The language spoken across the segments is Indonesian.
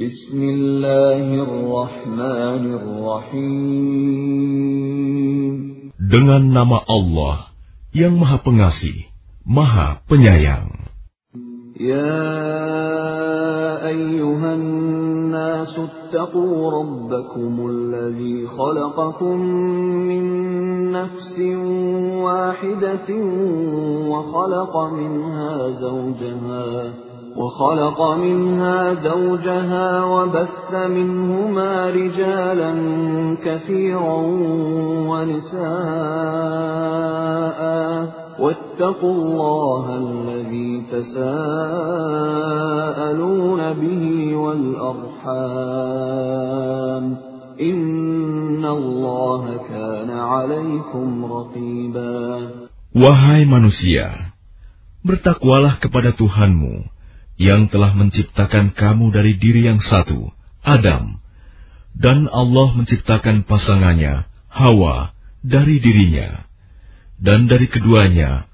Bismillahirrahmanirrahim. Dengan nama Allah yang Maha Pengasih, Maha Penyayang. Ya ayyuhan nasu attaqu rabbakum alladhi khalaqakum min nafsin wahidatin wa khalaqa minha zawjaha. وخلق منها زوجها وبث منهما رجالا كثيرا ونساء. واتقوا الله الذي تساءلون به والأرحام. إن الله كان عليكم رقيبا. Wahai manusia, bertakwalah kepada Tuhanmu yang telah menciptakan kamu dari diri yang satu, Adam, dan Allah menciptakan pasangannya, Hawa, dari dirinya. Dan dari keduanya,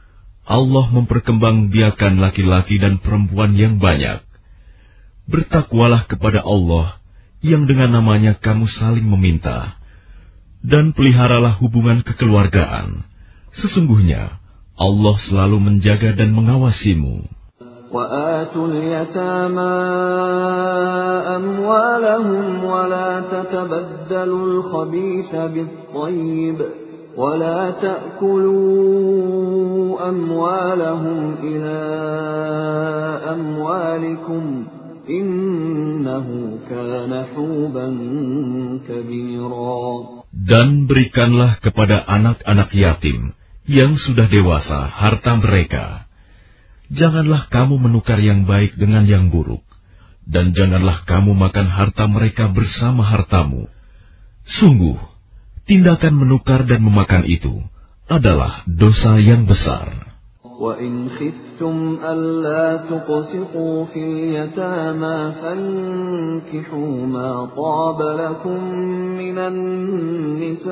Allah memperkembangbiakan laki-laki dan perempuan yang banyak. Bertakwalah kepada Allah yang dengan namanya kamu saling meminta, dan peliharalah hubungan kekeluargaan. Sesungguhnya Allah selalu menjaga dan mengawasimu. وآتوا اليتامى أموالهم ولا تتبدلوا الخبيث بالطيب ولا تأكلوا أموالهم إلى أموالكم إنه كان حوبا كبيرا Dan berikanlah kepada anak-anak yatim yang sudah dewasa harta mereka. Janganlah kamu menukar yang baik dengan yang buruk, dan janganlah kamu makan harta mereka bersama hartamu. Sungguh, tindakan menukar dan memakan itu adalah dosa yang besar. وإن خفتم ألا تقسطوا في اليتامى فانكحوا ما طاب لكم من النساء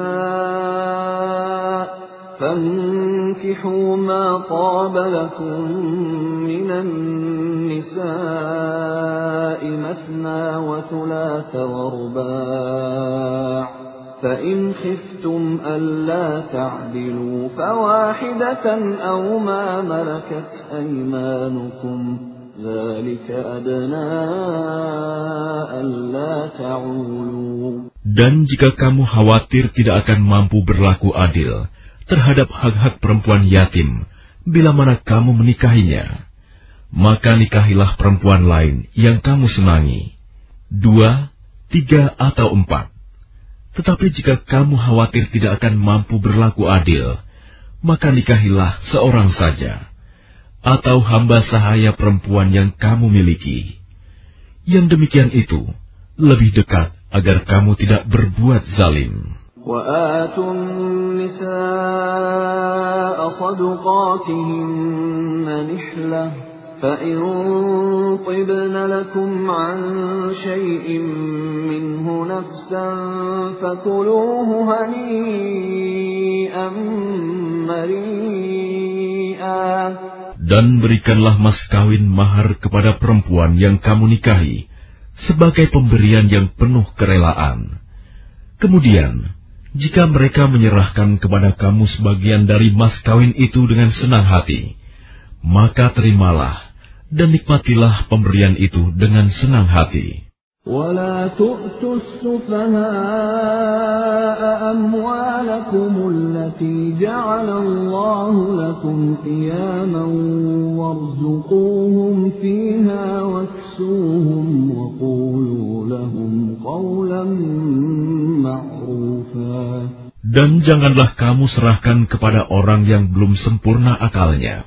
فانكحوا ما طاب لكم من النساء مثنى وثلاث ورباع فإن خفتم ألا تعدلوا فواحدة أو ما ملكت أيمانكم ذلك أدنى ألا تعولوا. Dan jika kamu khawatir tidak akan mampu berlaku adil terhadap hak-hak perempuan yatim, bila mana kamu menikahinya, maka nikahilah perempuan lain yang kamu senangi, dua, tiga, atau empat. Tetapi jika kamu khawatir tidak akan mampu berlaku adil, maka nikahilah seorang saja, atau hamba sahaya perempuan yang kamu miliki. Yang demikian itu lebih dekat agar kamu tidak berbuat zalim. وآتوا النساء صدقاتهن نحلة فإن طبن لكم عن شيء منه نفسا فكلوه هنيئا مريئا Dan berikanlah mas kawin mahar kepada perempuan yang kamu nikahi sebagai pemberian yang penuh kerelaan. Kemudian, jika mereka menyerahkan kepada kamu sebagian dari mas kawin itu dengan senang hati, maka terimalah dan nikmatilah pemberian itu dengan senang hati. ولا تؤتوا السفهاء أموالكم التي جعل الله لكم قياما وارزقوهم فيها واكسوهم وقولوا لهم قولا معروفا dan janganlah kamu serahkan kepada orang yang belum sempurna akalnya.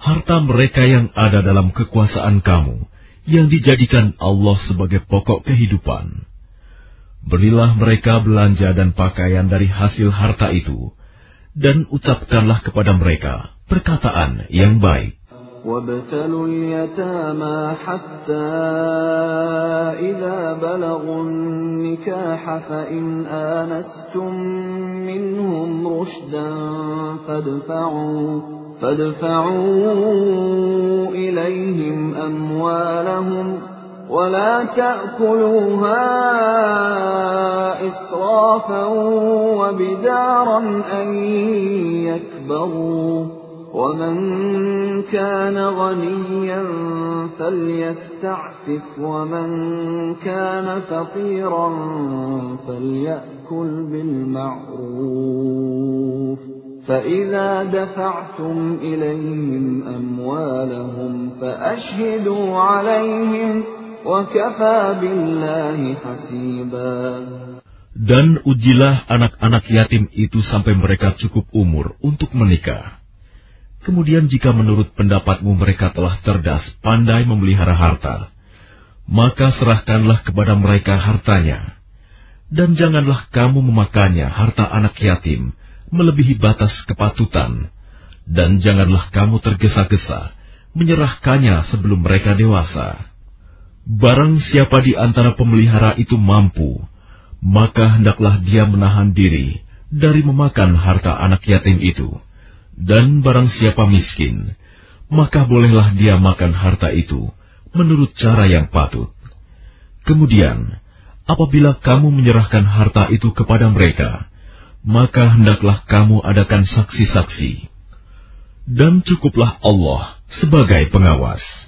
Harta mereka yang ada dalam kekuasaan kamu, yang dijadikan Allah sebagai pokok kehidupan. Berilah mereka belanja dan pakaian dari hasil harta itu, dan ucapkanlah kepada mereka perkataan yang baik. وابتلوا اليتامى حتى إذا بلغوا النكاح فإن آنستم منهم رشدا فادفعوا فادفعوا إليهم أموالهم ولا تأكلوها إسرافا وبدارا أن يكبروا ومن كان غنيا فليستعفف ومن كان فقيرا فليأكل بالمعروف فإذا دفعتم إليهم أموالهم فأشهدوا عليهم Dan ujilah anak-anak yatim itu sampai mereka cukup umur untuk menikah. Kemudian jika menurut pendapatmu mereka telah cerdas, pandai memelihara harta, maka serahkanlah kepada mereka hartanya. Dan janganlah kamu memakannya harta anak yatim, melebihi batas kepatutan. Dan janganlah kamu tergesa-gesa, menyerahkannya sebelum mereka dewasa. Barang siapa di antara pemelihara itu mampu, maka hendaklah dia menahan diri dari memakan harta anak yatim itu. Dan barang siapa miskin, maka bolehlah dia makan harta itu menurut cara yang patut. Kemudian, apabila kamu menyerahkan harta itu kepada mereka, maka hendaklah kamu adakan saksi-saksi. Dan cukuplah Allah sebagai pengawas.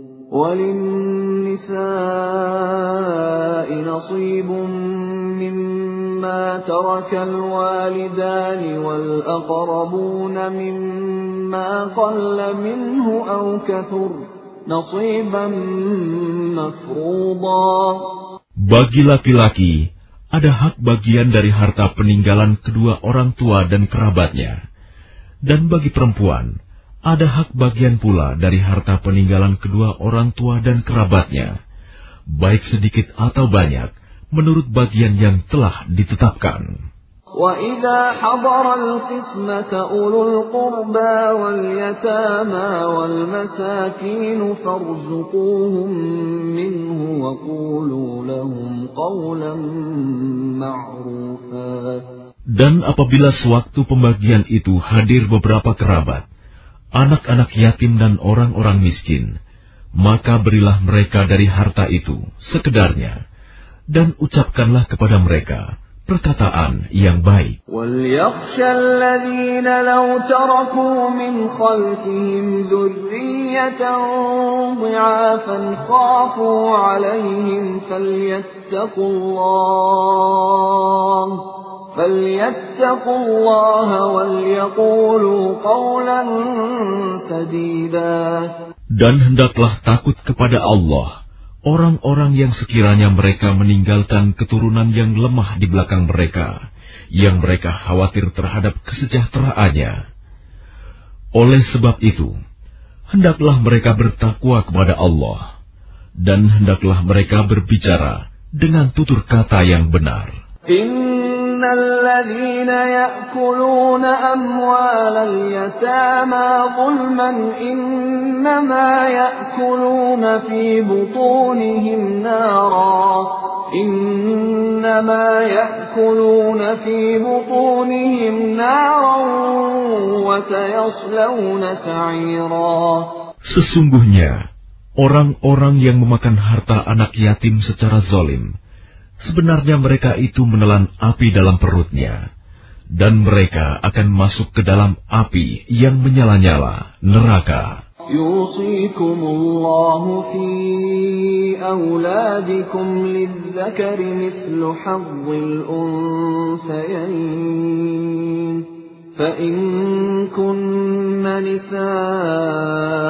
وللنساء نصيب مما ترك الوالدان والأقربون مما قل منه أو كثر نصيبا مفروضا Bagi laki-laki, ada hak bagian dari harta peninggalan kedua orang tua dan kerabatnya. Dan bagi perempuan, ada hak bagian pula dari harta peninggalan kedua orang tua dan kerabatnya, baik sedikit atau banyak, menurut bagian yang telah ditetapkan. وَإِذَا حَضَرَ الْقِسْمَةَ أُولُو الْقُرْبَى وَالْيَتَامَى وَالْمَسَاكِينُ فَارْزُقُوهُم مِّنْهُ وَقُولُوا لَهُمْ قَوْلًا مَّعْرُوفًا Dan apabila sewaktu pembagian itu hadir beberapa kerabat, anak-anak yatim dan orang-orang miskin, maka berilah mereka dari harta itu sekedarnya, dan ucapkanlah kepada mereka perkataan yang baik. فليتقوا الله وليقولوا قولا سديدا Dan hendaklah takut kepada Allah, orang-orang yang sekiranya mereka meninggalkan keturunan yang lemah di belakang mereka, yang mereka khawatir terhadap kesejahteraannya. Oleh sebab itu, hendaklah mereka bertakwa kepada Allah, dan hendaklah mereka berbicara dengan tutur kata yang benar. إن الذين يأكلون أموال اليتامى ظلما إنما يأكلون في بطونهم نارا إنما يأكلون في بطونهم نارا وسيصلون سعيرا Sesungguhnya, orang-orang yang memakan harta anak yatim secara zolim, sebenarnya mereka itu menelan api dalam perutnya, dan mereka akan masuk ke dalam api yang menyala-nyala, neraka. يوصيكم الله في أولادكم للذكر مثل حظ الأنثيين فإن كن نساء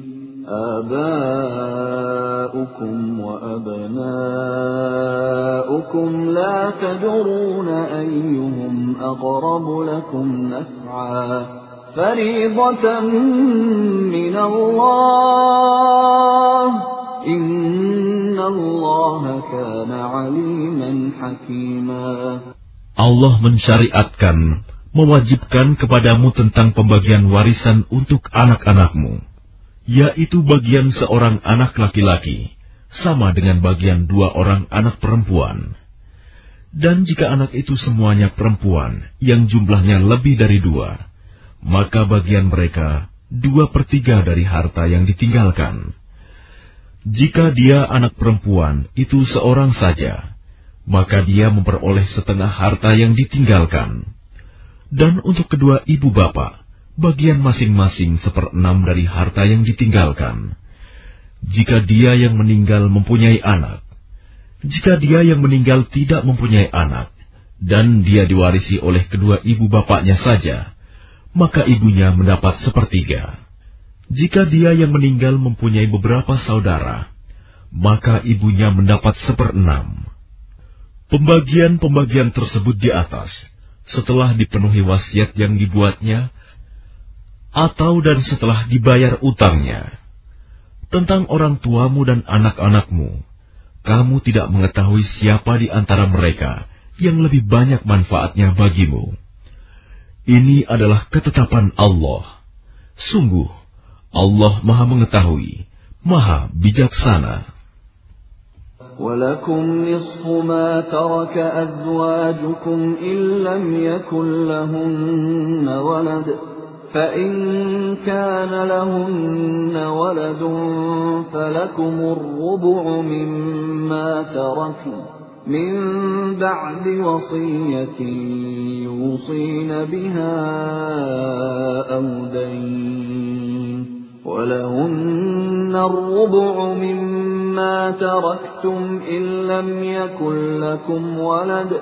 آباؤكم وأبناؤكم لا تدرون أيهم أقرب لكم نفعا فريضة من الله إن الله كان عليما حكيما Allah mensyariatkan, mewajibkan kepadamu tentang pembagian warisan untuk anak-anakmu, yaitu bagian seorang anak laki-laki, sama dengan bagian dua orang anak perempuan. Dan jika anak itu semuanya perempuan, yang jumlahnya lebih dari dua, maka bagian mereka dua per tiga dari harta yang ditinggalkan. Jika dia anak perempuan itu seorang saja, maka dia memperoleh setengah harta yang ditinggalkan. Dan untuk kedua ibu bapak, bagian masing-masing seperenam dari harta yang ditinggalkan. Jika dia yang meninggal mempunyai anak, jika dia yang meninggal tidak mempunyai anak, dan dia diwarisi oleh kedua ibu bapaknya saja, maka ibunya mendapat sepertiga. Jika dia yang meninggal mempunyai beberapa saudara, maka ibunya mendapat seperenam. Pembagian-pembagian tersebut di atas, setelah dipenuhi wasiat yang dibuatnya, atau dan setelah dibayar utangnya. Tentang orang tuamu dan anak-anakmu, kamu tidak mengetahui siapa di antara mereka yang lebih banyak manfaatnya bagimu. Ini adalah ketetapan Allah. Sungguh, Allah Maha Mengetahui, Maha Bijaksana. ولكم نصف ما ترك أزواجكم إن لم يكن لهن ولد فإن كان لهن ولد فلكم الربع مما تركن من بعد وصية يوصين بها أو دين ولهن الربع مما تركتم إن لم يكن لكم ولد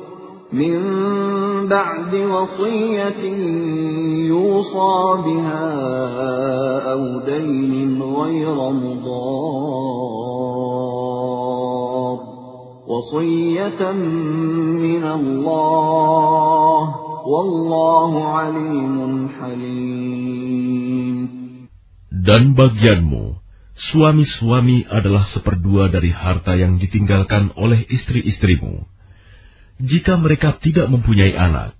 من بعد وصية يوصى بها أو دين غير مضار وصية من الله والله عليم حليم Dan bagianmu, suami-suami adalah seperdua dari harta yang ditinggalkan oleh istri-istrimu. Jika mereka tidak mempunyai anak,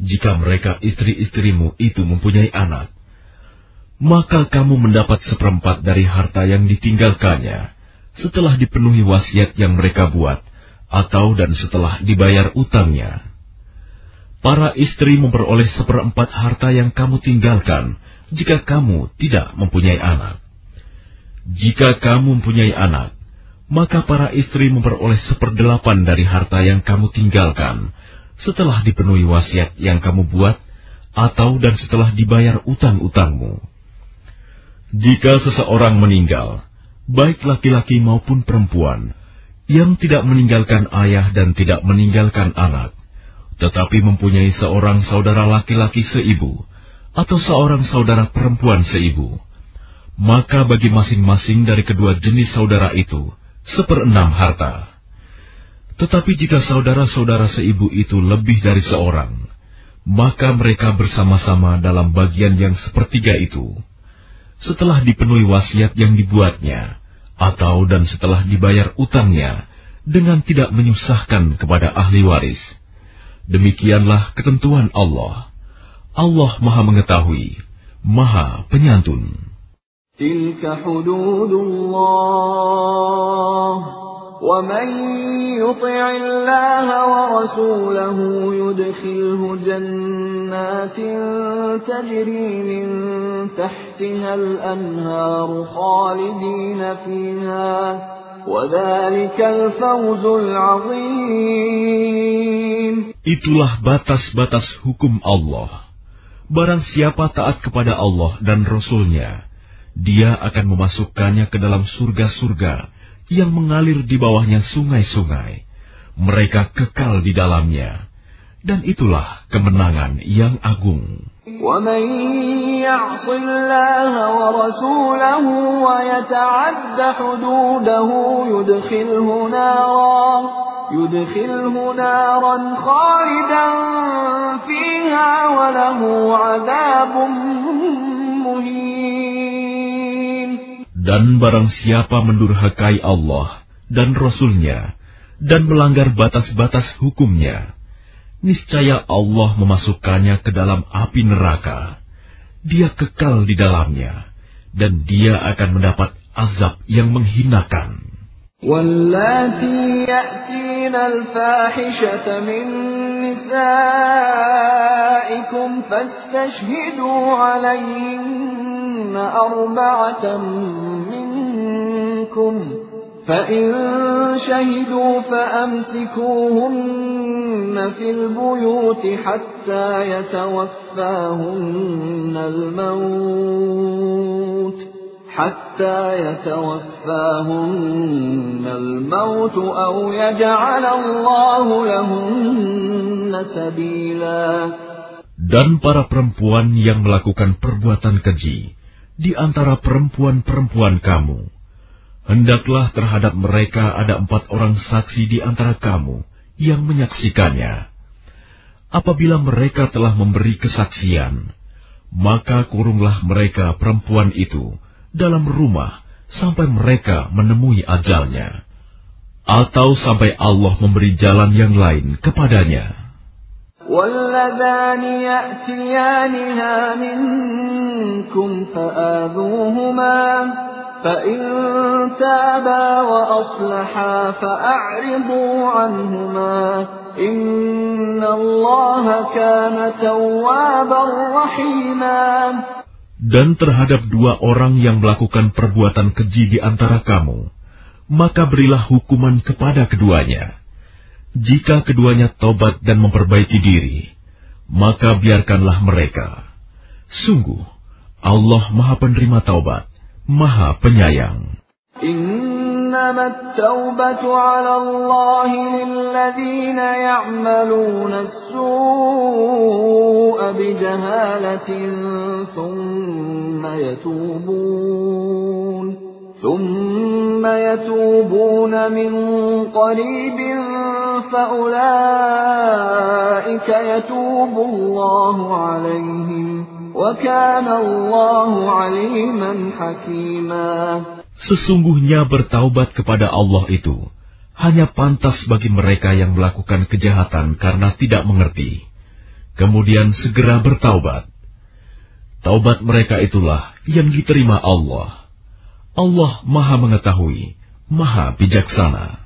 jika mereka istri-istrimu itu mempunyai anak, maka kamu mendapat seperempat dari harta yang ditinggalkannya setelah dipenuhi wasiat yang mereka buat, atau dan setelah dibayar utangnya. Para istri memperoleh seperempat harta yang kamu tinggalkan jika kamu tidak mempunyai anak. Jika kamu mempunyai anak, maka para istri memperoleh seperdelapan dari harta yang kamu tinggalkan setelah dipenuhi wasiat yang kamu buat atau dan setelah dibayar utang-utangmu. Jika seseorang meninggal, baik laki-laki maupun perempuan, yang tidak meninggalkan ayah dan tidak meninggalkan anak, tetapi mempunyai seorang saudara laki-laki seibu atau seorang saudara perempuan seibu, maka bagi masing-masing dari kedua jenis saudara itu seperenam harta. Tetapi jika saudara-saudara seibu itu lebih dari seorang, maka mereka bersama-sama dalam bagian yang sepertiga itu. Setelah dipenuhi wasiat yang dibuatnya, atau dan setelah dibayar utangnya, dengan tidak menyusahkan kepada ahli waris. Demikianlah ketentuan Allah. Allah Maha Mengetahui, Maha Penyantun. Tilka hududullah ومن يطع الله ورسوله يدخله جنات تجري من تحتها الأنهار خالدين فيها وذلك الفوز العظيم Itulah batas-batas hukum Allah. Barang siapa taat kepada Allah dan Rasulnya, dia akan memasukkannya ke dalam surga-surga yang mengalir di bawahnya sungai-sungai. Mereka kekal di dalamnya. Dan itulah kemenangan yang agung. Dan barang siapa mendurhakai Allah dan Rasulnya dan melanggar batas-batas hukumnya, niscaya Allah memasukkannya ke dalam api neraka. Dia kekal di dalamnya, dan dia akan mendapat azab yang menghinakan. واللاتي يأتين الفاحشة من نسائكم فاستشهدوا عليهن أربعة منكم فإن شهدوا فأمسكوهن في البيوت حتى يتوفاهن الموت حتى يتوفاهن الموت أو يجعل الله لهن سبيلا Dan para perempuan yang melakukan perbuatan keji di antara perempuan-perempuan kamu, hendaklah terhadap mereka ada empat orang saksi di antara kamu yang menyaksikannya. Apabila mereka telah memberi kesaksian, maka kurunglah mereka perempuan itu dalam rumah sampai mereka menemui ajalnya, atau sampai Allah memberi jalan yang lain kepadanya. واللذان يأتيانها منكم فآذوهما فإن تابا وأصلحا فأعرضوا عنهما إن الله كان توابا رحيما Dan terhadap dua orang yang melakukan perbuatan keji di antara kamu, maka berilah hukuman kepada keduanya jika keduanya tobat dan memperbaiki diri, maka biarkanlah mereka. Sungguh, Allah Maha Penerima Taubat, Maha Penyayang. إنما التوبة على الله للذين يعملون السوء بجهالة ثم يتوبون ثم يتوبون من قريب فأولئك يتوب الله عليهم وكان الله عليما حكيما Sesungguhnya bertaubat kepada Allah itu hanya pantas bagi mereka yang melakukan kejahatan karena tidak mengerti. Kemudian segera bertaubat. Taubat mereka itulah yang diterima Allah. Allah Maha Mengetahui, Maha Bijaksana.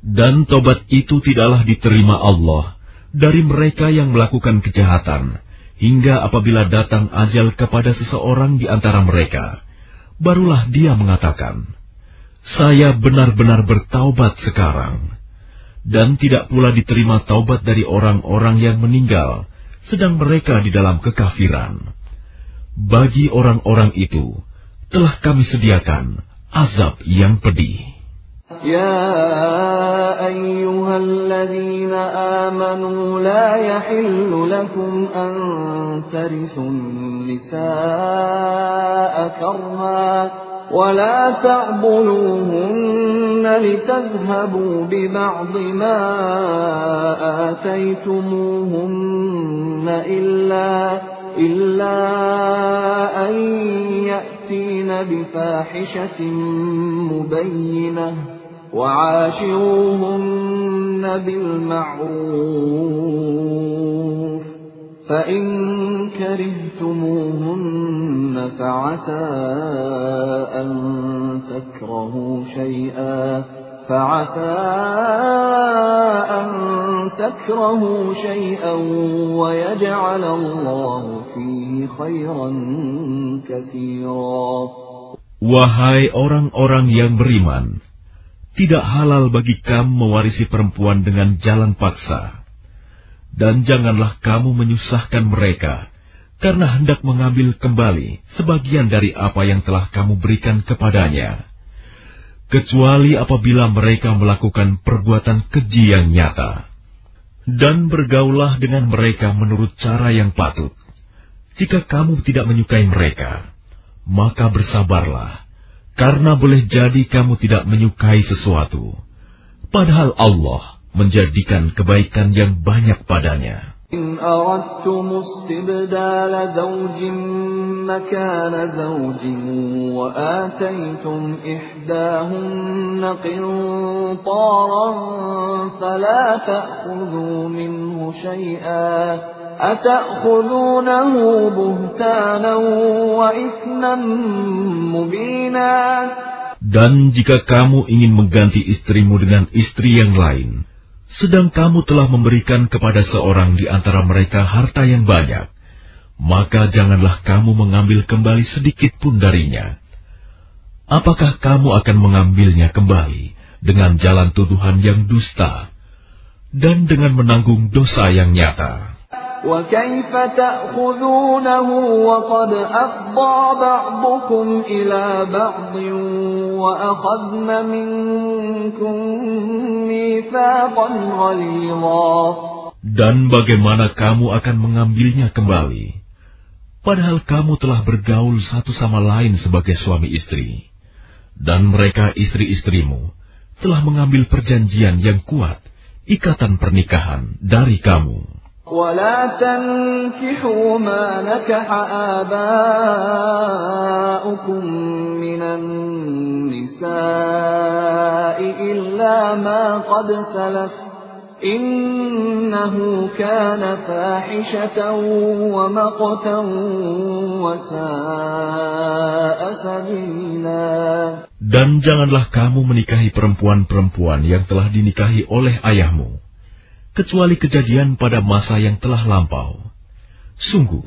Dan tobat itu tidaklah diterima Allah dari mereka yang melakukan kejahatan, hingga apabila datang ajal kepada seseorang di antara mereka, barulah dia mengatakan, Saya benar-benar bertaubat sekarang. Dan tidak pula diterima taubat dari orang-orang yang meninggal, sedang mereka di dalam kekafiran Bagi orang-orang itu, telah kami sediakan azab yang pedih. يا أيها الذين آمنوا لا يحل لكم أن ترثوا النساء كرها ولا تعضلوهن لتذهبوا ببعض ما آتيتموهن إلا إلا أن يأتين بفاحشة مبينة وعاشروهن بالمعروف فإن كرهتموهن فعسى أن تكرهوا شيئا فعسى أن تكرهوا شيئا ويجعل الله فيه خيرا كثيرا Wahai orang-orang yang beriman, tidak halal bagi kamu mewarisi perempuan dengan jalan paksa. Dan janganlah kamu menyusahkan mereka, karena hendak mengambil kembali sebagian dari apa yang telah kamu berikan kepadanya. Kecuali apabila mereka melakukan perbuatan keji yang nyata. Dan bergaulah dengan mereka menurut cara yang patut. Jika kamu tidak menyukai mereka, maka bersabarlah karena boleh jadi kamu tidak menyukai sesuatu, padahal Allah menjadikan kebaikan yang banyak padanya. إن أردتم استبدال زوج مكان زوج وآتيتم إحداهن قنطارا فلا تأخذوا منه شيئا أتأخذونه بهتانا وإثما مبينا Dan jika kamu ingin mengganti istrimu dengan istri yang lain, sedang kamu telah memberikan kepada seorang di antara mereka harta yang banyak, maka janganlah kamu mengambil kembali sedikit pun darinya. Apakah kamu akan mengambilnya kembali dengan jalan tuduhan yang dusta dan dengan menanggung dosa yang nyata? وكيف تأخذونه وقد أفضى بعضكم إلى بعض وأخذن منكم ميثاقا غليظا Dan bagaimana kamu akan mengambilnya kembali? Padahal kamu telah bergaul satu sama lain sebagai suami istri. Dan mereka istri-istrimu telah mengambil perjanjian yang kuat, ikatan pernikahan dari kamu. ولا تنكحوا ما نكح آباؤكم من النساء إلا ما قد سلف إنه كان فاحشة ومقتا وساء سبيلا Dan janganlah kamu menikahi perempuan-perempuan yang telah dinikahi oleh ayahmu, kecuali kejadian pada masa yang telah lampau. Sungguh,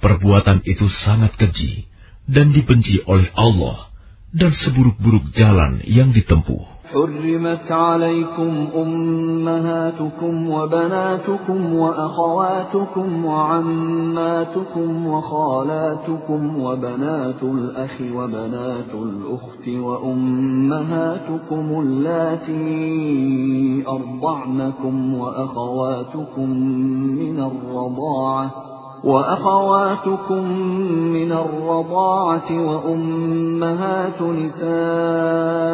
perbuatan itu sangat keji dan dibenci oleh Allah dan seburuk-buruk jalan yang ditempuh. حرمت عليكم أمهاتكم وبناتكم وأخواتكم وعماتكم وخالاتكم وبنات الأخ وبنات الأخت وأمهاتكم اللاتي أرضعنكم وأخواتكم من الرضاعة وأخواتكم من الرضاعة وأمهات نسائكم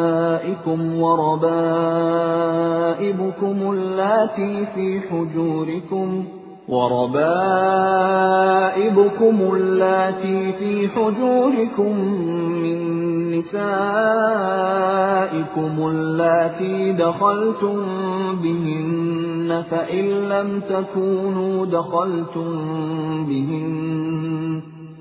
وربائبكم اللاتي في حجوركم وربائبكم اللاتي في حجوركم من نسائكم اللاتي دخلتم بهن فإن لم تكونوا دخلتم بهن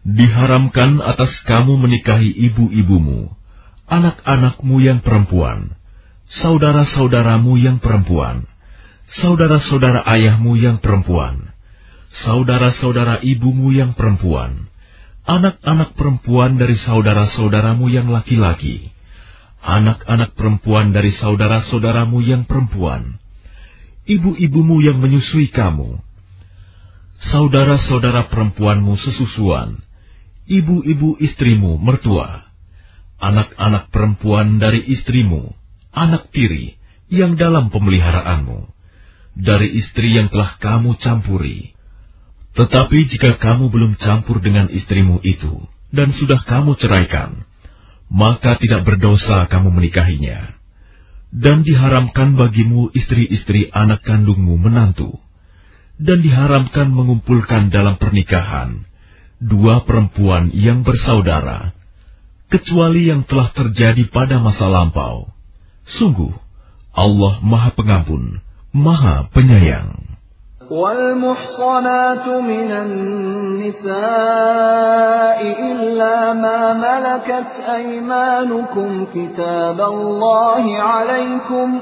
Diharamkan atas kamu menikahi ibu-ibumu, anak-anakmu yang perempuan, saudara-saudaramu yang perempuan, saudara-saudara ayahmu yang perempuan, saudara-saudara ibumu yang perempuan, anak-anak perempuan dari saudara-saudaramu yang laki-laki, anak-anak perempuan dari saudara-saudaramu yang perempuan, ibu-ibumu yang menyusui kamu, saudara-saudara perempuanmu sesusuan, ibu-ibu istrimu mertua, anak-anak perempuan dari istrimu, anak tiri yang dalam pemeliharaanmu, dari istri yang telah kamu campuri. Tetapi jika kamu belum campur dengan istrimu itu, dan sudah kamu ceraikan, maka tidak berdosa kamu menikahinya. Dan diharamkan bagimu istri-istri anak kandungmu menantu, dan diharamkan mengumpulkan dalam pernikahan, dua perempuan yang bersaudara, kecuali yang telah terjadi pada masa lampau. Sungguh, Allah Maha Pengampun, Maha Penyayang. والمحصنات من النساء إلا ما ملكت أيمانكم كتاب الله عليكم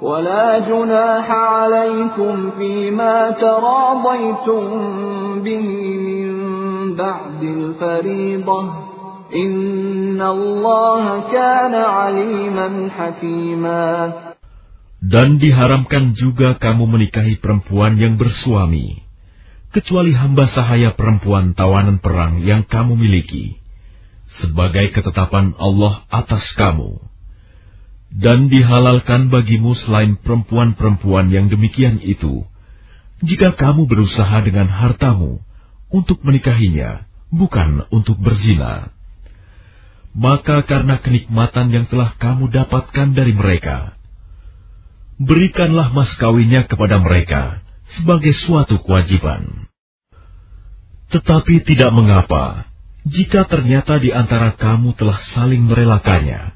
ولا جناح عليكم فيما تراضيتم به من بعد الفريضة إن الله كان عليما حكيما Dan diharamkan juga kamu menikahi perempuan yang bersuami, kecuali hamba sahaya perempuan tawanan perang yang kamu miliki, sebagai ketetapan Allah atas kamu dan dihalalkan bagimu selain perempuan-perempuan yang demikian itu, jika kamu berusaha dengan hartamu untuk menikahinya, bukan untuk berzina. Maka karena kenikmatan yang telah kamu dapatkan dari mereka, berikanlah mas kawinnya kepada mereka sebagai suatu kewajiban. Tetapi tidak mengapa, jika ternyata di antara kamu telah saling merelakannya,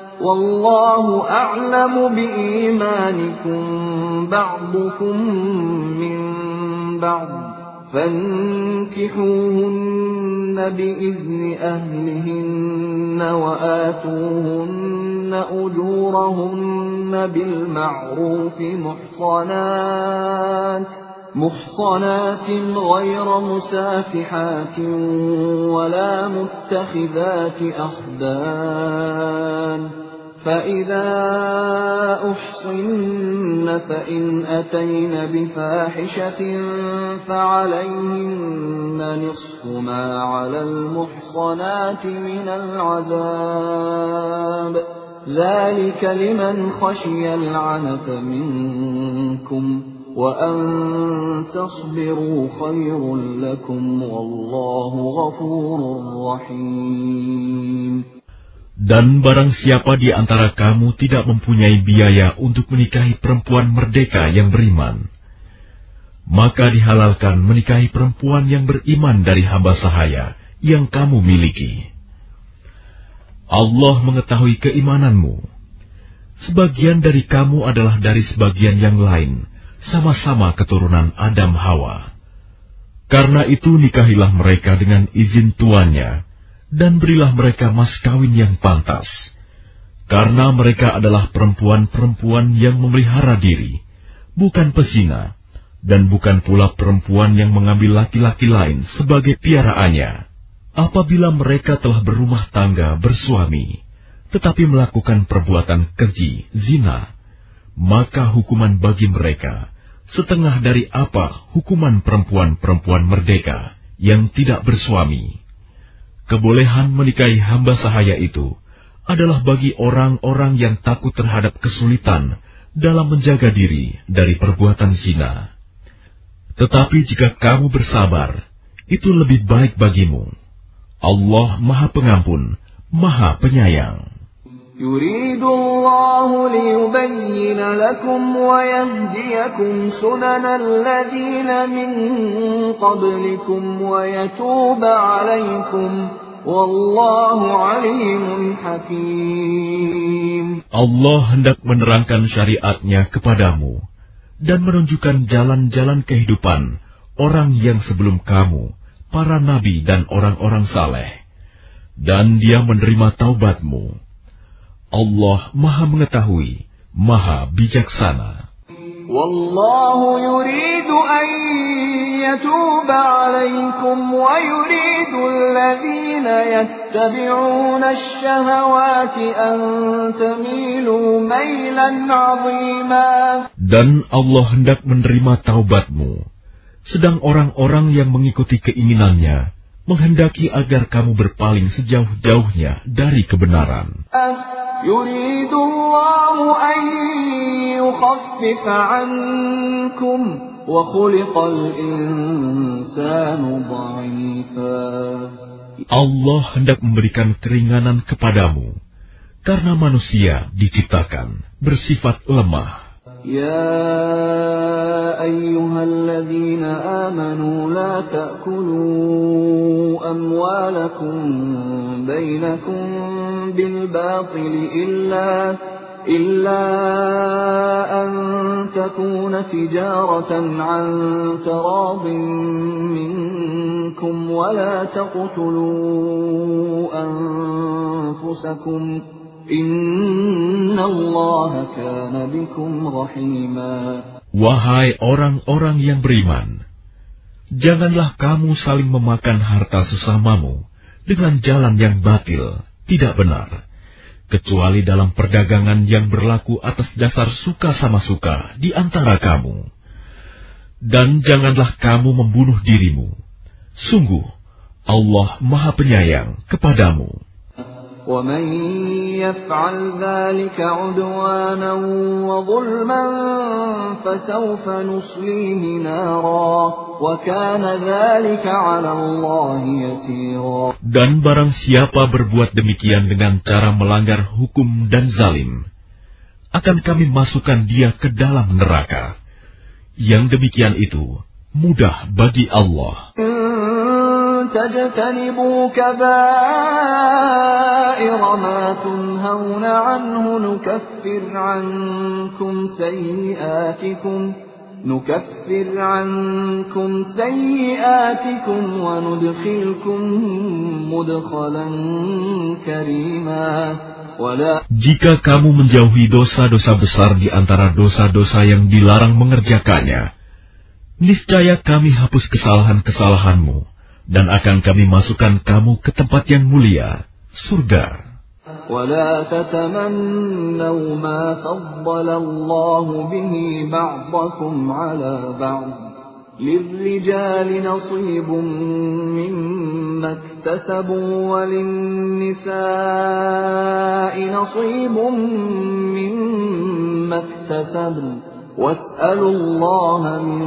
والله أعلم بإيمانكم بعضكم من بعض فانكحوهن بإذن أهلهن وآتوهن أجورهن بالمعروف محصنات محصنات غير مسافحات ولا متخذات أخدان فإذا أحصن فإن أتين بفاحشة فعليهن نصف ما على المحصنات من العذاب. ذلك لمن خشي العنة منكم وأن تصبروا خير لكم والله غفور رحيم. Dan barang siapa di antara kamu tidak mempunyai biaya untuk menikahi perempuan merdeka yang beriman, maka dihalalkan menikahi perempuan yang beriman dari hamba sahaya yang kamu miliki. Allah mengetahui keimananmu. Sebagian dari kamu adalah dari sebagian yang lain, sama-sama keturunan Adam Hawa. Karena itu nikahilah mereka dengan izin tuannya, dan berilah mereka mas kawin yang pantas. Karena mereka adalah perempuan-perempuan yang memelihara diri, bukan pesina, dan bukan pula perempuan yang mengambil laki-laki lain sebagai piaraannya. Apabila mereka telah berumah tangga bersuami, tetapi melakukan perbuatan keji, zina, maka hukuman bagi mereka setengah dari apa hukuman perempuan-perempuan merdeka yang tidak bersuami. Kebolehan menikahi hamba sahaya itu adalah bagi orang-orang yang takut terhadap kesulitan dalam menjaga diri dari perbuatan zina. Tetapi jika kamu bersabar, itu lebih baik bagimu. Allah Maha Pengampun, Maha Penyayang. يريد الله ليبين لكم ويهديكم سنن الذين من قبلكم ويتوب عليكم والله عليم حكيم Allah hendak menerangkan syariatnya kepadamu dan menunjukkan jalan-jalan kehidupan orang yang sebelum kamu, para nabi dan orang-orang saleh. Dan dia menerima taubatmu Allah Maha Mengetahui, Maha Bijaksana. Wallahu yuridu an yatuba alaikum wa yuridu alladhina yattabi'una ash-shahawati an tamilu mailan 'azima. Dan Allah hendak menerima taubatmu, sedang orang-orang yang mengikuti keinginannya menghendaki agar kamu berpaling sejauh-jauhnya dari kebenaran. يريد الله أن يخفف عنكم وخلق الإنسان ضعيفا Allah hendak memberikan keringanan kepadamu, karena manusia diciptakan bersifat lemah. يا أيها الذين آمنوا لا تأكلوا أموالكم بينكم بالباطل إلا إلا أن تكون تجارة عن تراض منكم ولا تقتلوا أنفسكم ۖ Wahai orang-orang yang beriman, janganlah kamu saling memakan harta sesamamu dengan jalan yang batil, tidak benar, kecuali dalam perdagangan yang berlaku atas dasar suka sama suka di antara kamu. Dan janganlah kamu membunuh dirimu. Sungguh, Allah Maha Penyayang kepadamu. ومن يفعل ذلك عدوانا وظلما فسوف نصليه نارا وكان ذلك على الله يسيرا Dan barang siapa berbuat demikian dengan cara melanggar hukum dan zalim, akan kami masukkan dia ke dalam neraka. Yang demikian itu mudah bagi Allah. تجتنبوا كبائر ما تنهون عنه نكفر عنكم سيئاتكم نكفر عنكم سيئاتكم وندخلكم مدخلا كريما Jika kamu menjauhi dosa-dosa besar di antara dosa-dosa yang dilarang mengerjakannya, niscaya kami hapus kesalahan-kesalahanmu dan akan kami masukkan kamu ke tempat yang mulia, surga. ولا تتمنوا ما فضل الله به بعضكم على بعض للرجال نصيب مما اكتسبوا وللنساء نصيب مما اكتسبوا واسألوا الله من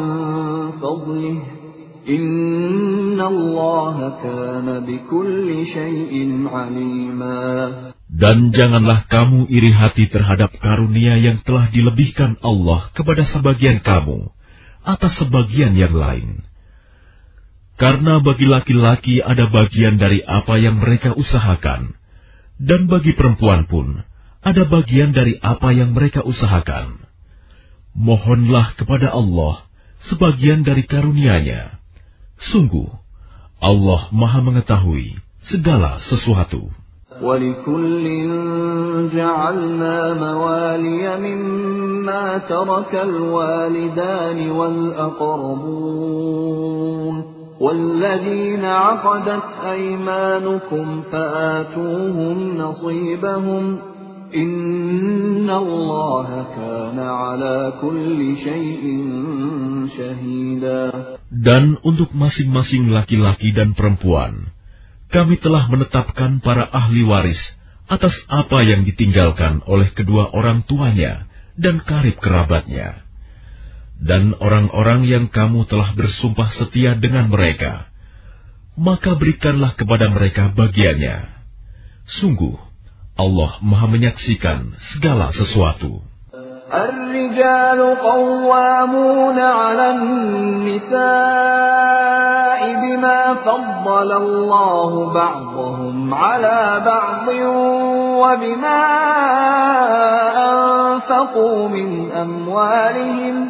فضله dan janganlah kamu iri hati terhadap karunia yang telah dilebihkan Allah kepada sebagian kamu atas sebagian yang lain. Karena bagi laki-laki ada bagian dari apa yang mereka usahakan, dan bagi perempuan pun ada bagian dari apa yang mereka usahakan. Mohonlah kepada Allah sebagian dari karunia-Nya. Sungguh, Allah Maha Mengetahui segala sesuatu. ولكل جعلنا موالي مما ترك الوالدان والأقربون والذين عقدت أيمانكم فآتوهم نصيبهم Dan untuk masing-masing laki-laki dan perempuan, kami telah menetapkan para ahli waris atas apa yang ditinggalkan oleh kedua orang tuanya dan karib kerabatnya. Dan orang-orang yang kamu telah bersumpah setia dengan mereka, maka berikanlah kepada mereka bagiannya. Sungguh, Allah maha menyaksikan segala sesuatu. الرجال قوامون على النساء بما فضل الله بعضهم على بعض وبما أنفقوا من أموالهم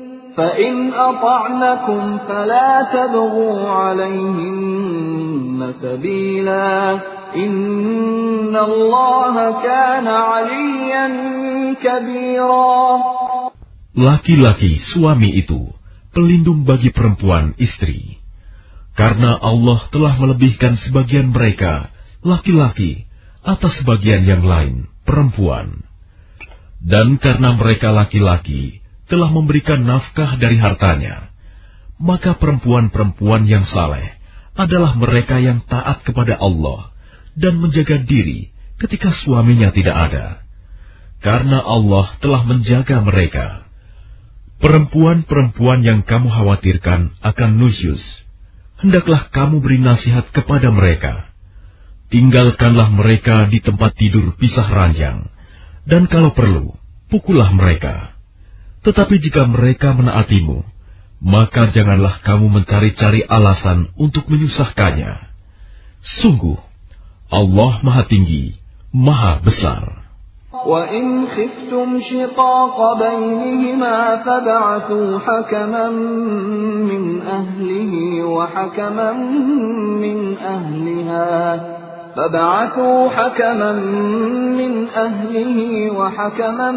فإن أطعنكم فلا تبغوا عليهن سبيلا إن الله كان عليا كبيرا Laki-laki suami itu pelindung bagi perempuan istri. Karena Allah telah melebihkan sebagian mereka, laki-laki, atas sebagian yang lain, perempuan. Dan karena mereka laki-laki telah memberikan nafkah dari hartanya, maka perempuan-perempuan yang saleh adalah mereka yang taat kepada Allah dan menjaga diri ketika suaminya tidak ada. Karena Allah telah menjaga mereka. Perempuan-perempuan yang kamu khawatirkan akan nusyus, hendaklah kamu beri nasihat kepada mereka. Tinggalkanlah mereka di tempat tidur pisah ranjang, dan kalau perlu, pukullah mereka. Tetapi jika mereka menaatimu, maka janganlah kamu mencari-cari alasan untuk menyusahkannya. Sungguh, Allah Maha Tinggi, Maha Besar. وإن خفتم شقاق بينهما فبعثوا حكما من أهله وحكما من أهلها فبعثوا حكما من أهله وحكما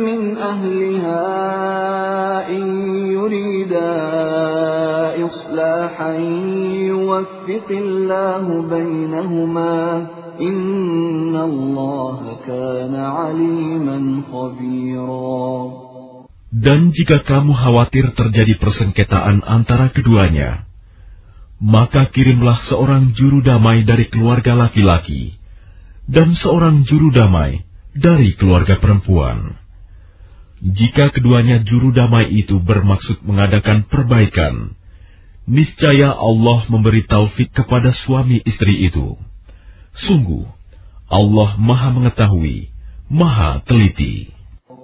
من أهلها إن يريدا إصلاحا يوفق الله بينهما Dan jika kamu khawatir terjadi persengketaan antara keduanya, maka kirimlah seorang juru damai dari keluarga laki-laki dan seorang juru damai dari keluarga perempuan. Jika keduanya juru damai itu bermaksud mengadakan perbaikan, niscaya Allah memberi taufik kepada suami istri itu. Sungguh, Allah Maha Mengetahui, Maha Teliti.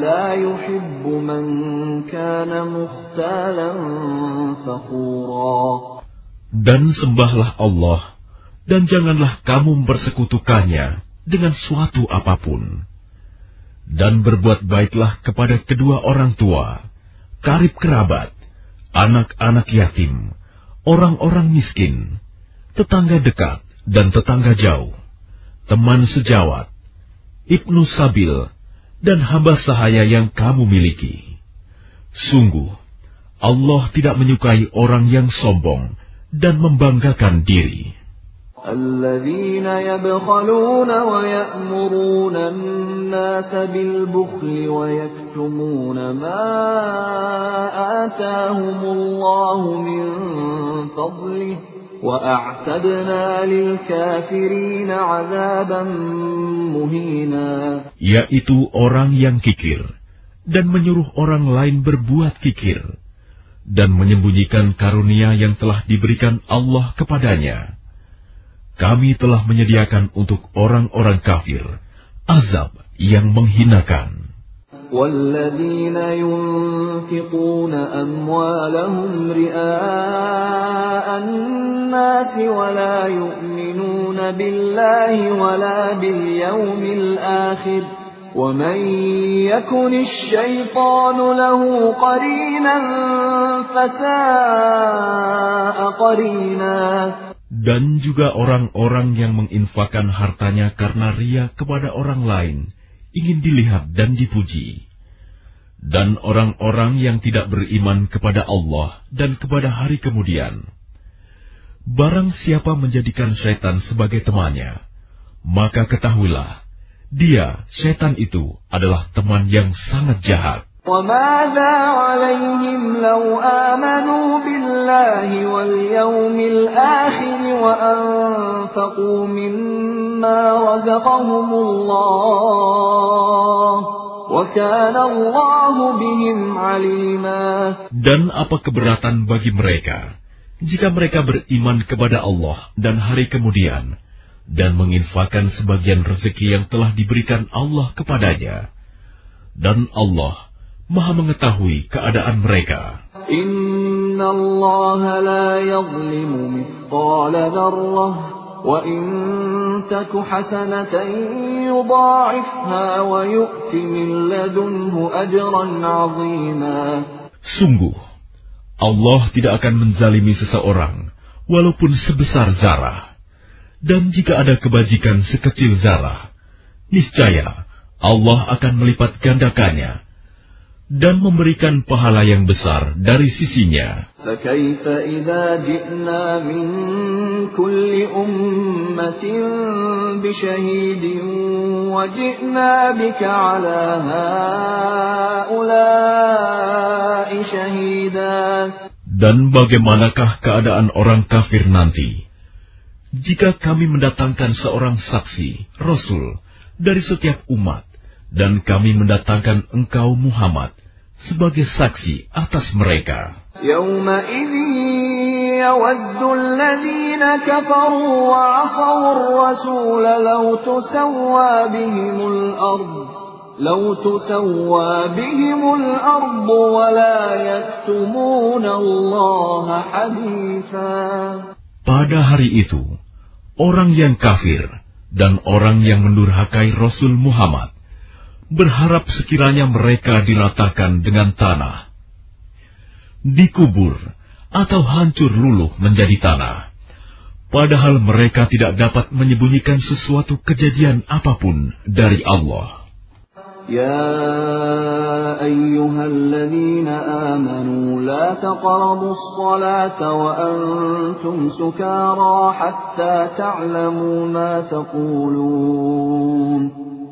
La man kana. Dan sembahlah Allah, dan janganlah kamu bersekutukannya dengan suatu apa pun. Dan berbuat baiklah kepada kedua orang tua, karib kerabat, anak-anak yatim, orang-orang miskin, tetangga dekat dan tetangga jauh, teman sejawat, ibnu sabil, dan hamba sahaya yang kamu miliki. Sungguh, Allah tidak menyukai orang yang sombong dan membanggakan diri. الذين يبخلون ويأمرون الناس بالبخل ويكتمون ما آتاهم الله من فضله yaitu orang yang kikir dan menyuruh orang lain berbuat kikir dan menyembunyikan karunia yang telah diberikan Allah kepadanya. Kami telah menyediakan untuk orang-orang kafir azab yang menghinakan. والذين ينفقون أموالهم رئاء الناس ولا يؤمنون بالله ولا باليوم الآخر ومن يكن الشيطان له قرينا فساء قرينا dan juga orang-orang yang menginfakkan hartanya karena ria kepada orang lain, ingin dilihat dan dipuji. Dan orang-orang yang tidak beriman kepada Allah dan kepada hari kemudian. Barang siapa menjadikan setan sebagai temannya, maka ketahuilah, dia, setan itu, adalah teman yang sangat jahat. وماذا عليهم لو آمنوا بالله واليوم الآخر وأنفقوا مما رزقهم الله وكان الله بهم عليما Dan apa keberatan bagi mereka jika mereka beriman kepada Allah dan hari kemudian dan menginfakkan sebagian rezeki yang telah diberikan Allah kepadanya dan Allah Maha mengetahui keadaan mereka. Inna Allah la yazlimu mithqala dzarrah wa in taku hasanatan yudha'ifha wa yu'ti min ladunhu ajran 'azima. Sungguh, Allah tidak akan menzalimi seseorang walaupun sebesar zarah. Dan jika ada kebajikan sekecil zarah, niscaya Allah akan melipat gandakannya dan memberikan pahala yang besar dari sisinya. Dan bagaimanakah keadaan orang kafir nanti? Jika kami mendatangkan seorang saksi, Rasul, dari setiap umat, dan kami mendatangkan engkau Muhammad sebagai saksi atas mereka. Pada hari itu, orang yang kafir dan orang yang mendurhakai Rasul Muhammad berharap sekiranya mereka diratakan dengan tanah, dikubur, atau hancur luluh menjadi tanah. Padahal mereka tidak dapat menyembunyikan sesuatu kejadian apapun dari Allah. يا أيها الذين آمنوا لا تقربوا الصلاة وأنتم سكارى حتى تعلموا ما تقولون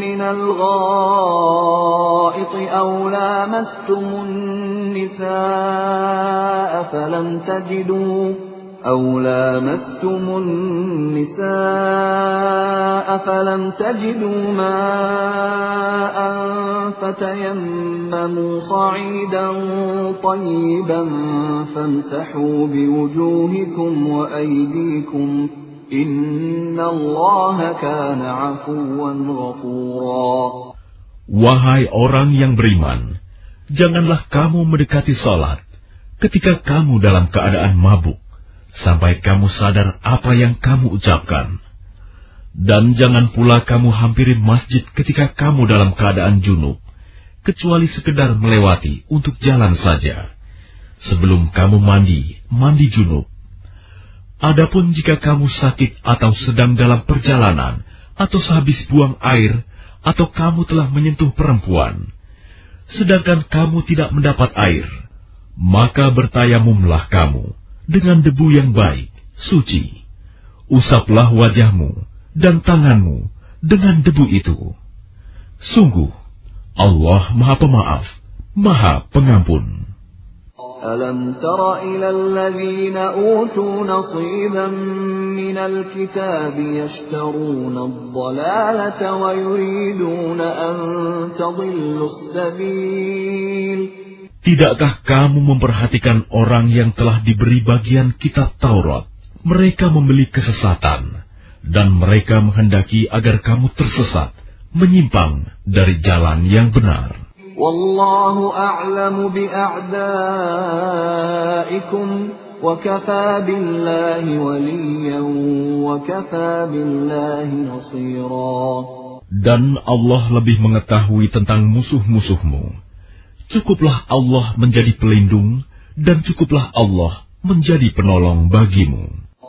من الغائط أو لامستم النساء فلم تجدوا أو لامستم النساء فلم تجدوا ماء فتيمموا صعيدا طيبا فامسحوا بوجوهكم وأيديكم Wahai orang yang beriman, janganlah kamu mendekati salat ketika kamu dalam keadaan mabuk, sampai kamu sadar apa yang kamu ucapkan. Dan jangan pula kamu hampiri masjid ketika kamu dalam keadaan junub, kecuali sekedar melewati untuk jalan saja. Sebelum kamu mandi, mandi junub Adapun jika kamu sakit atau sedang dalam perjalanan, atau sehabis buang air, atau kamu telah menyentuh perempuan, sedangkan kamu tidak mendapat air, maka bertayamumlah kamu dengan debu yang baik, suci. Usaplah wajahmu dan tanganmu dengan debu itu. Sungguh, Allah Maha Pemaaf, Maha Pengampun. ألم تر إلى الذين أوتوا نصيبا من الكتاب يشترون الضلالة ويريدون أن تضلوا السبيل Tidakkah kamu memperhatikan orang yang telah diberi bagian kitab Taurat? Mereka membeli kesesatan, dan mereka menghendaki agar kamu tersesat, menyimpang dari jalan yang benar. Wallahu a'lamu bi'a'daikum wa kafa billahi waliyan wa kafa billahi nasira. Dan Allah lebih mengetahui tentang musuh-musuhmu. Cukuplah Allah menjadi pelindung dan cukuplah Allah menjadi penolong bagimu.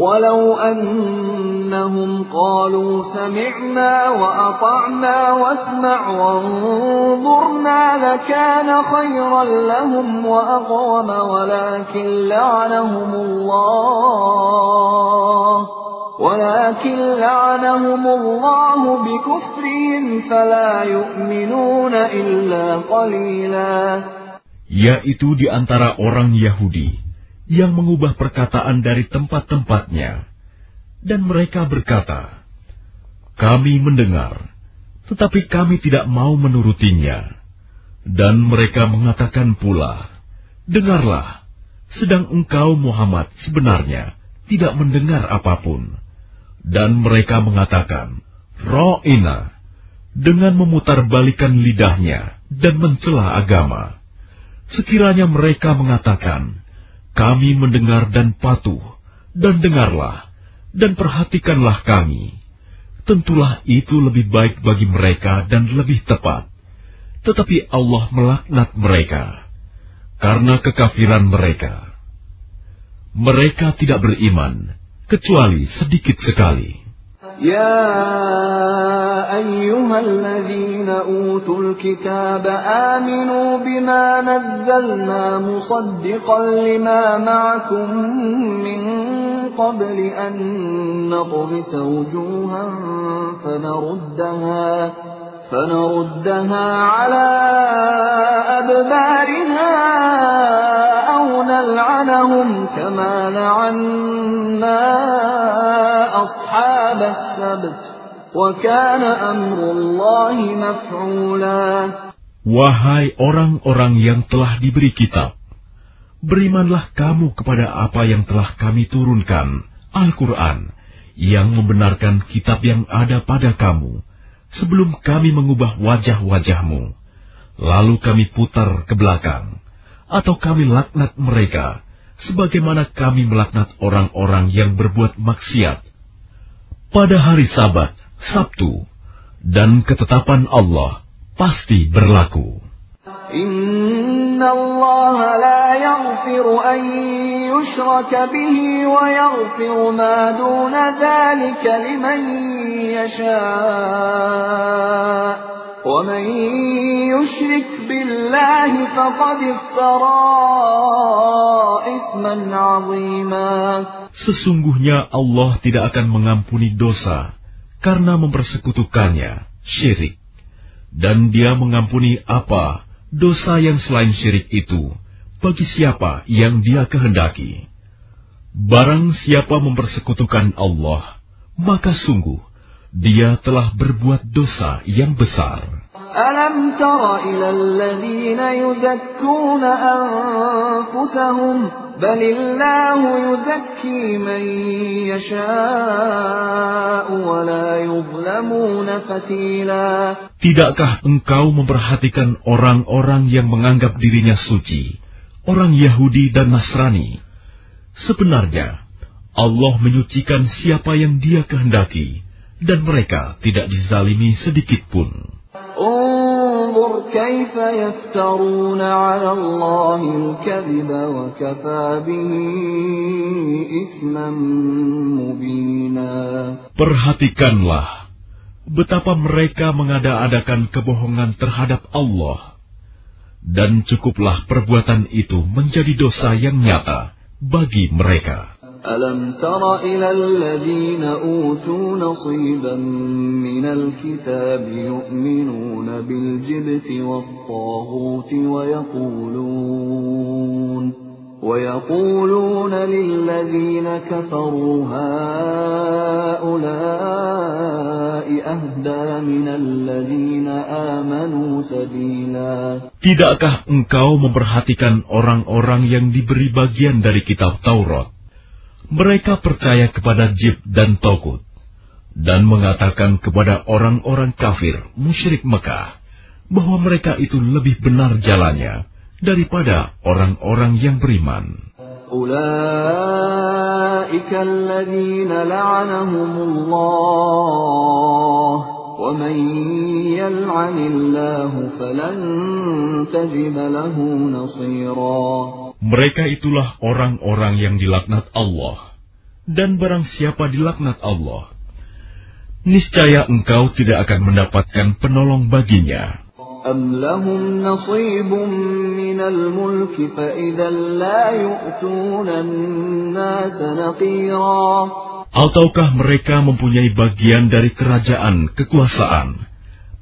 ولو أنهم قالوا سمعنا وأطعنا واسمع وانظرنا لكان خيرا لهم وأقوم ولكن لعنهم الله ولكن لعنهم الله بكفرهم فلا يؤمنون إلا قليلا. yaitu di antara orang Yahudi yang mengubah perkataan dari tempat-tempatnya. Dan mereka berkata, Kami mendengar, tetapi kami tidak mau menurutinya. Dan mereka mengatakan pula, Dengarlah, sedang engkau Muhammad sebenarnya tidak mendengar apa pun. Dan mereka mengatakan, Ro'ina, dengan memutarbalikan lidahnya dan mencela agama. Sekiranya mereka mengatakan, kami mendengar dan patuh, dan dengarlah, dan perhatikanlah kami. Tentulah itu lebih baik bagi mereka dan lebih tepat. Tetapi Allah melaknat mereka karena kekafiran mereka. Mereka tidak beriman kecuali sedikit sekali. يا أيها الذين أوتوا الكتاب آمنوا بما نزلنا مصدقا لما معكم من قبل أن نطمس وجوها فنردها فنردها على أدبارها نلعنهم كما لعنا أصحاب السبت وكان أمر الله مفعولا Wahai orang-orang yang telah diberi kitab, berimanlah kamu kepada apa yang telah kami turunkan, Al-Quran, yang membenarkan kitab yang ada pada kamu, sebelum kami mengubah wajah-wajahmu, lalu kami putar ke belakang, atau kami laknat mereka, sebagaimana kami melaknat orang-orang yang berbuat maksiat. Pada hari Sabat, Sabtu, dan ketetapan Allah pasti berlaku. Inna ومن يشرك بالله فقد افترى إثما عظيما Sesungguhnya Allah tidak akan mengampuni dosa karena mempersekutukannya, syirik. Dan dia mengampuni apa dosa yang selain syirik itu bagi siapa yang dia kehendaki. Barang siapa mempersekutukan Allah, maka sungguh dia telah berbuat dosa yang besar. Alam tara ila alladhina yuzakkuna anfusahum balillahu yuzakki man yasha'u wa la yuzlamuna fatila. Tidakkah engkau memperhatikan orang-orang yang menganggap dirinya suci? Orang Yahudi dan Nasrani? Sebenarnya Allah menyucikan siapa yang dia kehendaki dan mereka tidak dizalimi sedikit pun. Perhatikanlah betapa mereka mengada-adakan kebohongan terhadap Allah dan cukuplah perbuatan itu menjadi dosa yang nyata bagi mereka. ألم تر إلى الذين أوتوا نصيبا من الكتاب يؤمنون بالجبت والطاغوت ويقولون ويقولون للذين كفروا هؤلاء أهدى من الذين آمنوا سبيلا Tidakkah engkau memperhatikan orang-orang yang diberi bagian dari kitab Taurat? Mereka percaya kepada Jib dan Tokut, dan mengatakan kepada orang-orang kafir musyrik Mekah bahwa mereka itu lebih benar jalannya daripada orang-orang yang beriman. أولئك الذين لعنهم الله ومن يلعن الله فلن تجد له نصيرا mereka itulah orang-orang yang dilaknat Allah, dan barang siapa dilaknat Allah, niscaya engkau tidak akan mendapatkan penolong baginya. Ataukah mereka mempunyai bagian dari kerajaan, kekuasaan,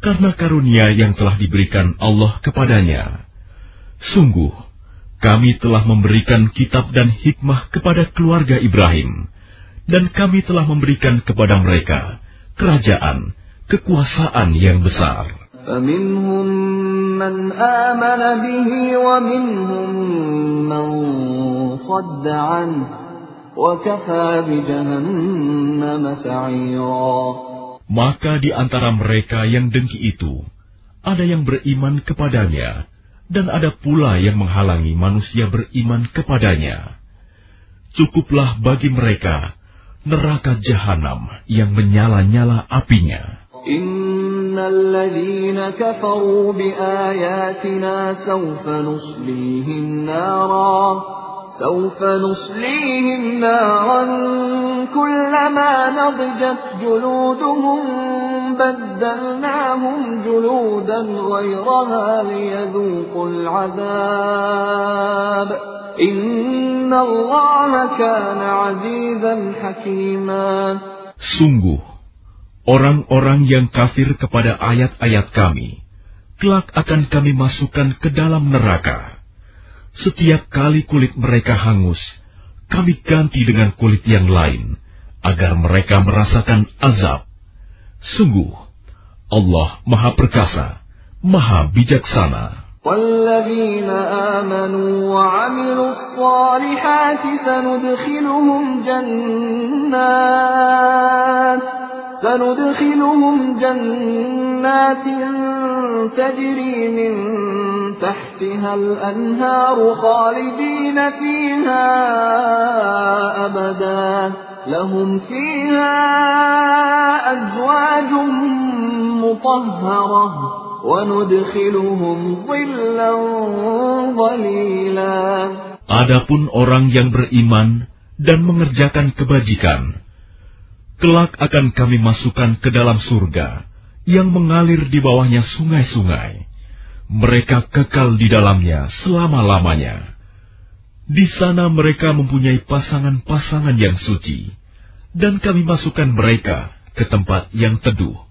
karena karunia yang telah diberikan Allah kepadanya? Sungguh, kami telah memberikan kitab dan hikmah kepada keluarga Ibrahim, dan kami telah memberikan kepada mereka kerajaan, kekuasaan yang besar. فمنهم من آمن به ومنهم من صد عنه وكفى بجهنم سعيرا Maka di antara mereka yang dengki itu, ada yang beriman kepadanya, dan ada pula yang menghalangi manusia beriman kepadanya. Cukuplah bagi mereka neraka jahanam yang menyala-nyala apinya. إن الذين كفروا بآياتنا سوف نصليهم نارا سوف نصليهم نارا كلما نضجت جلودهم بدلناهم جلودا غيرها ليذوقوا العذاب إن الله كان عزيزا حكيما Sungguh, orang-orang yang kafir kepada ayat-ayat kami, kelak akan kami masukkan ke dalam neraka. Setiap kali kulit mereka hangus, kami ganti dengan kulit yang lain, agar mereka merasakan azab. Sungguh, Allah Maha Perkasa, Maha Bijaksana. والذين آمنوا وعملوا الصالحات سندخلهم جنات سندخلهم جنات تجري من تحتها الأنهار خالدين فيها أبدا لهم فيها أزواج مطهرة وندخلهم ظلا ظليلا Adapun orang yang beriman dan mengerjakan kebajikan, kelak akan kami masukkan ke dalam surga yang mengalir di bawahnya sungai-sungai. Mereka kekal di dalamnya selama-lamanya. Di sana mereka mempunyai pasangan-pasangan yang suci, dan kami masukkan mereka ke tempat yang teduh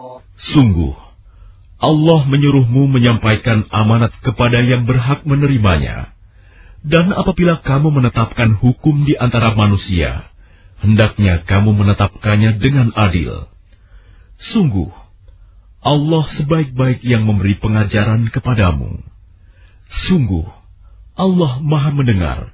Sungguh, Allah menyuruhmu menyampaikan amanat kepada yang berhak menerimanya. Dan apabila kamu menetapkan hukum di antara manusia, hendaknya kamu menetapkannya dengan adil. Sungguh, Allah sebaik-baik yang memberi pengajaran kepadamu. Sungguh, Allah Maha Mendengar,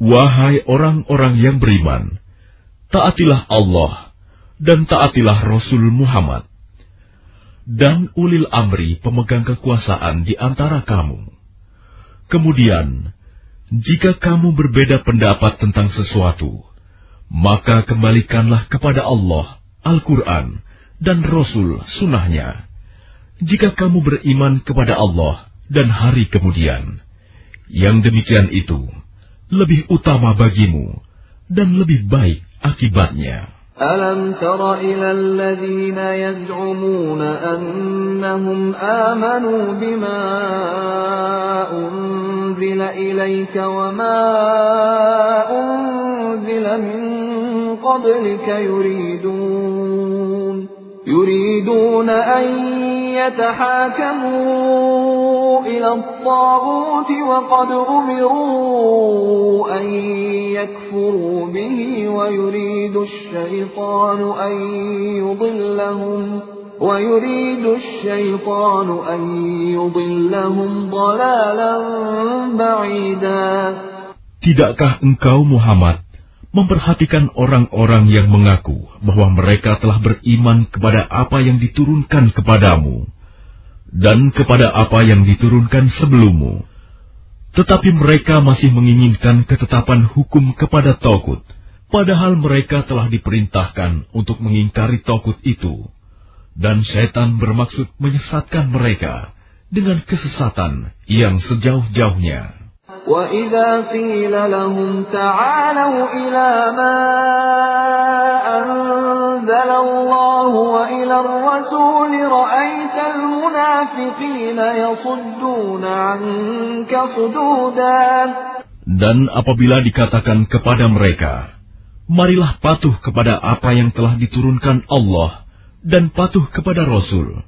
Wahai orang-orang yang beriman, taatilah Allah dan taatilah Rasul Muhammad dan ulil amri pemegang kekuasaan di antara kamu. Kemudian, jika kamu berbeda pendapat tentang sesuatu, maka kembalikanlah kepada Allah Al-Quran dan Rasul sunnahnya jika kamu beriman kepada Allah dan hari kemudian. Yang demikian itu lebih utama bagimu dan lebih baik akibatnya. Alam tara ila alladhina yaz'umuna annahum amanu bima unzila ilayka wa ma unzila min qablika yuridun يتحاكموا إلى الطاغوت وقد أمروا أن يكفروا به ويريد الشيطان أن يضلهم ويريد الشيطان أن يضلهم ضلالا بعيدا. Tidakkah engkau Muhammad memperhatikan orang-orang yang mengaku bahwa mereka telah beriman kepada apa yang diturunkan kepadamu dan kepada apa yang diturunkan sebelummu, tetapi mereka masih menginginkan ketetapan hukum kepada Tokut, padahal mereka telah diperintahkan untuk mengingkari Tokut itu, dan setan bermaksud menyesatkan mereka dengan kesesatan yang sejauh-jauhnya. وإذا قيل لهم تعالوا إلى ما أنزل الله وإلى الرسول رأيت المنافقين يصدون عنك صدودا Dan apabila dikatakan kepada mereka, marilah patuh kepada apa yang telah diturunkan Allah dan patuh kepada Rasul.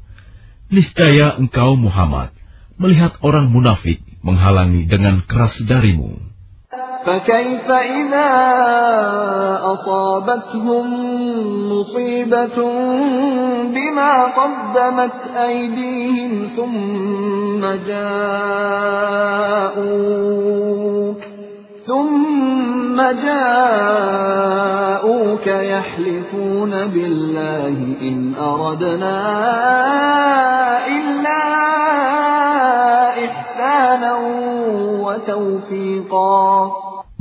Niscaya engkau Muhammad melihat orang munafik menghalangi dengan keras darimu. فكيف إذا أصابتهم مصيبة بما قدمت أيديهم ثم جاءوك ثم جاءوك يحلفون بالله إن أردنا إلا إحسانا وتوفيقا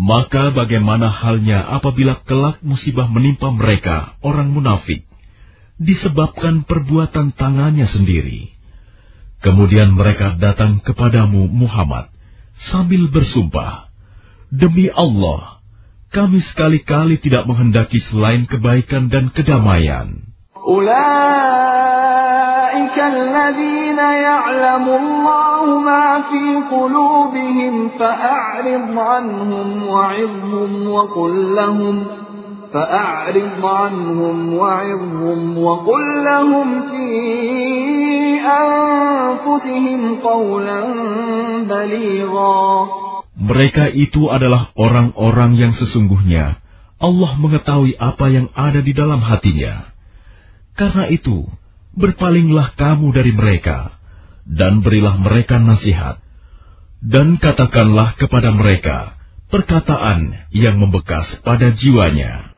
maka bagaimana halnya apabila kelak musibah menimpa mereka, orang munafik, disebabkan perbuatan tangannya sendiri. Kemudian mereka datang kepadamu Muhammad sambil bersumpah, Demi Allah, kami sekali-kali tidak menghendaki selain kebaikan dan kedamaian. أولئك أولئك الذين يعلم الله ما في قلوبهم فأعرض عنهم وعظهم وقل لهم فأعرض عنهم وعظهم وقل لهم في أنفسهم قولا بليغا Mereka itu adalah orang-orang yang sesungguhnya Allah mengetahui apa yang ada di dalam hatinya. Karena itu, berpalinglah kamu dari mereka, dan berilah mereka nasihat. Dan katakanlah kepada mereka perkataan yang membekas pada jiwanya.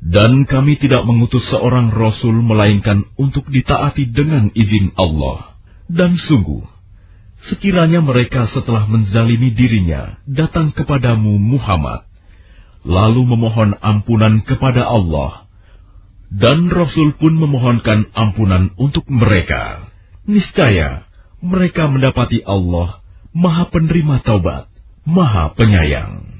Dan kami tidak mengutus seorang rasul melainkan untuk ditaati dengan izin Allah. Dan sungguh, sekiranya mereka setelah menzalimi dirinya datang kepadamu Muhammad, lalu memohon ampunan kepada Allah, dan Rasul pun memohonkan ampunan untuk mereka. Niscaya mereka mendapati Allah Maha Penerima Taubat, Maha Penyayang.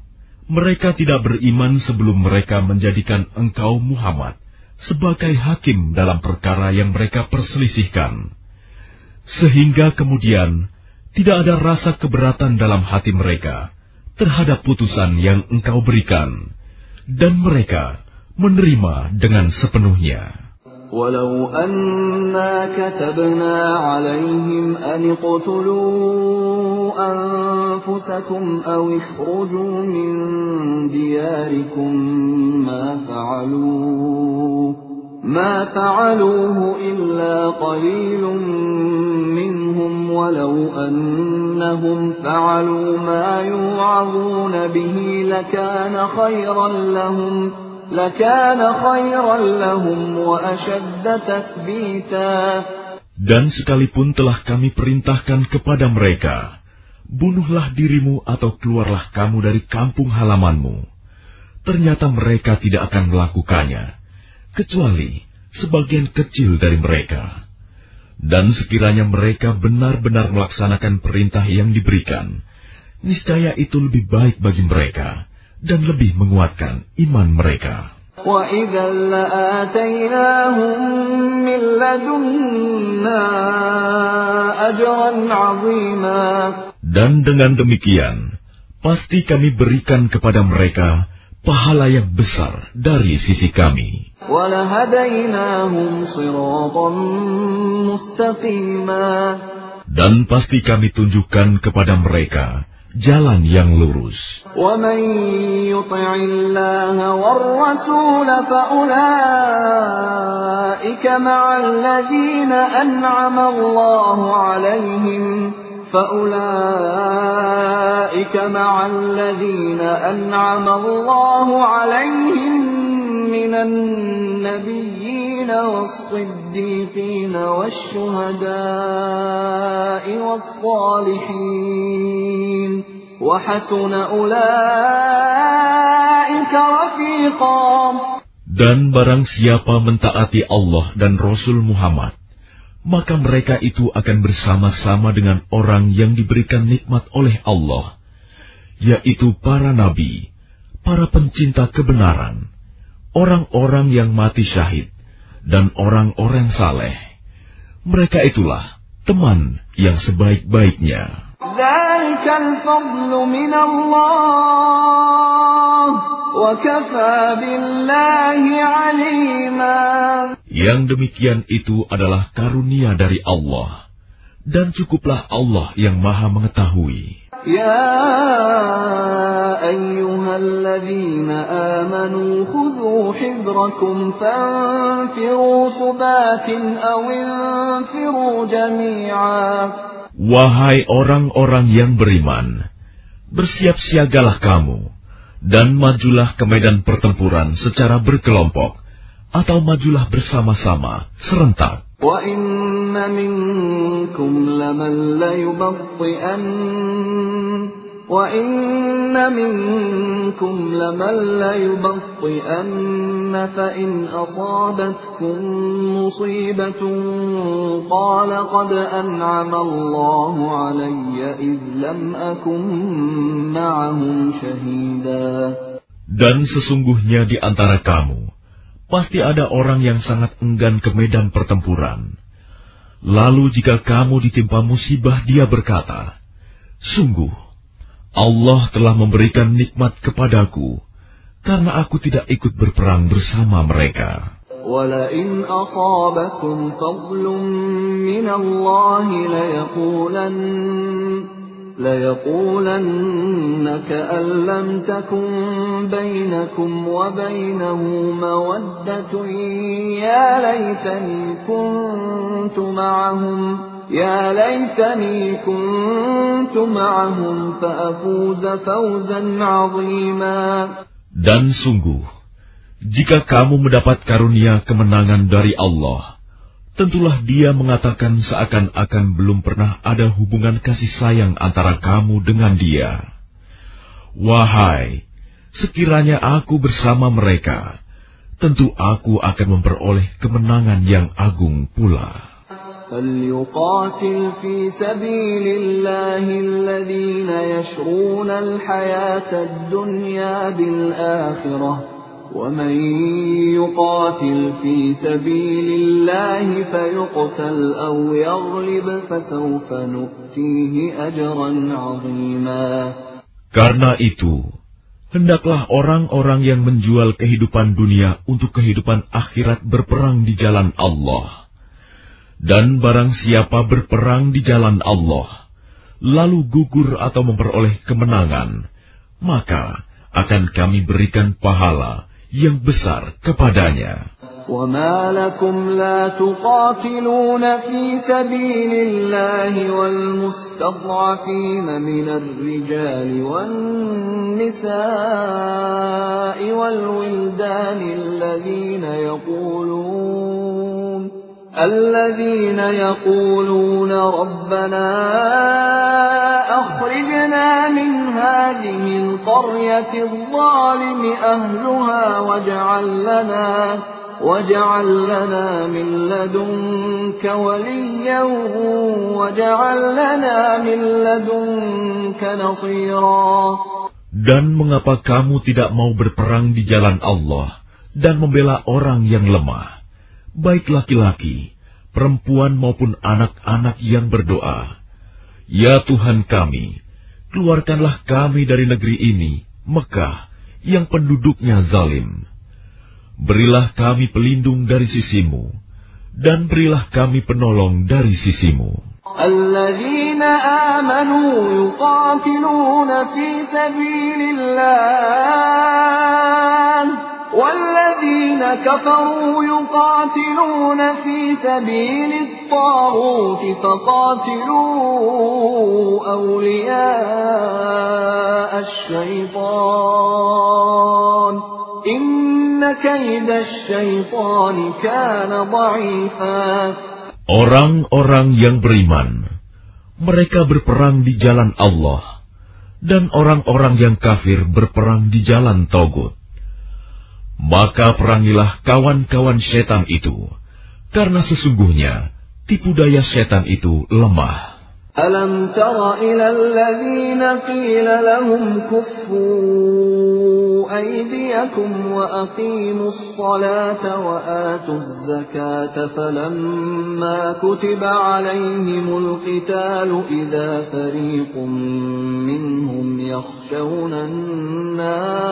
mereka tidak beriman sebelum mereka menjadikan engkau Muhammad sebagai hakim dalam perkara yang mereka perselisihkan, sehingga kemudian tidak ada rasa keberatan dalam hati mereka terhadap putusan yang engkau berikan, dan mereka menerima dengan sepenuhnya. ولو أنا كتبنا عليهم أن اقتلوا أنفسكم أو اخرجوا من دياركم ما فعلوه ما فعلوه إلا قليل منهم ولو أنهم فعلوا ما يوعظون به لكان خيرا لهم Dan sekalipun telah kami perintahkan kepada mereka, bunuhlah dirimu atau keluarlah kamu dari kampung halamanmu. Ternyata mereka tidak akan melakukannya, kecuali sebagian kecil dari mereka. Dan sekiranya mereka benar-benar melaksanakan perintah yang diberikan, niscaya itu lebih baik bagi mereka dan lebih menguatkan iman mereka. Dan dengan demikian, pasti kami berikan kepada mereka pahala yang besar dari sisi kami. Dan pasti kami tunjukkan kepada mereka jalan yang lurus. فأولئك مع الذين أنعم الله عليهم من النبيين والصديقين والشهداء والصالحين وحسن أولئك رفيقا. Dan barang siapa mentaati Allah dan Rasul Muhammad, maka mereka itu akan bersama-sama dengan orang yang diberikan nikmat oleh Allah, yaitu para nabi, para pencinta kebenaran, orang-orang yang mati syahid, dan orang-orang saleh. Mereka itulah teman yang sebaik-baiknya. Yang demikian itu adalah karunia dari Allah, dan cukuplah Allah yang Maha Mengetahui. Ya amanu fanfiru subatin awinfiru Wahai orang-orang yang beriman, bersiap-siagalah kamu dan majulah ke medan pertempuran secara berkelompok, atau majulah bersama-sama, serentak. وإن منكم لمن ليبطئن وإن منكم لمن ليبطئن فإن أصابتكم مصيبة قال قد أنعم الله علي إذ لم أكن معهم شهيدا Dan sesungguhnya di antara kamu, pasti ada orang yang sangat enggan ke medan pertempuran. Lalu jika kamu ditimpa musibah, dia berkata, Sungguh, Allah telah memberikan nikmat kepadaku, karena aku tidak ikut berperang bersama mereka. ولئن أصابكم فضل من الله ليقولن ليقولن كأن لم تكن بينكم وبينه مودة يا ليتني كنت معهم dan sungguh, jika kamu mendapat karunia kemenangan dari Allah, tentulah dia mengatakan seakan-akan belum pernah ada hubungan kasih sayang antara kamu dengan dia. Wahai, sekiranya aku bersama mereka, tentu aku akan memperoleh kemenangan yang agung pula. فليقاتل في سبيل الله الذين يشرون الحياة الدنيا بالآخرة ومن يقاتل في سبيل الله فيقتل أو يغلب فسوف نؤتيه أجرا عظيما Karena itu, hendaklah orang-orang yang menjual kehidupan dunia untuk kehidupan akhirat berperang di jalan Allah. Dan barang siapa berperang di jalan Allah, lalu gugur atau memperoleh kemenangan, maka akan kami berikan pahala yang besar kepadanya. وما لكم لا تقاتلون في سبيل الله والمستضعفين من الرجال والنساء والولدان الذين يقولون الذين يقولون ربنا أخرجنا من هذه القرية الظالم أهلها واجعل لنا واجعل لنا من لدنك وليا واجعل لنا من لدنك نصيرا Dan mengapa kamu tidak mau berperang di jalan Allah dan membela orang yang lemah? baik laki-laki, perempuan maupun anak-anak yang berdoa, "Ya Tuhan kami, keluarkanlah kami dari negeri ini, Mekah, yang penduduknya zalim. Berilah kami pelindung dari sisimu, dan berilah kami penolong dari sisimu." الذين آمنوا يقاتلون في سبيل الله والذين كفروا يقاتلون في سبيل الطاغوت فقاتلوا أولياء الشيطان إن كيد الشيطان كان ضعيفا Orang-orang yang beriman, mereka berperang di jalan Allah, dan orang-orang yang kafir berperang di jalan Togut. Maka perangilah kawan-kawan setan itu, karena sesungguhnya tipu daya setan itu lemah. Alam tara ila alladhina qila lahum kuffu aydiyakum wa aqimus salata wa atuz zakata falamma kutiba alayhimul qitalu idha fariqum minhum yakhshawna an-nas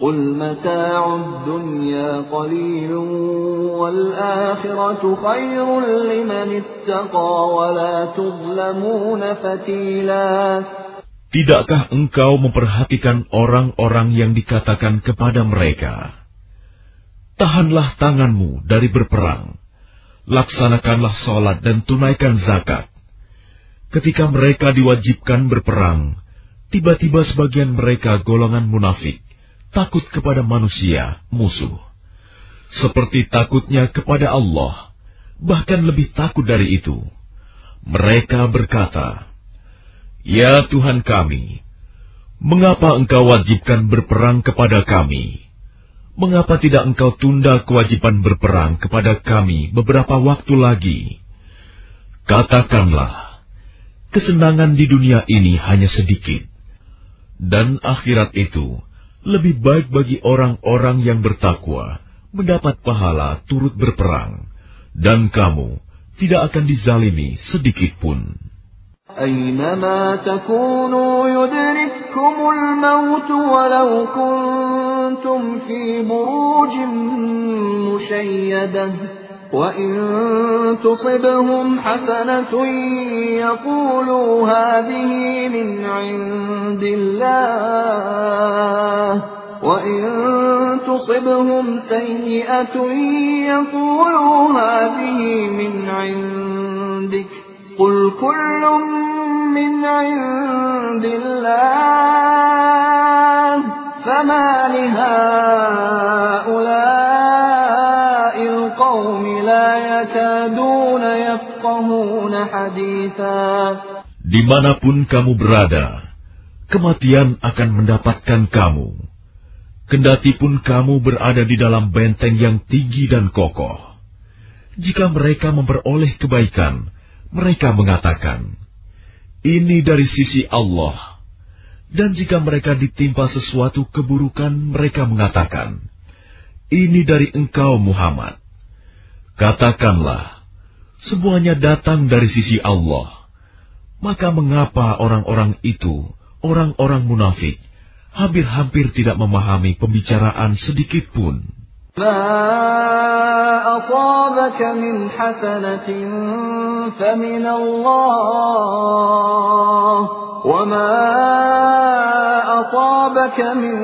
قل متاع الدنيا قليل والآخرة خير لمن اتقى ولا تظلمون فتيلا Tidakkah engkau memperhatikan orang-orang yang dikatakan kepada mereka, Tahanlah tanganmu dari berperang, laksanakanlah sholat dan tunaikan zakat. Ketika mereka diwajibkan berperang, tiba-tiba sebagian mereka golongan munafik, takut kepada manusia, musuh. Seperti takutnya kepada Allah, bahkan lebih takut dari itu. Mereka berkata, Ya Tuhan kami, mengapa Engkau wajibkan berperang kepada kami? Mengapa tidak Engkau tunda kewajiban berperang kepada kami beberapa waktu lagi? Katakanlah, kesenangan di dunia ini hanya sedikit, dan akhirat itu lebih baik bagi orang-orang yang bertakwa mendapat pahala turut berperang, dan kamu tidak akan dizalimi sedikit pun. أينما تكونوا يدرككم الموت ولو كنتم في بروج مشيدة وإن تصبهم حسنة يقولوا هذه من عند الله وإن تصبهم سيئة يقولوا هذه من عندك قل كل من عند الله فما لهؤلاء القوم لا يكادون يفقهون حديثا Dimanapun kamu berada, kematian akan mendapatkan kamu. Kendati pun kamu berada di dalam benteng yang tinggi dan kokoh. Jika mereka memperoleh kebaikan, mereka mengatakan, "Ini dari sisi Allah." Dan jika mereka ditimpa sesuatu keburukan, mereka mengatakan, "Ini dari engkau, Muhammad." Katakanlah, semuanya datang dari sisi Allah. Maka mengapa orang-orang itu, orang-orang munafik, hampir-hampir tidak memahami pembicaraan sedikit pun? ما أصابك من حسنة فمن الله وما أصابك من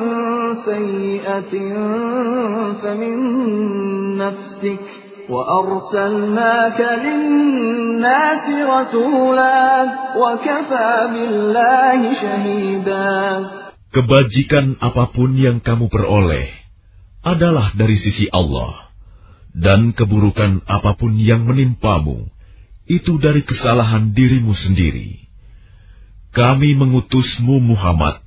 سيئة فمن نفسك وأرسلناك للناس رسولا وكفى بالله شهيدا Kebajikan apa pun yang kamu peroleh, adalah dari sisi Allah, dan keburukan apa pun yang menimpamu itu dari kesalahan dirimu sendiri. Kami mengutusmu Muhammad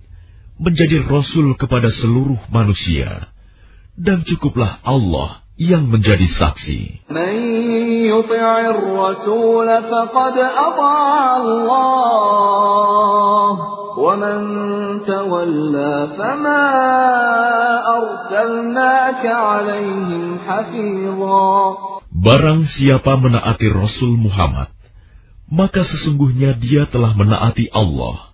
menjadi rasul kepada seluruh manusia, dan cukuplah Allah yang menjadi saksi. Barang siapa menaati Rasul Muhammad, maka sesungguhnya dia telah menaati Allah.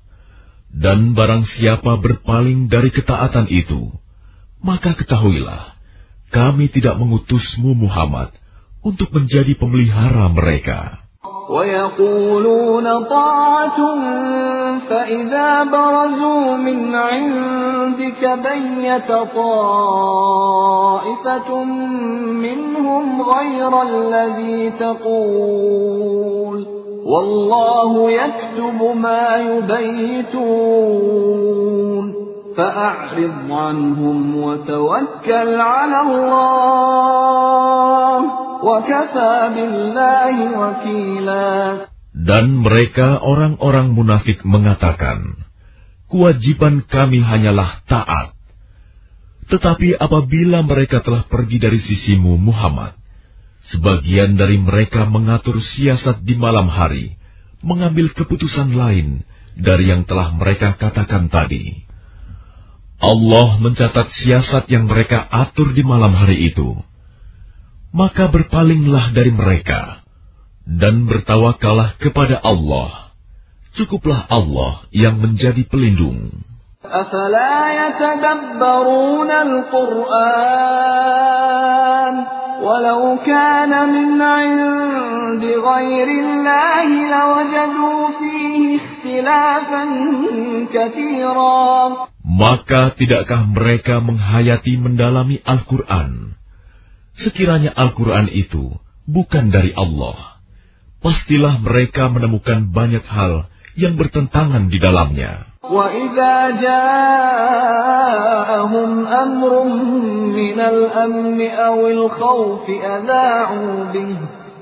Dan barang siapa berpaling dari ketaatan itu, maka ketahuilah, kami tidak mengutusmu Muhammad untuk menjadi pemelihara mereka. ويقولون طاعة فإذا برزوا من عندك بيت طائفة منهم غير الذي تقول والله يكتب ما يبيتون فأعرض عنهم وتوكل على الله Dan mereka orang-orang munafik mengatakan, kewajiban kami hanyalah taat. Tetapi apabila mereka telah pergi dari sisimu Muhammad, Sebagian dari mereka mengatur siasat di malam hari, mengambil keputusan lain dari yang telah mereka katakan tadi. Allah mencatat siasat yang mereka atur di malam hari itu. Maka berpalinglah dari mereka dan bertawakallah kepada Allah. Cukuplah Allah yang menjadi pelindung. أفلا يتدبرون القرآن ولو كان من عند غير الله لوجدوا فيه اختلافا كثيرا Maka tidakkah mereka menghayati mendalami Al-Quran? Sekiranya Al-Quran itu bukan dari Allah, pastilah mereka menemukan banyak hal yang bertentangan di dalamnya. وإذا جاءهم أمر من الأمن أو الخوف أذاعوا به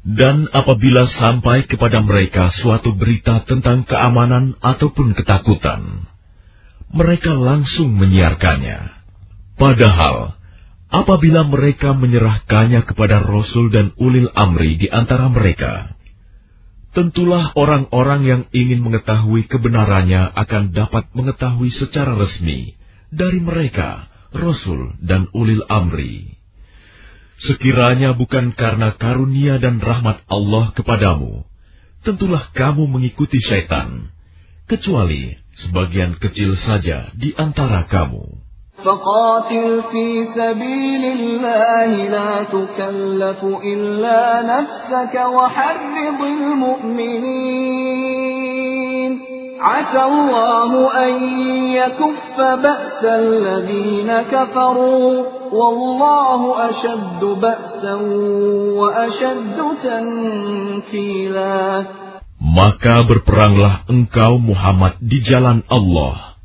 Dan apabila sampai kepada mereka suatu berita tentang keamanan ataupun ketakutan, mereka langsung menyiarkannya. Padahal, apabila mereka menyerahkannya kepada Rasul dan Ulil Amri di antara mereka, tentulah orang-orang yang ingin mengetahui kebenarannya akan dapat mengetahui secara resmi dari mereka, Rasul dan Ulil Amri. Sekiranya bukan karena karunia dan rahmat Allah kepadamu, tentulah kamu mengikuti syaitan, kecuali sebagian kecil saja di antara kamu. فقاتل في سبيل الله لا تكلف إلا نفسك وحرض المؤمنين عسى الله أن يكف بأس الذين كفروا والله أشد بأسا وأشد تنكيلا Maka berperanglah engkau Muhammad di jalan Allah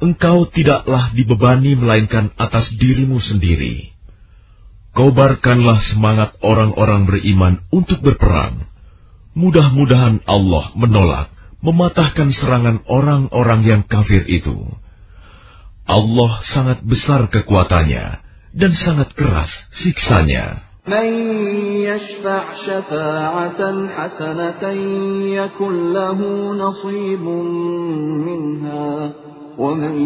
engkau tidaklah dibebani melainkan atas dirimu sendiri. Kobarkanlah semangat orang-orang beriman untuk berperang. Mudah-mudahan Allah menolak, mematahkan serangan orang-orang yang kafir itu. Allah sangat besar kekuatannya dan sangat keras siksanya. من يشفع شفاعة حسنة يكن له نصيب منها ومن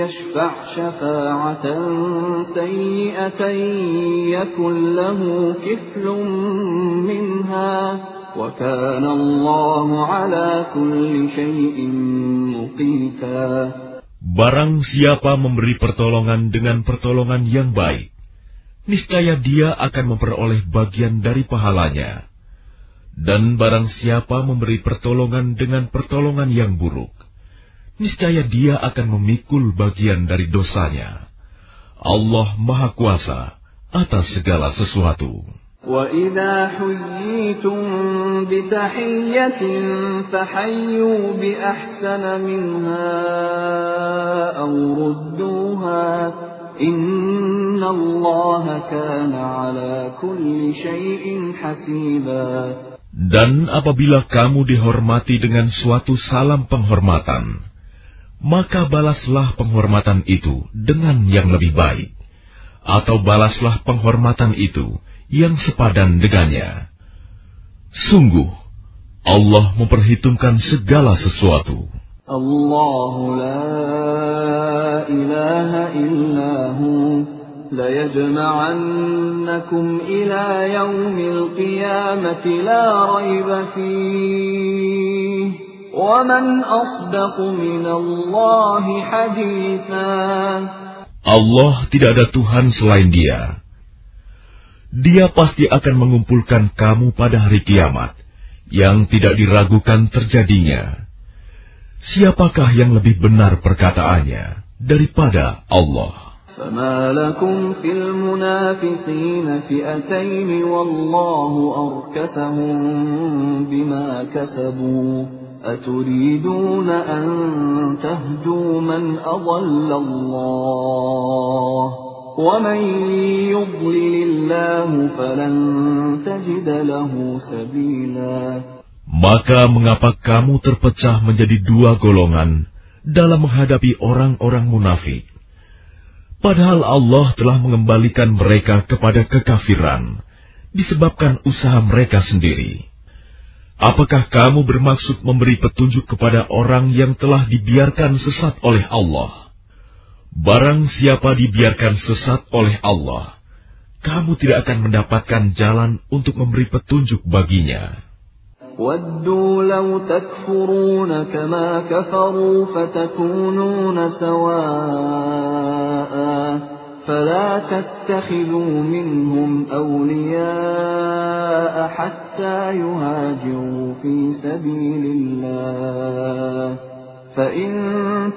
يشفع شفاعة سيئة يكن له كفل منها وكان الله على كل شيء مقيتا Barang siapa memberi pertolongan dengan pertolongan yang baik, niscaya dia akan memperoleh bagian dari pahalanya. Dan barang siapa memberi pertolongan dengan pertolongan yang buruk, niscaya dia akan memikul bagian dari dosanya. Allah Maha Kuasa atas segala sesuatu. وَإِذَا حُيِّيتُم بِتَحِيَّةٍ فَحَيُّوا بِأَحْسَنَ مِنْهَا أَوْ رُدُّوهَا إِنَّ اللَّهَ كَانَ عَلَى كُلِّ شَيْءٍ حَسِيبًا Dan apabila kamu dihormati dengan suatu salam penghormatan, maka balaslah penghormatan itu dengan yang lebih baik, atau balaslah penghormatan itu yang sepadan dengannya. Sungguh, Allah memperhitungkan segala sesuatu. الله لا إله إلا هو ليجمعنكم إلى يوم القيامة لا ريب فيه ومن أصدق من الله حديثا Allah tidak ada Tuhan selain Dia. Dia pasti akan mengumpulkan kamu pada hari kiamat yang tidak diragukan terjadinya. Siapakah yang lebih benar perkataannya daripada Allah? فما لكم في المنافقين فئتين والله أركسهم بما كسبوا أتريدون أن تهدوا من أضل الله ومن يضلل الله فلن تجد له سبيلا Maka mengapa kamu terpecah menjadi dua golongan dalam menghadapi orang-orang munafik? Padahal Allah telah mengembalikan mereka kepada kekafiran disebabkan usaha mereka sendiri. Apakah kamu bermaksud memberi petunjuk kepada orang yang telah dibiarkan sesat oleh Allah? Barang siapa dibiarkan sesat oleh Allah, kamu tidak akan mendapatkan jalan untuk memberi petunjuk baginya. وَدُّوا لَوْ تَكْفُرُونَ كَمَا كَفَرُوا فَتَكُونُونَ سَوَاءً فلا تتخذوا منهم أولياء حتى يهاجروا في سبيل الله. فإن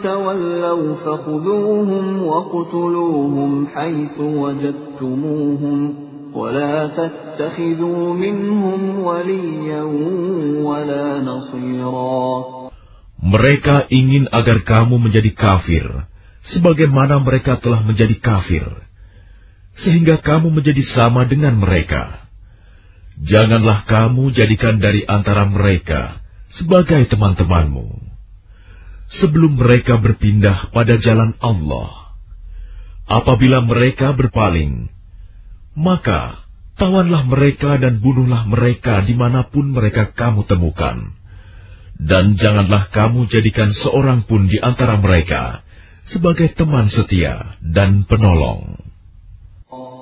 تولوا فخذوهم وقتلوهم حيث وجدتموهم ولا تتخذوا منهم وليا ولا نصيرا. Mereka ingin agar kamu menjadi kafir, sebagaimana mereka telah menjadi kafir, sehingga kamu menjadi sama dengan mereka. Janganlah kamu jadikan dari antara mereka sebagai teman-temanmu. Sebelum mereka berpindah pada jalan Allah, apabila mereka berpaling, maka tawanlah mereka dan bunuhlah mereka di mana pun mereka kamu temukan. Dan janganlah kamu jadikan seorang pun di antara mereka sebagai teman setia dan penolong.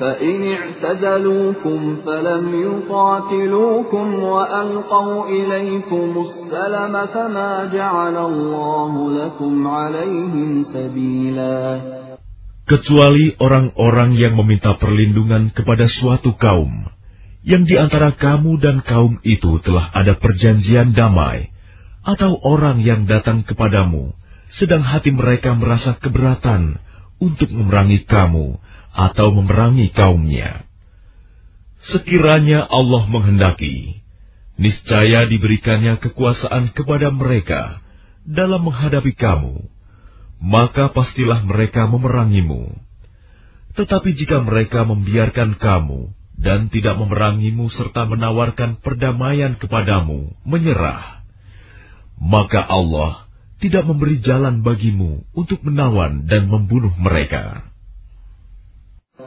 فإن اعتزلوكم فلم يقاتلوكم وألقوا إليكم السلم فما جعل الله لكم عليهم سبيلا Kecuali orang-orang yang meminta perlindungan kepada suatu kaum, yang di antara kamu dan kaum itu telah ada perjanjian damai, atau orang yang datang kepadamu, sedang hati mereka merasa keberatan untuk memerangi kamu atau memerangi kaumnya. Sekiranya Allah menghendaki, niscaya diberikannya kekuasaan kepada mereka dalam menghadapi kamu, maka pastilah mereka memerangimu. Tetapi jika mereka membiarkan kamu dan tidak memerangimu serta menawarkan perdamaian kepadamu, menyerah, maka Allah tidak memberi jalan bagimu untuk menawan dan membunuh mereka.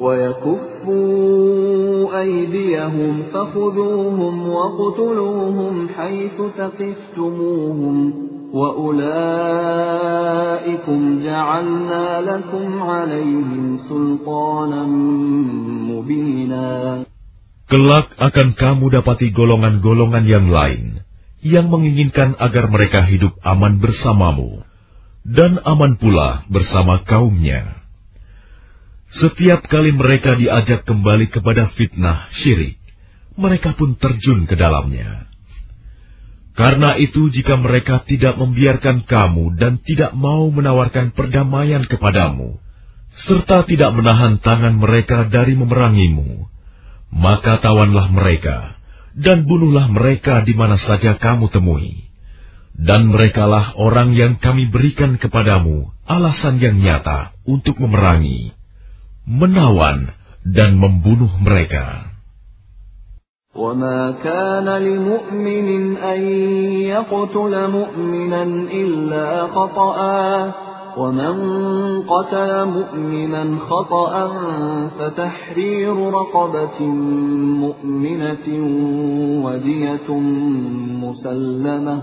ويكفوا أيديهم فخذوهم وقتلوهم حيث ثقفتموهم وأولئكم جعلنا لكم عليهم سلطانا مبينا Kelak akan kamu dapati golongan-golongan yang lain yang menginginkan agar mereka hidup aman bersamamu dan aman pula bersama kaumnya. Setiap kali mereka diajak kembali kepada fitnah syirik, mereka pun terjun ke dalamnya. Karena itu, jika mereka tidak membiarkan kamu dan tidak mau menawarkan perdamaian kepadamu, serta tidak menahan tangan mereka dari memerangimu, maka tawanlah mereka dan bunuhlah mereka di mana saja kamu temui. Dan merekalah orang yang kami berikan kepadamu alasan yang nyata untuk memerangi menawan dan membunuh mereka. وما كان لمؤمن أن يقتل مؤمنا إلا خطأ ومن قتل مؤمنا خطأ فتحرير رقبة مؤمنة ببينة ودية مسلمة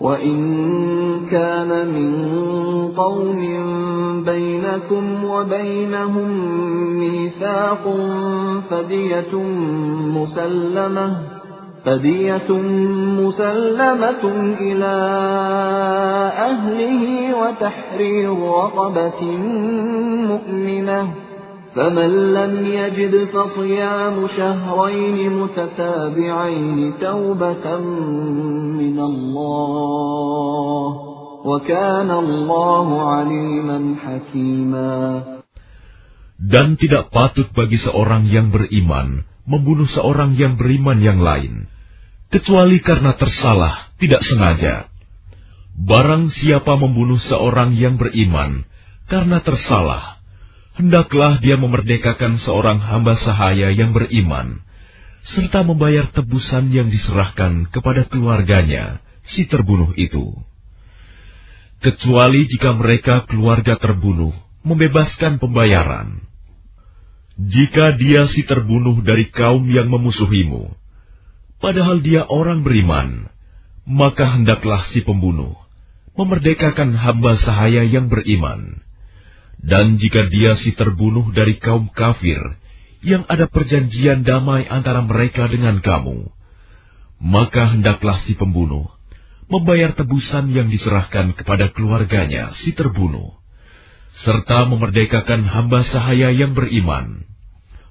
وإن كان من قوم بينكم وبينهم ميثاق فدية مسلمة فدية مسلمة إلى أهله وتحرير رقبة مؤمنة فمن لم يجد فصيام شهرين متتابعين توبة من الله وكان الله عليما حكيما Dan tidak patut bagi seorang yang beriman membunuh seorang yang beriman yang lain, kecuali karena tersalah, tidak sengaja. Barang siapa membunuh seorang yang beriman karena tersalah, hendaklah dia memerdekakan seorang hamba sahaya yang beriman, serta membayar tebusan yang diserahkan kepada keluarganya, si terbunuh itu. Kecuali jika mereka keluarga terbunuh membebaskan pembayaran. Jika dia si terbunuh dari kaum yang memusuhimu, padahal dia orang beriman, maka hendaklah si pembunuh memerdekakan hamba sahaya yang beriman dan jika dia si terbunuh dari kaum kafir, yang ada perjanjian damai antara mereka dengan kamu, maka hendaklah si pembunuh membayar tebusan yang diserahkan kepada keluarganya si terbunuh, serta memerdekakan hamba sahaya yang beriman.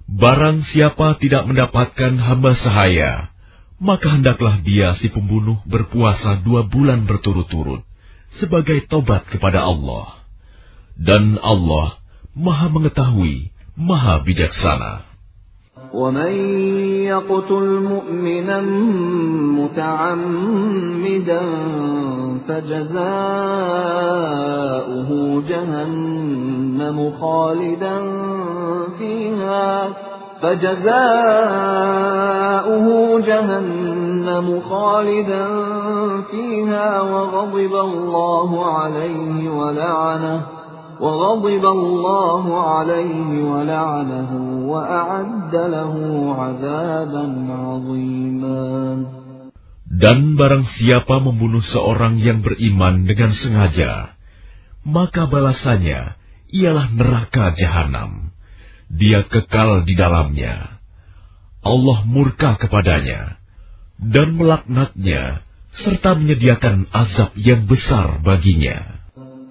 Barang siapa tidak mendapatkan hamba sahaya, maka hendaklah dia si pembunuh berpuasa dua bulan berturut-turut sebagai tobat kepada Allah dan Allah Maha Mengetahui, Maha Bijaksana. ومن يقتل مؤمنا متعمدا فجزاؤه جهنم خالدا فيها فجزاؤه جهنم خالدا فيها وغضب الله عليه ولعنه وغضب الله عليه ولعنه وأعد له عذابا عظيما Dan barang siapa membunuh seorang yang beriman dengan sengaja, maka balasannya ialah neraka jahanam. Dia kekal di dalamnya. Allah murka kepadanya dan melaknatnya serta menyediakan azab yang besar baginya.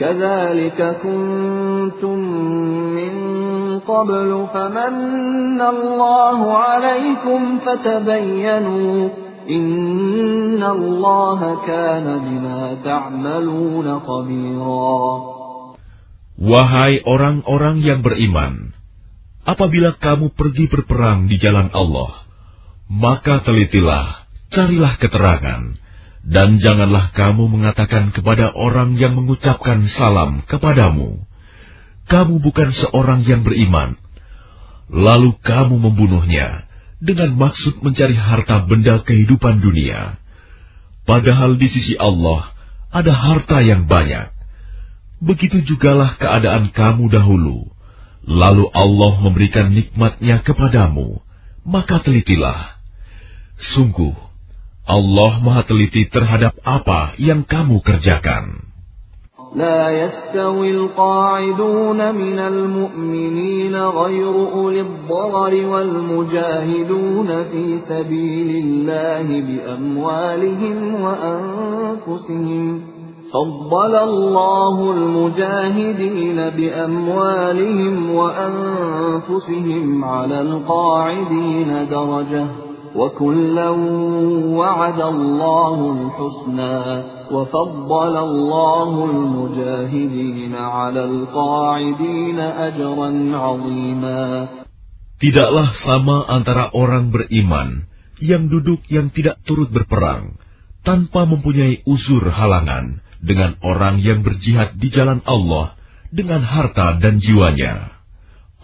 كذلك كنتم من قبل فمن الله عليكم فتبينوا إن الله كان بما تعملون خبيرا Wahai orang-orang yang beriman, apabila kamu pergi berperang di jalan Allah, maka telitilah, carilah keterangan, dan janganlah kamu mengatakan kepada orang yang mengucapkan salam kepadamu, "Kamu bukan seorang yang beriman." Lalu kamu membunuhnya dengan maksud mencari harta benda kehidupan dunia. Padahal di sisi Allah ada harta yang banyak. Begitu jugalah keadaan kamu dahulu. Lalu Allah memberikan nikmatnya kepadamu, maka telitilah. Sungguh, Allah Maha Teliti terhadap apa yang kamu kerjakan. لا يستوي القاعدون من المؤمنين غير أولي الضرر والمجاهدون في سبيل الله بأموالهم وأنفسهم فضل الله المجاهدين بأموالهم وأنفسهم على القاعدين درجة وكلا وعد الله الحسنى وفضل الله المجاهدين على القاعدين أجرا عظيما Tidaklah sama antara orang beriman yang duduk yang tidak turut berperang tanpa mempunyai uzur halangan dengan orang yang berjihad di jalan Allah dengan harta dan jiwanya.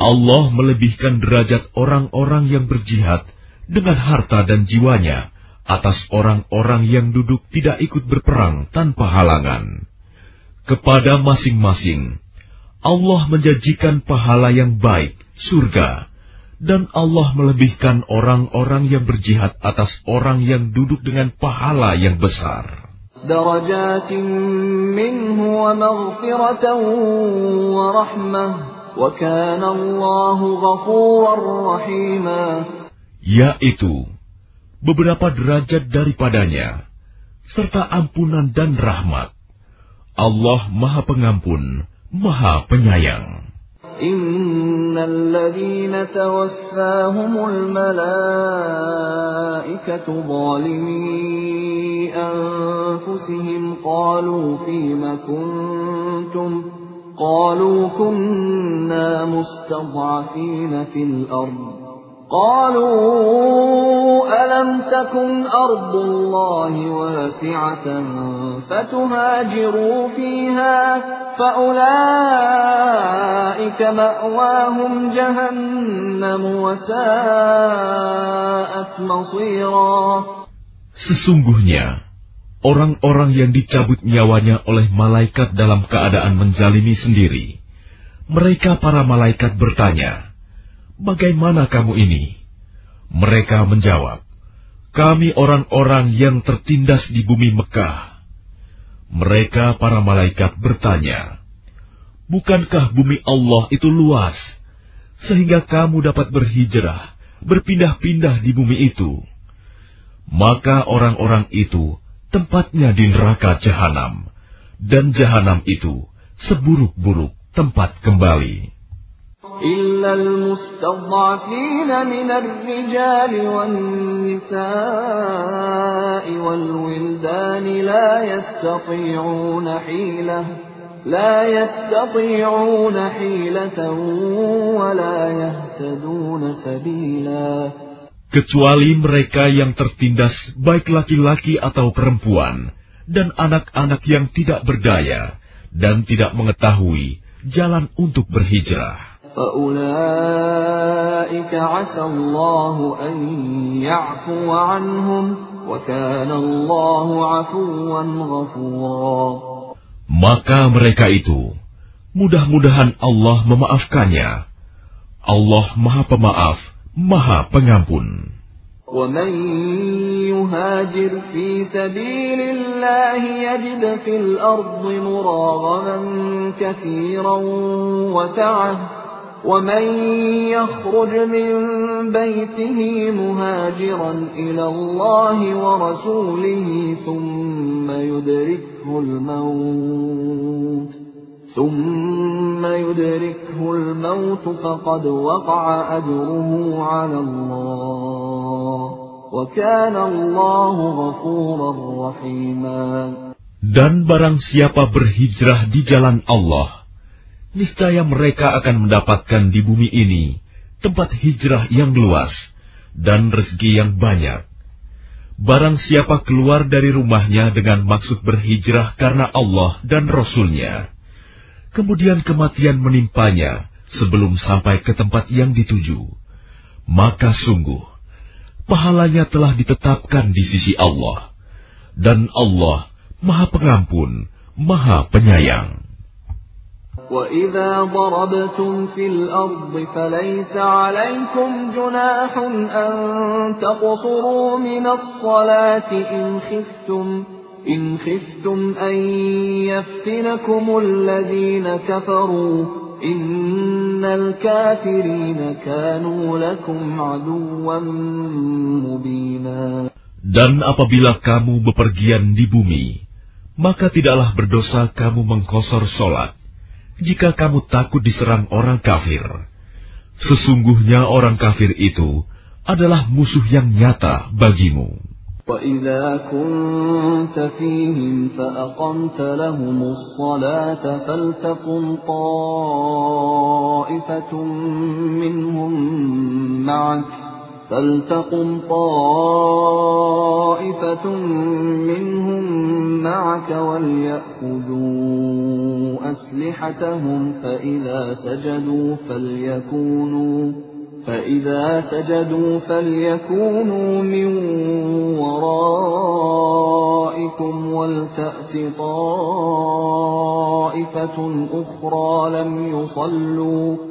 Allah melebihkan derajat orang-orang yang berjihad dengan harta dan jiwanya atas orang-orang yang duduk tidak ikut berperang tanpa halangan. Kepada masing-masing, Allah menjanjikan pahala yang baik, surga, dan Allah melebihkan orang-orang yang berjihad atas orang yang duduk dengan pahala yang besar. wa منه ومغفرة ورحمة وكان الله غفورا رحيما yaitu beberapa derajat daripadanya, serta ampunan dan rahmat. Allah Maha Pengampun, Maha Penyayang. إن الذين توفاهم الملائكة ظالمي أنفسهم قالوا فيم كنتم قالوا كنا مستضعفين في الأرض قالوا ألم تكن أرض الله واسعة فتهاجروا فيها فأولئك مأواهم جهنم وساءت مصيرا Sesungguhnya, orang-orang yang dicabut nyawanya oleh malaikat dalam keadaan menzalimi sendiri, mereka para malaikat bertanya, bagaimana kamu ini? Mereka menjawab, kami orang-orang yang tertindas di bumi Mekah. Mereka para malaikat bertanya, bukankah bumi Allah itu luas, sehingga kamu dapat berhijrah, berpindah-pindah di bumi itu? Maka orang-orang itu tempatnya di neraka jahanam, dan jahanam itu seburuk-buruk tempat kembali. إلا المستضعفين من الرجال والنساء والولدان لا يستطيعون حيلة لا يستطيعون حيلة ولا يهتدون سبيلا Kecuali mereka yang tertindas baik laki-laki atau perempuan dan anak-anak yang tidak berdaya dan tidak mengetahui jalan untuk berhijrah. فأولئك عسى الله أن يعفو عنهم وكان الله عفوا غفورا Maka mereka itu, mudah-mudahan Allah memaafkannya. Allah Maha Pemaaf, Maha Pengampun. ومن يهاجر في سبيل الله يجد في الأرض مراغما كثيرا وسعه ومن يخرج من بيته مهاجرا إلى الله ورسوله ثم يدركه الموت ثم يدركه الموت فقد وقع أجره على الله وكان الله غفورا رحيما Dan barang siapa berhijrah di jalan Allah, niscaya mereka akan mendapatkan di bumi ini tempat hijrah yang luas dan rezeki yang banyak. Barang siapa keluar dari rumahnya dengan maksud berhijrah karena Allah dan Rasul-Nya, kemudian kematian menimpanya sebelum sampai ke tempat yang dituju, maka sungguh pahalanya telah ditetapkan di sisi Allah, dan Allah Maha Pengampun, Maha Penyayang. وإذا ضربتم في الأرض فليس عليكم جناح أن تقصروا من الصلاة إن خفتم إن خفتم أن يفتنكم الذين كفروا إن الكافرين كانوا لكم عدوا مبينا Dan apabila kamu bepergian di bumi, maka tidaklah berdosa kamu mengkosor solat jika kamu takut diserang orang kafir. Sesungguhnya orang kafir itu adalah musuh yang nyata bagimu. وإذا كنت فيهم فأقمت لهم الصلاة فلتقم طائفة منهم معك فلتقم طائفة منهم معك وليأخذوا أسلحتهم فإذا سجدوا فليكونوا فإذا سجدوا فليكونوا من ورائكم ولتأت طائفة أخرى لم يصلوا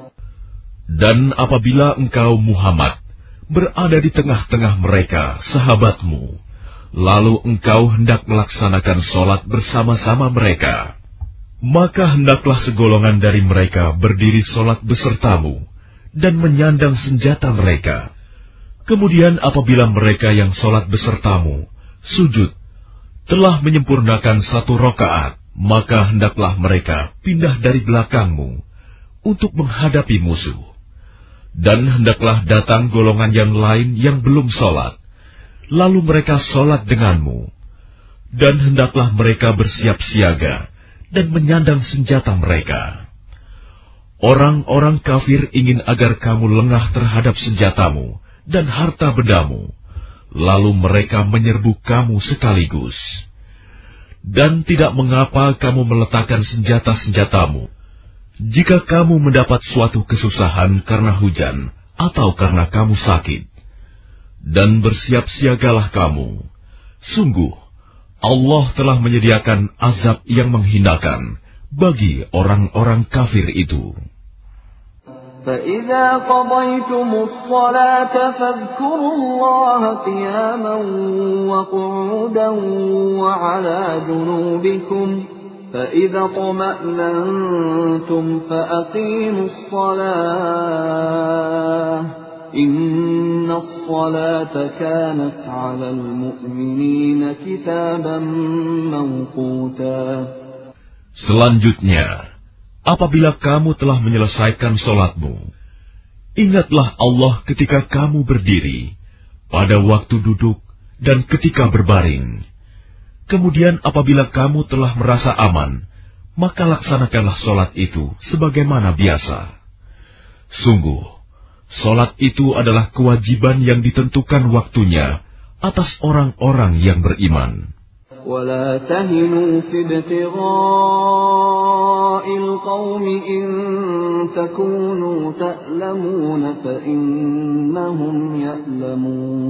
Dan apabila engkau Muhammad berada di tengah-tengah mereka, sahabatmu, lalu engkau hendak melaksanakan sholat bersama-sama mereka, maka hendaklah segolongan dari mereka berdiri sholat besertamu dan menyandang senjata mereka. Kemudian apabila mereka yang sholat besertamu, sujud, telah menyempurnakan satu rokaat, maka hendaklah mereka pindah dari belakangmu untuk menghadapi musuh dan hendaklah datang golongan yang lain yang belum sholat, lalu mereka sholat denganmu, dan hendaklah mereka bersiap siaga dan menyandang senjata mereka. Orang-orang kafir ingin agar kamu lengah terhadap senjatamu dan harta bedamu, lalu mereka menyerbu kamu sekaligus. Dan tidak mengapa kamu meletakkan senjata-senjatamu jika kamu mendapat suatu kesusahan karena hujan atau karena kamu sakit, dan bersiap siagalah kamu, sungguh Allah telah menyediakan azab yang menghinakan bagi orang-orang kafir itu. فإذا قضيتم الصلاة فاذكروا الله قياما وقعودا وعلى جنوبكم فإذا طمأننتم فأقيموا الصلاة إن الصلاة كانت على المؤمنين كتابا موقوتا Selanjutnya, apabila kamu telah menyelesaikan sholatmu, ingatlah Allah ketika kamu berdiri, pada waktu duduk, dan ketika berbaring Kemudian apabila kamu telah merasa aman, maka laksanakanlah solat itu sebagaimana biasa. Sungguh, solat itu adalah kewajiban yang ditentukan waktunya atas orang-orang yang beriman. ولا تهنوا في ابتغاء القوم إن تكونوا تألمون فإنهم يألمون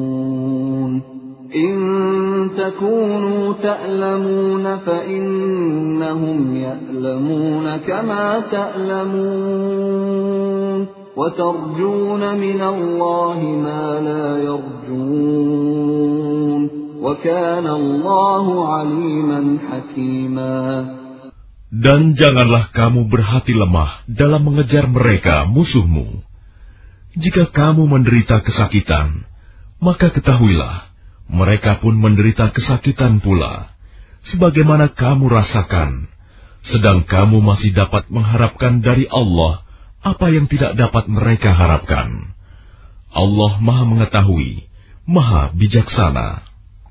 إن تكونوا تألمون فإنهم يألمون كما تألمون وترجون من الله ما لا يرجون وكان الله عليما حكيما Dan janganlah kamu berhati lemah dalam mengejar mereka musuhmu. Jika kamu menderita kesakitan, maka ketahuilah mereka pun menderita kesakitan pula, sebagaimana kamu rasakan, sedang kamu masih dapat mengharapkan dari Allah apa yang tidak dapat mereka harapkan. Allah Maha Mengetahui, Maha Bijaksana.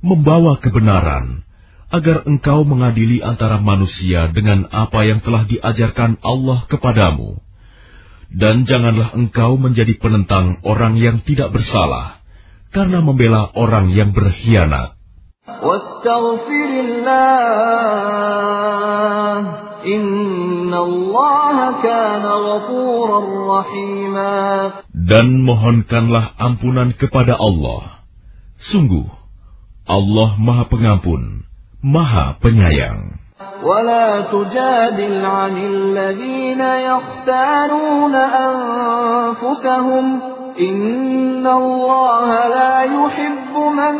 membawa kebenaran, agar engkau mengadili antara manusia dengan apa yang telah diajarkan Allah kepadamu. Dan janganlah engkau menjadi penentang orang yang tidak bersalah, karena membela orang yang berkhianat. Dan mohonkanlah ampunan kepada Allah. Sungguh, Allah Maha Pengampun, Maha Penyayang. ولا تجادل عن الذين يختارون أنفسهم إن الله لا يحب من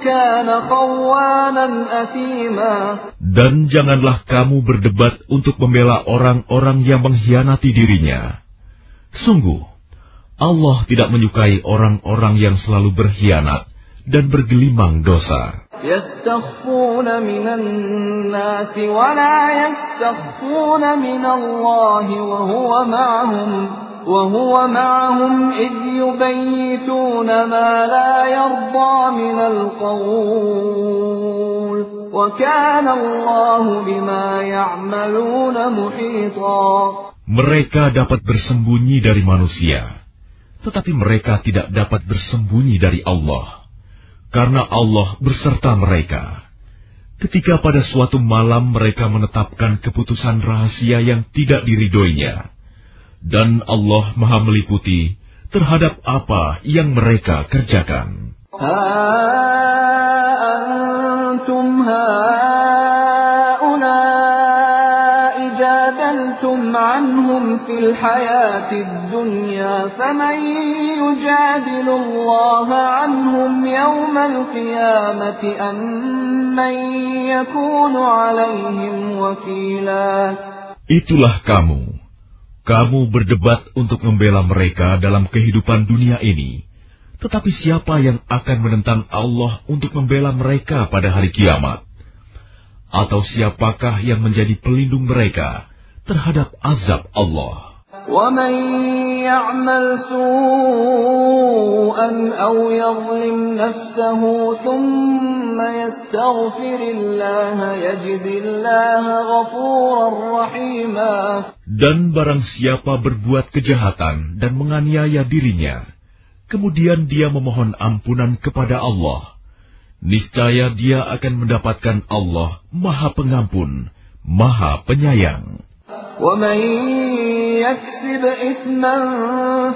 كان خوانا أثيما Dan janganlah kamu berdebat untuk membela orang-orang yang mengkhianati dirinya. Sungguh, Allah tidak menyukai orang-orang yang selalu berkhianat dan bergelimang dosa. Mereka dapat bersembunyi dari manusia, tetapi mereka tidak dapat bersembunyi dari Allah karena Allah berserta mereka. Ketika pada suatu malam mereka menetapkan keputusan rahasia yang tidak diridoinya, dan Allah Maha Meliputi terhadap apa yang mereka kerjakan. Ha antum ha عنهم في الحياة الدنيا فمن يجادل الله عنهم يوم القيامة أم من يكون عليهم وكيلا Itulah kamu. Kamu berdebat untuk membela mereka dalam kehidupan dunia ini. Tetapi siapa yang akan menentang Allah untuk membela mereka pada hari kiamat? Atau siapakah yang menjadi pelindung mereka terhadap azab Allah. ومن يعمل سوءا أو يظلم نفسه ثم يستغفر الله يجد الله غفورا رحيما Dan barang siapa berbuat kejahatan dan menganiaya dirinya, kemudian dia memohon ampunan kepada Allah, niscaya dia akan mendapatkan Allah Maha Pengampun, Maha Penyayang. ومن يكسب إثما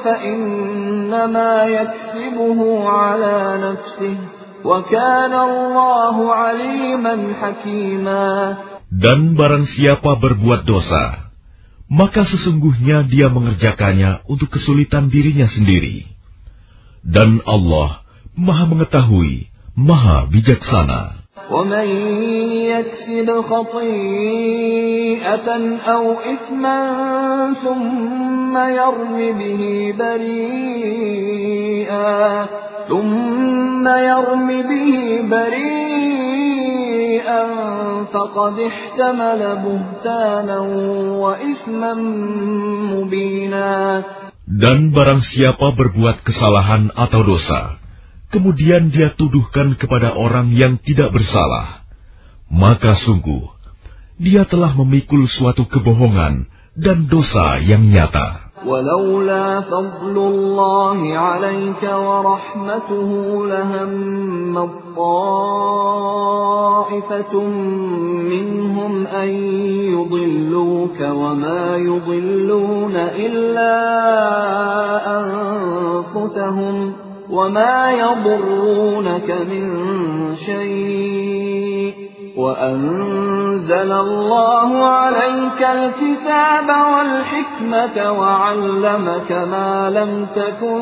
فإنما يكسبه على نفسه وكان الله عليما حكيما Dan barang siapa berbuat dosa, maka sesungguhnya dia mengerjakannya untuk kesulitan dirinya sendiri. Dan Allah maha mengetahui, maha bijaksana. ومن يكسب خطيئة أو إثما ثم يرم به بريئا ثم يرم به بريئا فقد احتمل بهتانا وإثما مبينا. Dan barang siapa berbuat kesalahan atau dosa, kemudian dia tuduhkan kepada orang yang tidak bersalah, maka sungguh dia telah memikul suatu kebohongan dan dosa yang nyata. ولولا فضل الله عليك ورحمته لهم طائفة منهم أن يضلوك وما يضلون إلا أنفسهم وما يضرونك من شيء وأنزل الله عليك الكتاب والحكمة وعلمك ما لم تكن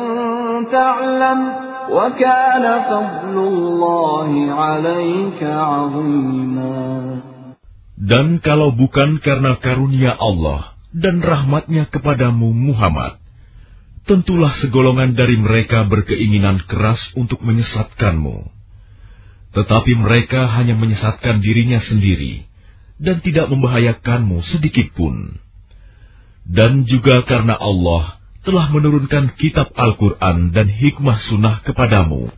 تعلم وكان فضل الله عليك عظيما Dan kalau bukan karena karunia Allah dan rahmatnya kepadamu Muhammad. Tentulah segolongan dari mereka berkeinginan keras untuk menyesatkanmu. Tetapi mereka hanya menyesatkan dirinya sendiri dan tidak membahayakanmu sedikit pun. Dan juga karena Allah telah menurunkan kitab Al-Quran dan hikmah sunnah kepadamu,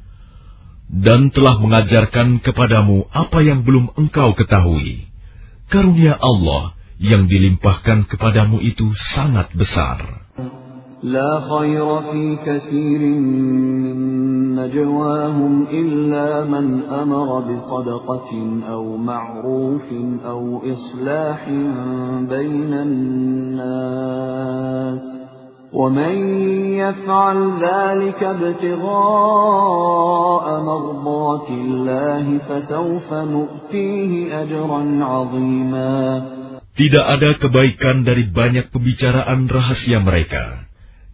dan telah mengajarkan kepadamu apa yang belum engkau ketahui. Karunia Allah yang dilimpahkan kepadamu itu sangat besar. لا خير في كثير من نجواهم إلا من أمر بصدقة أو معروف أو إصلاح بين الناس ومن يفعل ذلك ابتغاء مرضات الله فسوف نؤتيه أجرا عظيما. Tidak ada kebaikan dari banyak pembicaraan rahasia mereka,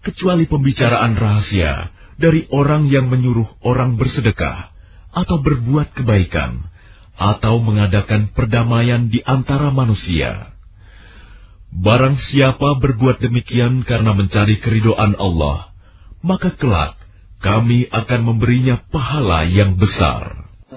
kecuali pembicaraan rahasia dari orang yang menyuruh orang bersedekah, atau berbuat kebaikan, atau mengadakan perdamaian di antara manusia. Barang siapa berbuat demikian karena mencari keridoan Allah, maka kelak kami akan memberinya pahala yang besar.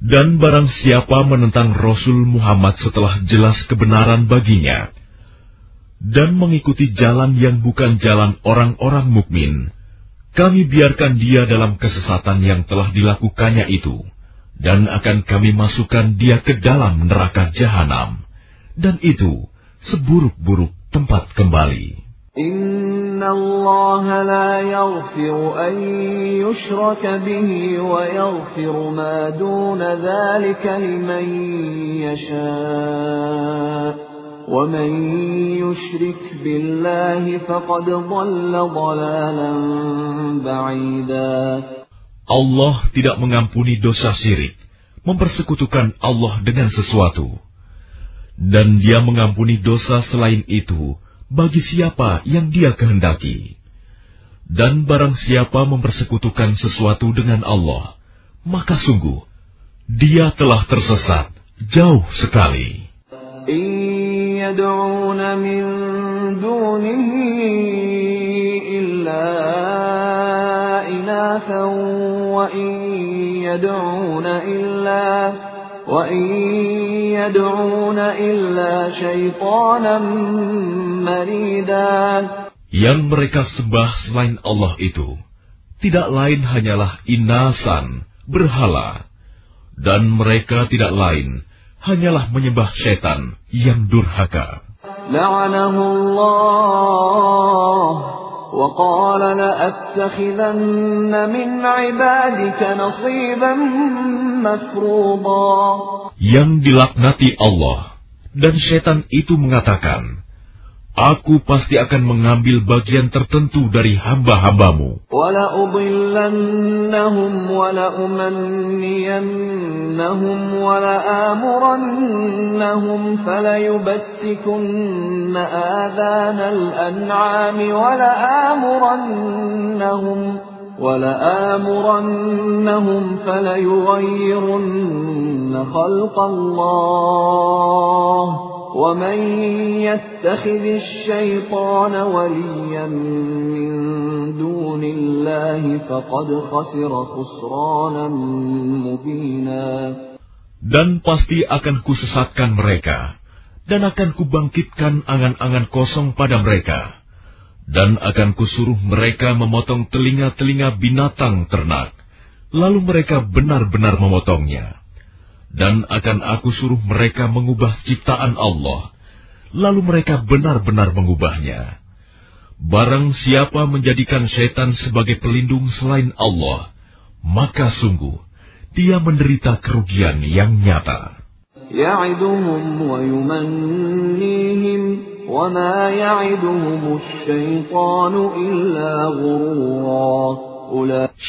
Dan barang siapa menentang Rasul Muhammad setelah jelas kebenaran baginya, dan mengikuti jalan yang bukan jalan orang-orang mukmin, kami biarkan dia dalam kesesatan yang telah dilakukannya itu, dan akan kami masukkan dia ke dalam neraka jahanam, dan itu seburuk-buruk tempat kembali. إن الله لا يغفر أن يشرك به ويغفر ما دون ذلك لمن يشاء ومن يشرك بالله فقد ضل ضلالا بعيدا Allah tidak mengampuni dosa syirik, mempersekutukan Allah dengan sesuatu. Dan dia mengampuni dosa selain itu, bagi siapa yang Dia kehendaki. Dan barang siapa mempersekutukan sesuatu dengan Allah, maka sungguh dia telah tersesat jauh sekali. وإن يدعون إلا شيطانا مريدا Yang mereka sembah selain Allah itu, tidak lain hanyalah inasan, berhala, dan mereka tidak lain hanyalah menyembah setan yang durhaka. لعنه الله وقال لأتخذن من عبادك نصيبا مفروضا Yang dilaknati Allah, dan setan itu mengatakan, Aku pasti akan mengambil bagian tertentu dari hamba-hambamu. ولأضلنهم ولأمنينهم ولآمرنهم فليبتكن آذان الأنعام ولآمرنهم ولآمرنهم فليغيرن خلق الله ومن يتخذ الشيطان وليا من دون الله فقد خسر خسرانا مبينا Dan pasti akan kusesatkan mereka, dan akan kubangkitkan angan-angan kosong pada mereka, dan akan kusuruh mereka memotong telinga-telinga binatang ternak, lalu mereka benar-benar memotongnya. dan akan aku suruh mereka mengubah ciptaan Allah, lalu mereka benar-benar mengubahnya. Barang siapa menjadikan setan sebagai pelindung selain Allah, maka sungguh dia menderita kerugian yang nyata.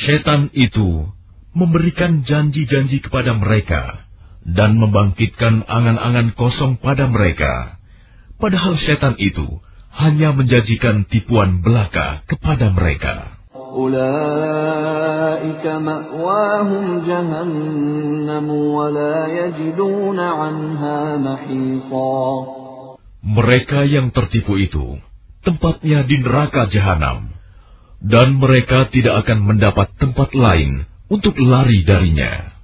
Setan itu memberikan janji-janji kepada mereka, dan membangkitkan angan-angan kosong pada mereka. Padahal setan itu hanya menjanjikan tipuan belaka kepada mereka. Mereka yang tertipu itu tempatnya di neraka jahanam dan mereka tidak akan mendapat tempat lain untuk lari darinya.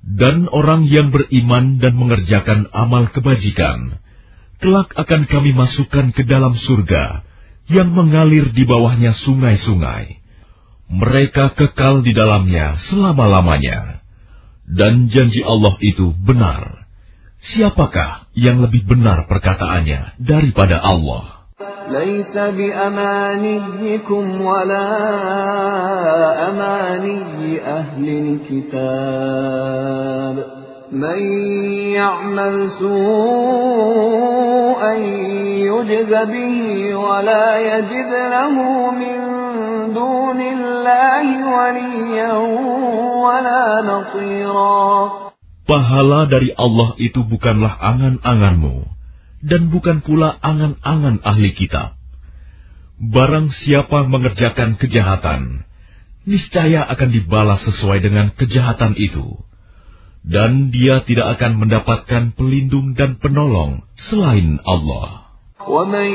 Dan orang yang beriman dan mengerjakan amal kebajikan, kelak akan kami masukkan ke dalam surga yang mengalir di bawahnya sungai-sungai. Mereka kekal di dalamnya selama-lamanya. Dan janji Allah itu benar. Siapakah yang lebih benar perkataannya daripada Allah? ليس بأمانيكم ولا أماني أهل الكتاب. من يعمل سوءا يجز به ولا يجد له من دون الله وليا ولا نصيرا. Pahala dari Allah itu bukanlah angan-anganmu, dan bukan pula angan-angan ahli kitab. Barang siapa mengerjakan kejahatan, niscaya akan dibalas sesuai dengan kejahatan itu. Dan dia tidak akan mendapatkan pelindung dan penolong selain Allah. ومن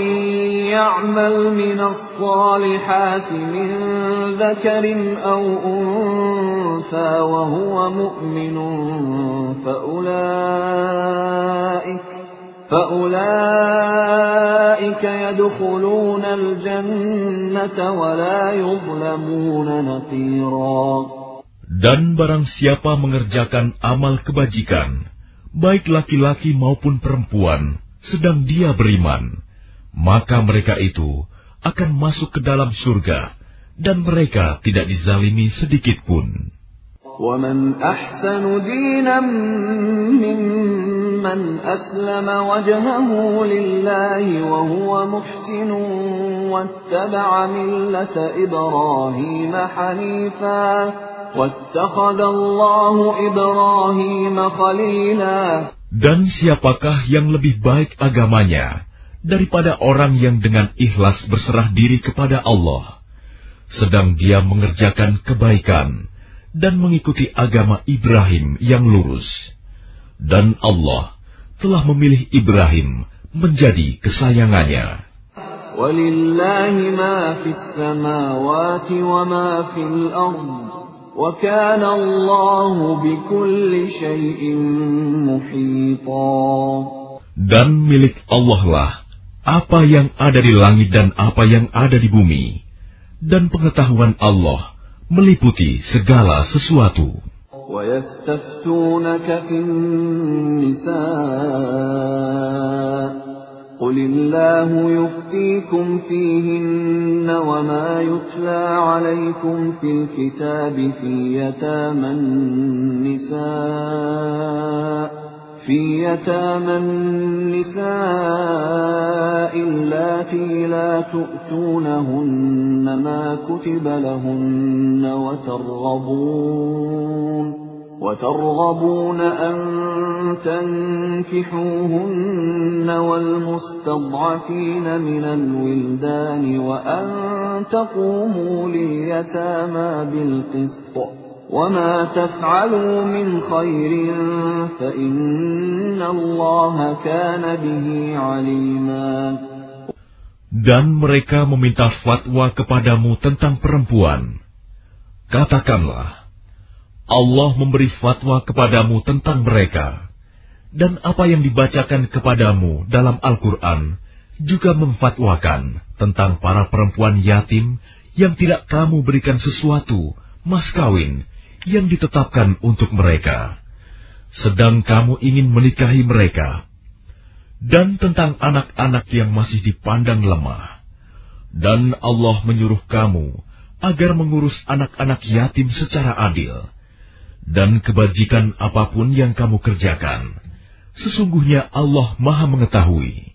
يعمل من الصالحات من ذكر أو أنثى وهو مؤمن فأولئك فأولئك يدخلون الجنة ولا يظلمون نقيرا Dan barang siapa mengerjakan amal kebajikan, baik laki-laki maupun perempuan, sedang dia beriman, maka mereka itu akan masuk ke dalam surga, dan mereka tidak dizalimi sedikit pun. ومن أحسن دينا ممن أسلم وجهه لله وهو محسن واتبع ملة إبراهيم حنيفا واتخذ الله إبراهيم خليلا Dan siapakah yang lebih baik agamanya daripada orang yang dengan ikhlas berserah diri kepada Allah, sedang dia mengerjakan kebaikan dan mengikuti agama Ibrahim yang lurus. Dan Allah telah memilih Ibrahim menjadi kesayangannya. Dan milik Allah lah apa yang ada di langit dan apa yang ada di bumi. Dan pengetahuan Allah meliputi segala sesuatu. ويستفتونك في النساء قل الله يفتيكم فيهن وما يتلى عليكم في الكتاب في يتامى النساء في يتامى النساء اللاتي لا تؤتونهن ما كتب لهن وترغبون وترغبون أن تنكحوهن والمستضعفين من الولدان وأن تقوموا لليتامى بالقسط. وما تفعلوا من خير فإن الله كان به عليما Dan mereka meminta fatwa kepadamu tentang perempuan. Katakanlah, Allah memberi fatwa kepadamu tentang mereka. Dan apa yang dibacakan kepadamu dalam Al-Quran juga memfatwakan tentang para perempuan yatim yang tidak kamu berikan sesuatu, mas kawin, yang ditetapkan untuk mereka. Sedang kamu ingin menikahi mereka. Dan tentang anak-anak yang masih dipandang lemah. Dan Allah menyuruh kamu agar mengurus anak-anak yatim secara adil. Dan kebajikan apa pun yang kamu kerjakan, sesungguhnya Allah maha mengetahui.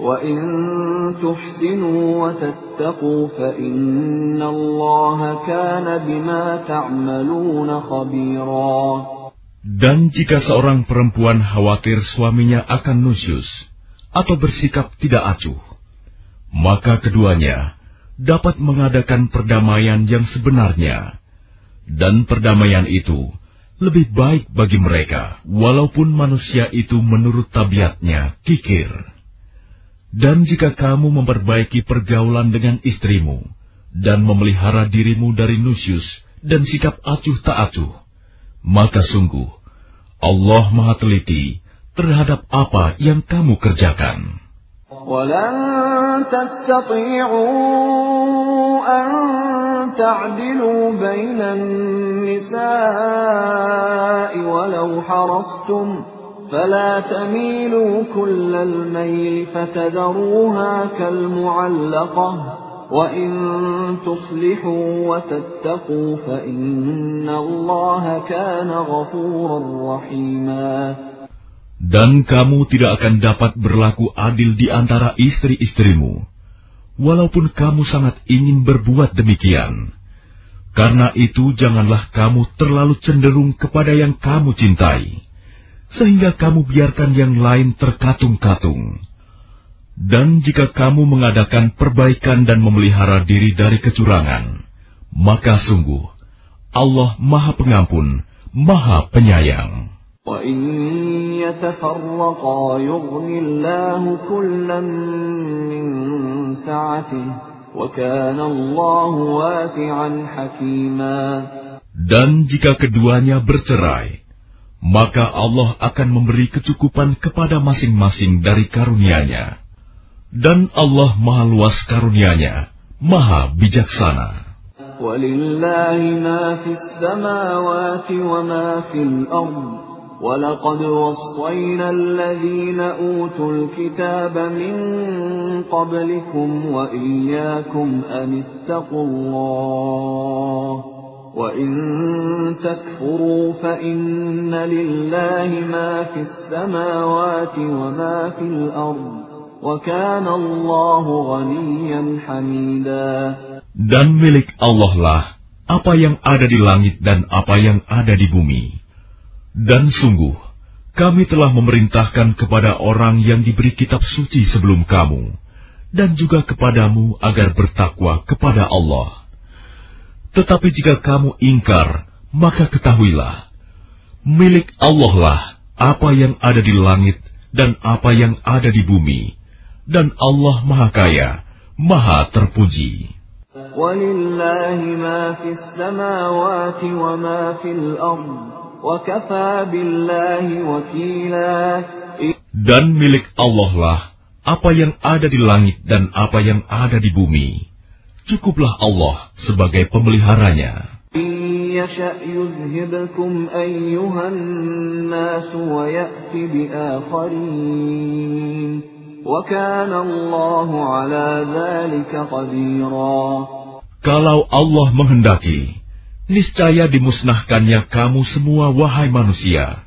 وإن تحسنوا وتتقوا فإن الله كان بما تعملون خبيرا Dan jika seorang perempuan khawatir suaminya akan nusyus atau bersikap tidak acuh, maka keduanya dapat mengadakan perdamaian yang sebenarnya. Dan perdamaian itu lebih baik bagi mereka, walaupun manusia itu menurut tabiatnya kikir. Dan jika kamu memperbaiki pergaulan dengan istrimu, dan memelihara dirimu dari nusyus dan sikap acuh tak acuh, maka sungguh Allah maha teliti terhadap apa yang kamu kerjakan. ولن تستطيعوا أن تعدلوا بين النساء ولو حرصتم فلا تميلوا كل الميل فتذروها كالمعلقة وإن تصلحوا وتتقوا فإن الله كان غفورا رحيما Dan kamu tidak akan dapat berlaku adil di antara istri-istrimu, walaupun kamu sangat ingin berbuat demikian. Karena itu janganlah kamu terlalu cenderung kepada yang kamu cintai sehingga kamu biarkan yang lain terkatung-katung. Dan jika kamu mengadakan perbaikan dan memelihara diri dari kecurangan, maka sungguh Allah Maha Pengampun, Maha Penyayang. Dan jika keduanya bercerai, maka Allah akan memberi kecukupan kepada masing-masing dari karunia-Nya. Dan Allah maha luas karunia-Nya, maha bijaksana. ولله ما في السماوات وما في الأرض ولقد وصينا الذين أوتوا الكتاب من قبلكم وإياكم أن اتقوا الله وَإِن تَكْفُرُوا فَإِنَّ لِلَّهِ مَا فِي السَّمَاوَاتِ وَمَا فِي الْأَرْضِ وَكَانَ اللَّهُ غَنِيًّا حَمِيدًا Dan milik Allah lah apa yang ada di langit dan apa yang ada di bumi. Dan sungguh, kami telah memerintahkan kepada orang yang diberi kitab suci sebelum kamu, dan juga kepadamu agar bertakwa kepada Allah. Tetapi jika kamu ingkar, maka ketahuilah, milik Allah lah apa yang ada di langit dan apa yang ada di bumi, dan Allah Maha Kaya, Maha Terpuji. Dan milik Allah lah apa yang ada di langit dan apa yang ada di bumi Cukuplah Allah sebagai pemeliharanya. Kalau Allah menghendaki, niscaya dimusnahkannya kamu semua wahai manusia.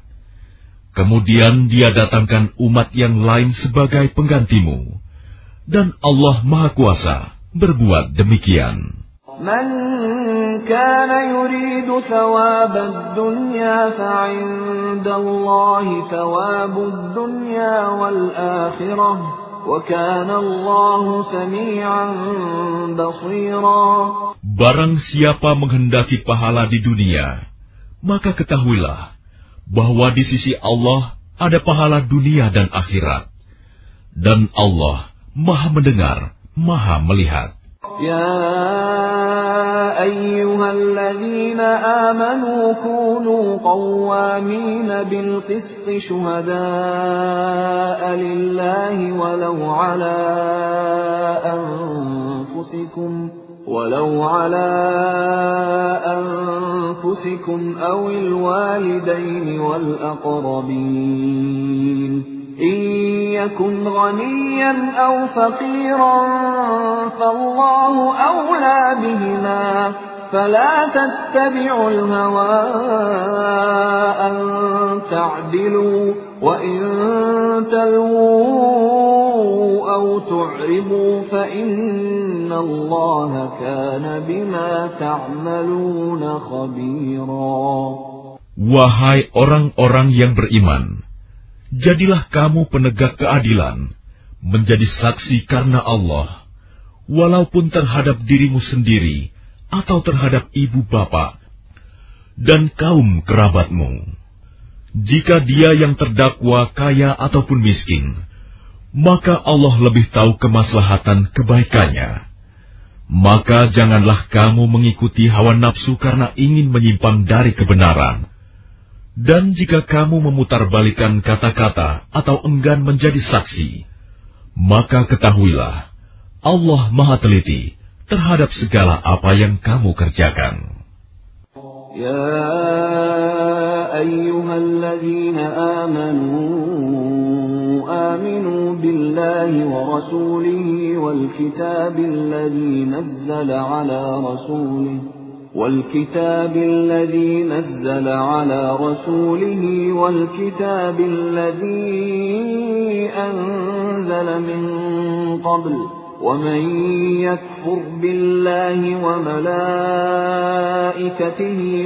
Kemudian dia datangkan umat yang lain sebagai penggantimu. Dan Allah Maha Kuasa berbuat demikian. من كان يريد ثواب الدنيا فعند الله ثواب الدنيا والآخرة وكان الله سميعا بصيرا Barang siapa menghendaki pahala di dunia, maka ketahuilah bahwa di sisi Allah ada pahala dunia dan akhirat. Dan Allah maha mendengar, maha melihat. يا أيها الذين آمنوا كونوا قوامين بالقسط شهداء لله ولو على أنفسكم ولو على أنفسكم أو الوالدين والأقربين إن يكن غنيا أو فقيرا فالله أولى بهما فلا تتبعوا الهوى أن تعدلوا وإن تلووا أو تعرضوا فإن الله كان بما تعملون خبيرا Wahai orang-orang yang beriman, Jadilah kamu penegak keadilan, menjadi saksi karena Allah, walaupun terhadap dirimu sendiri atau terhadap ibu bapak dan kaum kerabatmu. Jika dia yang terdakwa kaya ataupun miskin, maka Allah lebih tahu kemaslahatan kebaikannya. Maka janganlah kamu mengikuti hawa nafsu karena ingin menyimpang dari kebenaran dan jika kamu memutarbalikan kata-kata atau enggan menjadi saksi, maka ketahuilah Allah Maha Teliti terhadap segala apa yang kamu kerjakan. Ya ayyuhalladzina amanu aminu billahi wa rasulihi wal kitabil ladzi nazzala ala rasulihi والكتاب الذي نزل على رسوله والكتاب الذي أنزل من قبل ومن يكفر بالله وملائكته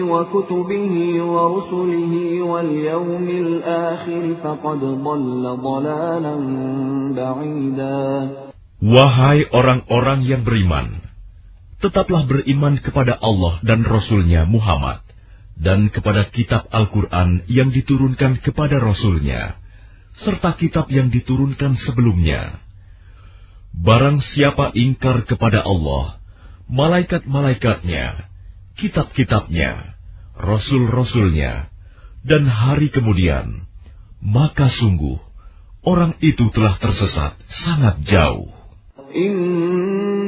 وكتبه ورسله واليوم الآخر فقد ضل ضلالا بعيدا. Wahai orang-orang yang beriman, tetaplah beriman kepada Allah dan Rasulnya Muhammad, dan kepada kitab Al-Quran yang diturunkan kepada Rasulnya, serta kitab yang diturunkan sebelumnya. Barang siapa ingkar kepada Allah, malaikat-malaikatnya, kitab-kitabnya, rasul-rasulnya, dan hari kemudian, maka sungguh orang itu telah tersesat sangat jauh.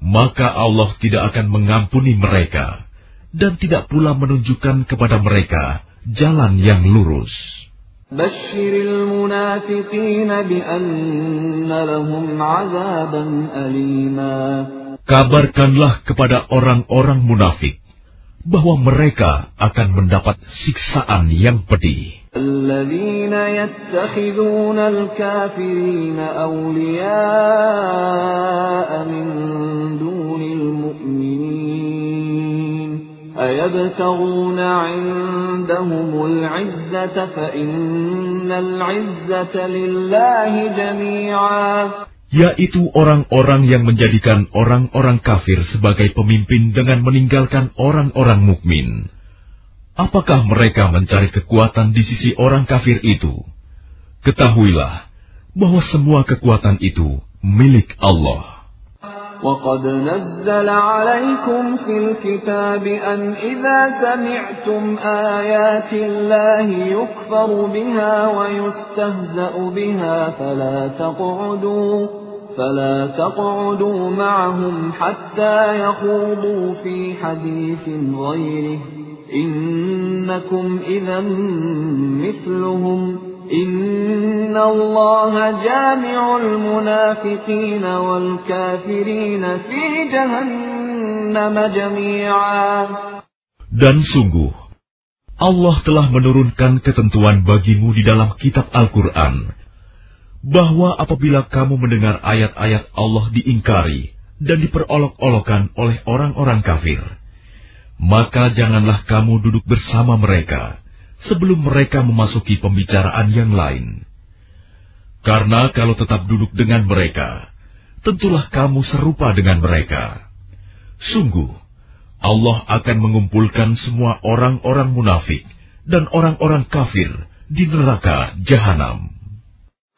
maka Allah tidak akan mengampuni mereka dan tidak pula menunjukkan kepada mereka jalan yang lurus. Kabarkanlah kepada orang-orang munafik bahwa mereka akan mendapat siksaan yang pedih. الذين يتخذون الكافرين أولياء من دون المؤمنين أيبتغون عندهم العزة فإن العزة لله جميعا yaitu orang-orang yang menjadikan orang-orang kafir sebagai pemimpin dengan meninggalkan orang-orang mukmin. Apakah mereka mencari kekuatan di sisi orang kafir itu? Ketahuilah bahwa semua kekuatan itu milik Allah. وقد نزل عليكم في الكتاب أن إذا سمعتم آيات الله يكفر بها ويستهزأ بها فلا تقعدوا فلا تقعدوا معهم حتى يخوضوا في حديث غيره إنكم إذا مثلهم إن الله جامع المنافقين والكافرين في جهنم جميعا Dan sungguh, Allah telah menurunkan ketentuan bagimu di dalam kitab Al-Quran, bahwa apabila kamu mendengar ayat-ayat Allah diingkari dan diperolok-olokan oleh orang-orang kafir, maka janganlah kamu duduk bersama mereka sebelum mereka memasuki pembicaraan yang lain. Karena kalau tetap duduk dengan mereka, tentulah kamu serupa dengan mereka. Sungguh, Allah akan mengumpulkan semua orang-orang munafik dan orang-orang kafir di neraka jahanam.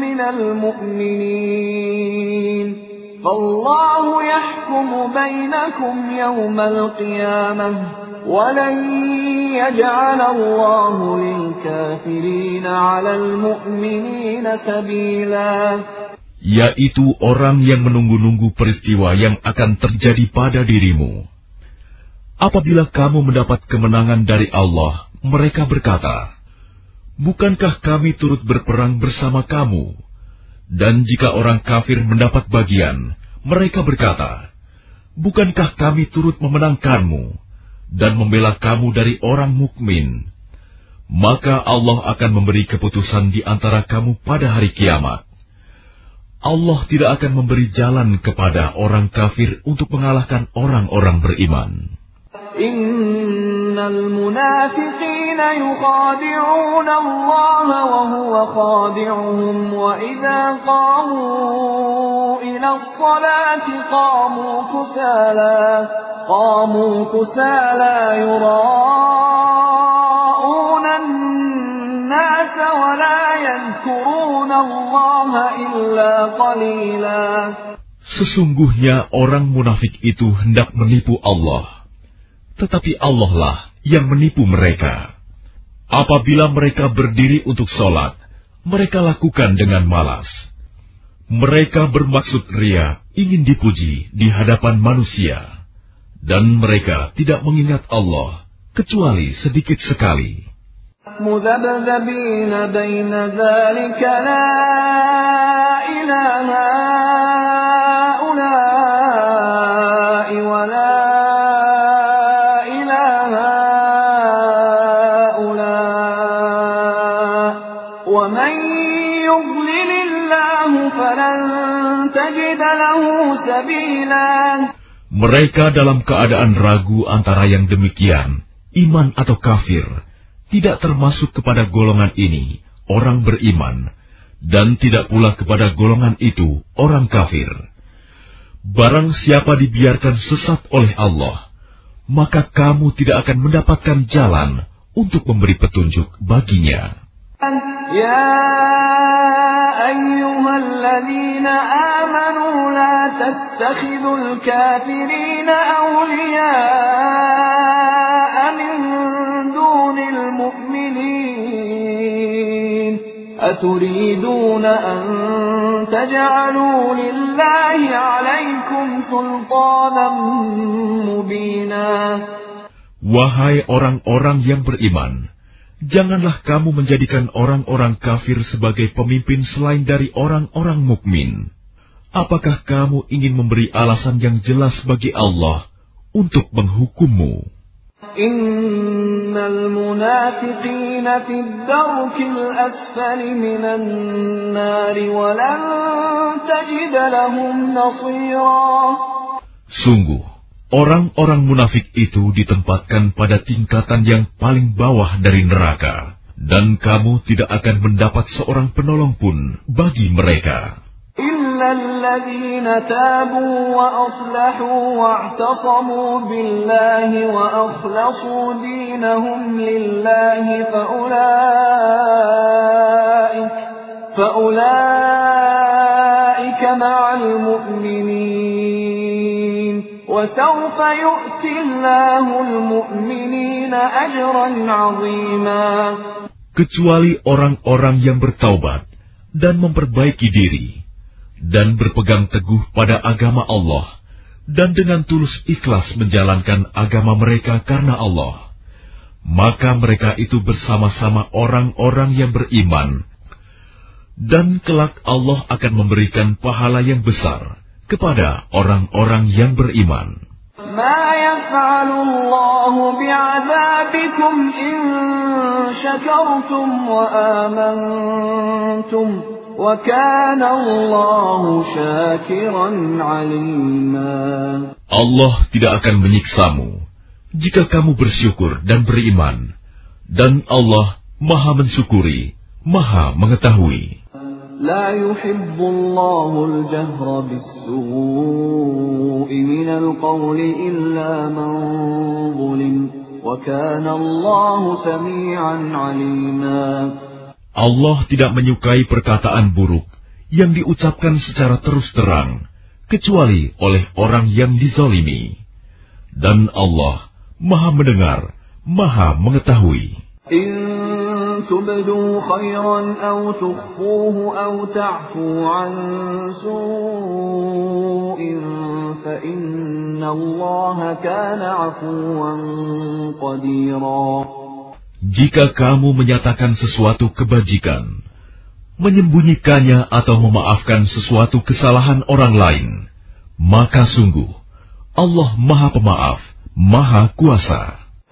من المؤمنين فالله يحكم بينكم يوم القيامة ولن يجعل الله للكافرين على المؤمنين سبيلا yaitu orang yang menunggu-nunggu peristiwa yang akan terjadi pada dirimu. Apabila kamu mendapat kemenangan dari Allah, mereka berkata, Bukankah kami turut berperang bersama kamu? Dan jika orang kafir mendapat bagian, mereka berkata, Bukankah kami turut memenangkanmu dan membela kamu dari orang mukmin? Maka Allah akan memberi keputusan di antara kamu pada hari kiamat. Allah tidak akan memberi jalan kepada orang kafir untuk mengalahkan orang-orang beriman. إن المنافقين يخادعون الله وهو خادعهم وإذا قاموا إلى الصلاة قاموا كسالى قاموا كسالى يراءون الناس ولا يذكرون الله إلا قليلا Sesungguhnya orang munafik itu hendak menipu Allah tetapi Allah lah yang menipu mereka. Apabila mereka berdiri untuk sholat, mereka lakukan dengan malas. Mereka bermaksud ria ingin dipuji di hadapan manusia, dan mereka tidak mengingat Allah kecuali sedikit sekali. مذبذبين بين ذلك لا إله Mereka dalam keadaan ragu antara yang demikian, iman atau kafir, tidak termasuk kepada golongan ini, orang beriman, dan tidak pula kepada golongan itu, orang kafir. Barang siapa dibiarkan sesat oleh Allah, maka kamu tidak akan mendapatkan jalan untuk memberi petunjuk baginya. يا أيها الذين آمنوا لا تتخذوا الكافرين أولياء من دون المؤمنين. أتريدون أن تجعلوا لله عليكم سلطانا مبينا. Wahai orang-orang yang beriman, Janganlah kamu menjadikan orang-orang kafir sebagai pemimpin selain dari orang-orang mukmin. Apakah kamu ingin memberi alasan yang jelas bagi Allah untuk menghukummu? Innal munafiqina fid darkil asfali minan nari walan tajid lahum nasira. Sungguh, orang-orang munafik itu ditempatkan pada tingkatan yang paling bawah dari neraka, dan kamu tidak akan mendapat seorang penolong pun bagi mereka. إلا الذين تابوا وأصلحوا واعتصموا بالله وأخلصوا دينهم لله فأولئك فأولئك مع المؤمنين وسوف يؤتي الله المؤمنين أجرا عظيما kecuali orang-orang yang bertaubat dan memperbaiki diri, dan berpegang teguh pada agama Allah, dan dengan tulus ikhlas menjalankan agama mereka karena Allah. Maka mereka itu bersama-sama orang-orang yang beriman, dan kelak Allah akan memberikan pahala yang besar kepada orang-orang yang beriman. Allah tidak akan menyiksamu jika kamu bersyukur dan beriman, dan Allah Maha Mensyukuri, Maha Mengetahui. لا يحب الله الجهر بالسوء من القول إلا من ظلم وكان الله سميعا عليما Allah tidak menyukai perkataan buruk yang diucapkan secara terus terang, kecuali oleh orang yang dizolimi. Dan Allah Maha Mendengar, Maha Mengetahui. إن تبدوا خيرا أو تخفوه أو تعفوا عن سوء فإن الله كان عفوا قديرا Jika kamu menyatakan sesuatu kebajikan, menyembunyikannya atau memaafkan sesuatu kesalahan orang lain, maka sungguh Allah Maha Pemaaf, Maha Kuasa.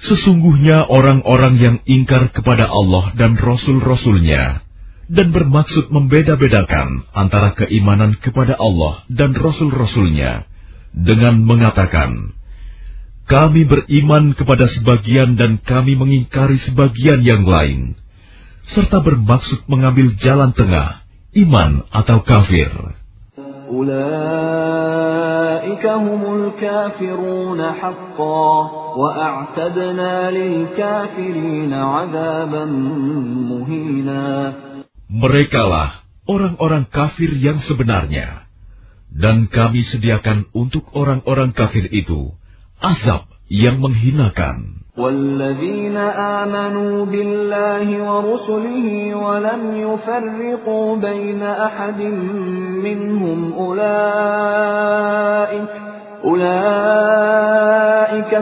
Sesungguhnya orang-orang yang ingkar kepada Allah dan Rasul-Rasulnya dan bermaksud membeda-bedakan antara keimanan kepada Allah dan Rasul-Rasulnya dengan mengatakan, kami beriman kepada sebagian dan kami mengingkari sebagian yang lain, serta bermaksud mengambil jalan tengah, iman atau kafir. أولئك هم الكافرون حقا وأعتدنا للكافرين عذابا مهينا Merekalah orang-orang kafir yang sebenarnya, dan kami sediakan untuk orang-orang kafir itu azab yang menghinakan. والذين آمنوا بالله ورسله ولم يفرقوا بين أحد منهم أولئك أولئك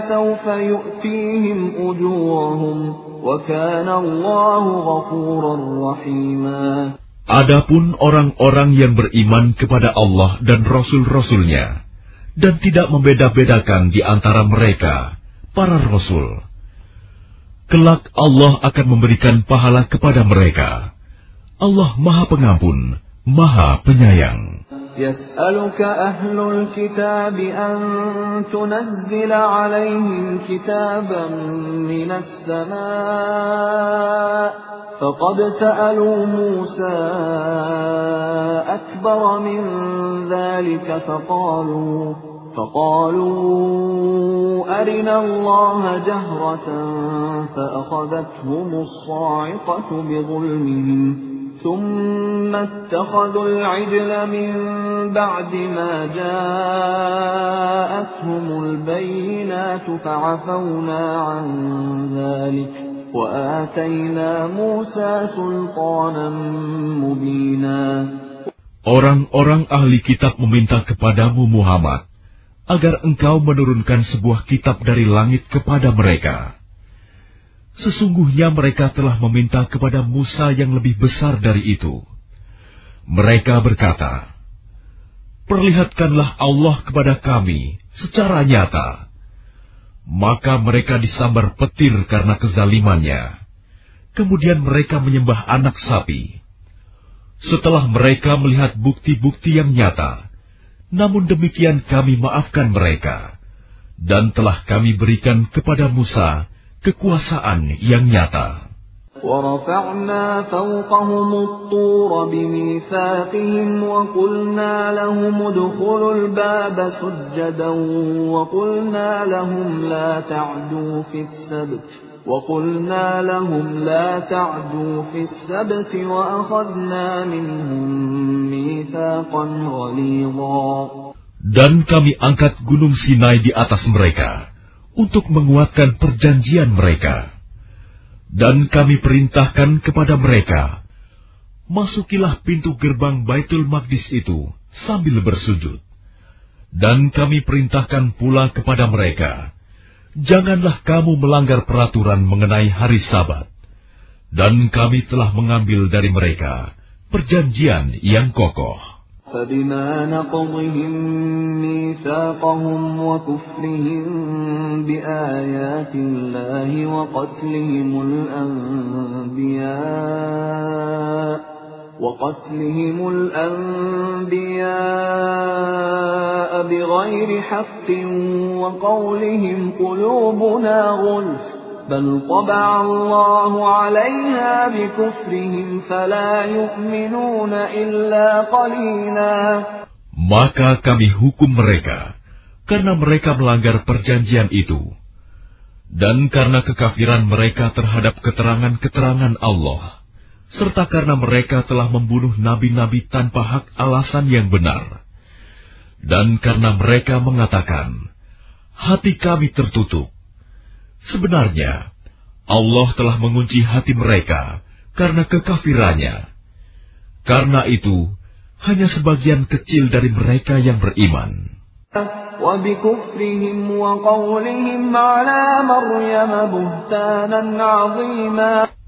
سوف يؤتيهم أجورهم وكان الله غفورا رحيما Adapun orang-orang yang beriman kepada Allah dan Rasul-Rasulnya, dan tidak membeda-bedakan di antara mereka, para Rasul, kelak Allah akan memberikan pahala kepada mereka. Allah Maha Pengampun, Maha Penyayang. يسألك أهل الكتاب أن تنزل عليهم كتابا من السماء فقد سألوا موسى أكبر من ذلك فقالوا فقالوا أرنا الله جهرة فأخذتهم الصاعقة بظلمهم ثم اتخذوا العجل من بعد ما جاءتهم البينات فعفونا عن ذلك وآتينا موسى سلطانا مبينا. Orang-orang ahli kitab meminta kepadamu Muhammad agar engkau menurunkan sebuah kitab dari langit kepada mereka. Sesungguhnya mereka telah meminta kepada Musa yang lebih besar dari itu. Mereka berkata, Perlihatkanlah Allah kepada kami secara nyata. Maka mereka disambar petir karena kezalimannya. Kemudian mereka menyembah anak sapi. Setelah mereka melihat bukti-bukti yang nyata, namun demikian kami maafkan mereka, dan telah kami berikan kepada Musa kekuasaan yang nyata. ورفعنا فوقهم الطور بميثاقهم وقلنا لهم ادخلوا الباب سجدا وقلنا لهم لا تعدوا في السبت وقلنا لهم لا تعدوا في السبت وأخذنا منهم ميثاقا غليظا Dan kami angkat gunung Sinai di atas mereka untuk menguatkan perjanjian mereka. Dan kami perintahkan kepada mereka, Masukilah pintu gerbang Baitul Maqdis itu sambil bersujud. Dan kami perintahkan pula kepada mereka, Janganlah kamu melanggar peraturan mengenai hari sabat. Dan kami telah mengambil dari mereka perjanjian yang kokoh. فبما نقضهم ميثاقهم وكفرهم بآيات الله وقتلهم الأنبياء وقتلهم الأنبياء بغير حق وقولهم قلوبنا غلف بل طبع الله عليها بكفرهم فلا يؤمنون إلا قليلا Maka kami hukum mereka, karena mereka melanggar perjanjian itu, dan karena kekafiran mereka terhadap keterangan-keterangan Allah, serta karena mereka telah membunuh nabi-nabi tanpa hak alasan yang benar, dan karena mereka mengatakan, hati kami tertutup, Sebenarnya, Allah telah mengunci hati mereka karena kekafirannya. Karena itu, hanya sebagian kecil dari mereka yang beriman.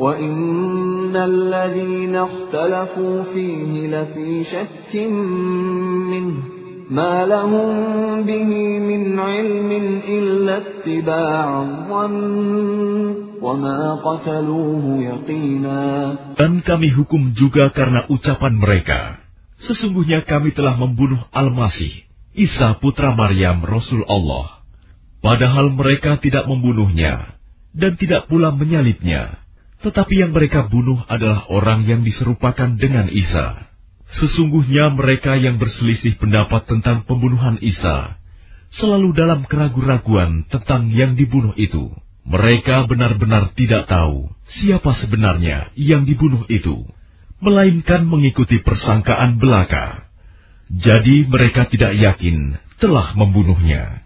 وإن الذين اختلفوا فيه لفي شك منه ما لهم به من علم إلا اتباع الظن وما قتلوه يقينا Dan kami hukum juga karena ucapan mereka. Sesungguhnya kami telah membunuh Al-Masih, Isa putra Maryam Rasul Allah. Padahal mereka tidak membunuhnya dan tidak pula menyalibnya. Tetapi yang mereka bunuh adalah orang yang diserupakan dengan Isa. Sesungguhnya mereka yang berselisih pendapat tentang pembunuhan Isa selalu dalam keraguan-raguan tentang yang dibunuh itu. Mereka benar-benar tidak tahu siapa sebenarnya yang dibunuh itu, melainkan mengikuti persangkaan belaka. Jadi mereka tidak yakin telah membunuhnya.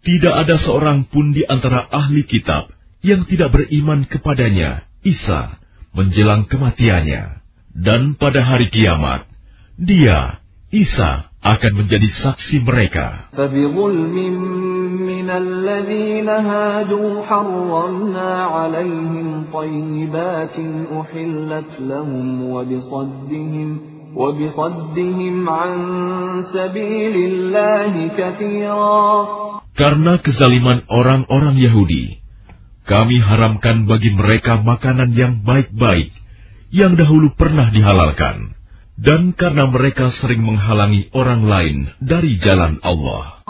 Tidak ada seorang pun di antara ahli kitab yang tidak beriman kepadanya Isa menjelang kematiannya. Dan pada hari kiamat, dia, Isa, akan menjadi saksi mereka. Karena kezaliman orang-orang Yahudi, kami haramkan bagi mereka makanan yang baik-baik yang dahulu pernah dihalalkan. Dan karena mereka sering menghalangi orang lain dari jalan Allah.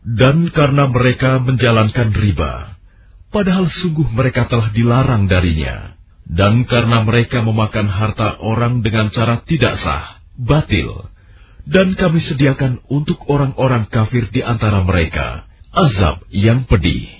Dan karena mereka menjalankan riba, padahal sungguh mereka telah dilarang darinya. Dan karena mereka memakan harta orang dengan cara tidak sah, batil, dan kami sediakan untuk orang-orang kafir di antara mereka azab yang pedih.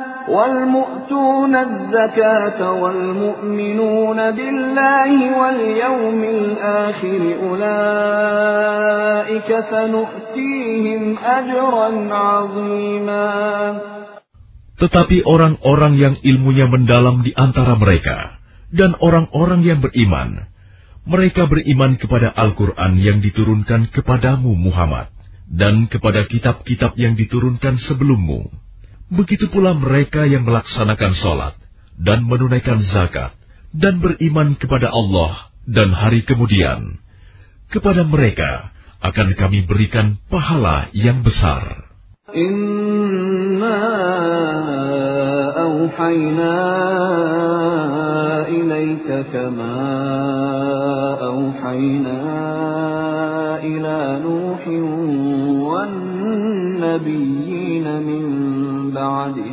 والمؤتون الزكاة والمؤمنون بالله واليوم الآخر أولئك سنؤتيهم أجرا عظيما Tetapi orang-orang yang ilmunya mendalam di antara mereka dan orang-orang yang beriman, mereka beriman kepada Al-Quran yang diturunkan kepadamu Muhammad dan kepada kitab-kitab yang diturunkan sebelummu Begitu pula mereka yang melaksanakan sholat dan menunaikan zakat dan beriman kepada Allah dan hari kemudian. Kepada mereka akan kami berikan pahala yang besar. Inna awhayna ilaika kama awhayna ila Nuhin nabiyyin min بعده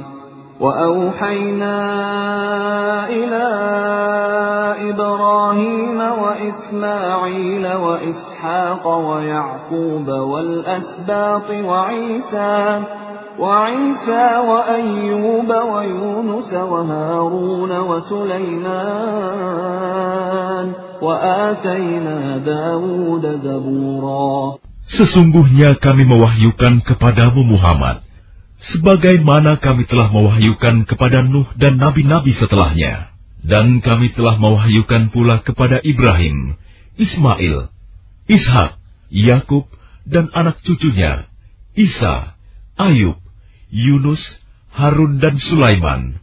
وأوحينا إلى إبراهيم وإسماعيل وإسحاق ويعقوب والأسباط وعيسى وعيسى وأيوب ويونس وهارون وسليمان وآتينا داود زبورا. Sesungguhnya kami mewahyukan kepadamu Muhammad. Sebagaimana kami telah mewahyukan kepada Nuh dan nabi-nabi setelahnya. Dan kami telah mewahyukan pula kepada Ibrahim, Ismail, Ishak, Yakub, dan anak cucunya, Isa, Ayub, Yunus, Harun, dan Sulaiman.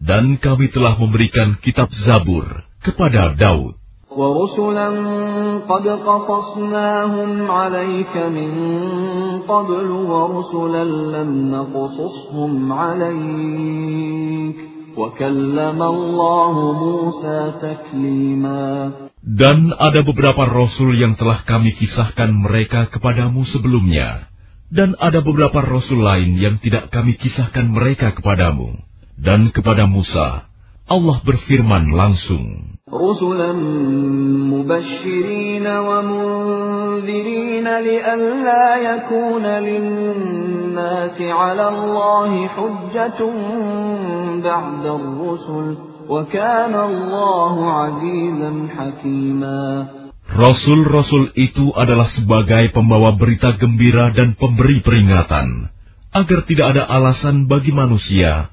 Dan kami telah memberikan kitab Zabur kepada Daud. ورسلا قد قصصناهم عليك من قبل ورسلا لم نقصصهم عليك وكلم الله موسى تكليما Dan ada beberapa rasul yang telah kami kisahkan mereka kepadamu sebelumnya. Dan ada beberapa rasul lain yang tidak kami kisahkan mereka kepadamu. Dan kepada Musa, Allah berfirman langsung. Rasul-rasul itu adalah sebagai pembawa berita gembira dan pemberi peringatan, agar tidak ada alasan bagi manusia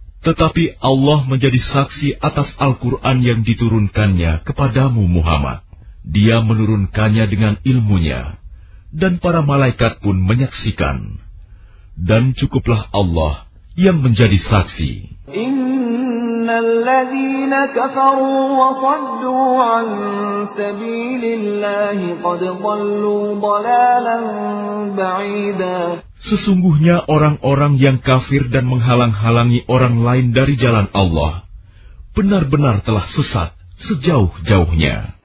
Tetapi Allah menjadi saksi atas Al-Quran yang diturunkannya kepadamu Muhammad. Dia menurunkannya dengan ilmunya, dan para malaikat pun menyaksikan. Dan cukuplah Allah yang menjadi saksi. Sesungguhnya orang-orang yang kafir dan menghalang-halangi orang lain dari jalan Allah benar-benar telah sesat sejauh-jauhnya.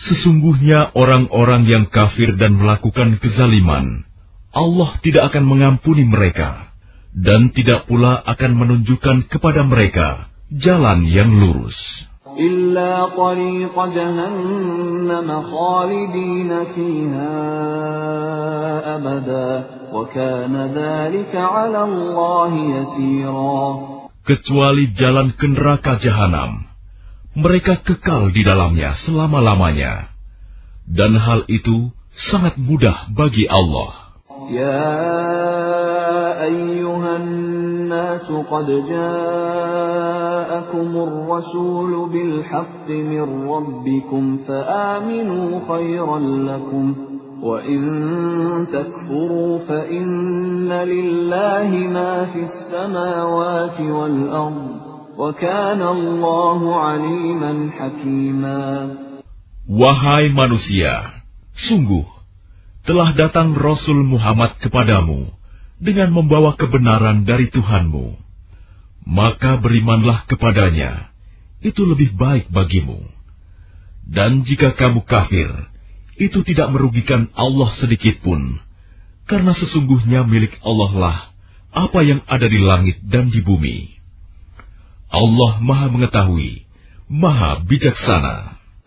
Sesungguhnya orang-orang yang kafir dan melakukan kezaliman, Allah tidak akan mengampuni mereka dan tidak pula akan menunjukkan kepada mereka jalan yang lurus. إلا طريق جهنم خالدين فيها أبدا وكان ذلك على الله يسيرا kecuali jalan ke neraka jahanam mereka kekal di dalamnya selama-lamanya. Dan hal itu sangat mudah bagi Allah. Ya أيها الناس قد جاءكم الرسول بالحق من ربكم فآمنوا خيرا لكم وإن تكفروا فإن لله ما في السماوات والأرض وكان الله عليما حكيما. وهاي مانوسيا sungguh telah datang Rasul Muhammad kepadamu dengan membawa kebenaran dari Tuhanmu. Maka berimanlah kepadanya, itu lebih baik bagimu. Dan jika kamu kafir, itu tidak merugikan Allah sedikit pun, karena sesungguhnya milik Allah lah apa yang ada di langit dan di bumi. Allah Maha Mengetahui, Maha Bijaksana.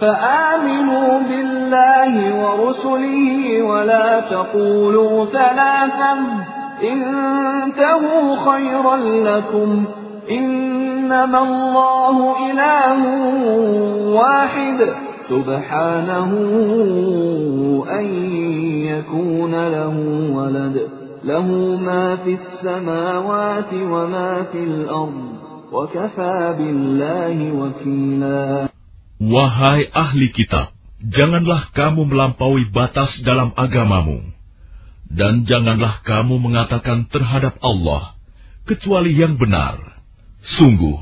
فآمنوا بالله ورسله ولا تقولوا ثلاثا انتهوا خيرا لكم إنما الله إله واحد سبحانه أن يكون له ولد له ما في السماوات وما في الأرض وكفى بالله وكيلا Wahai ahli kitab, janganlah kamu melampaui batas dalam agamamu, dan janganlah kamu mengatakan terhadap Allah kecuali yang benar. Sungguh,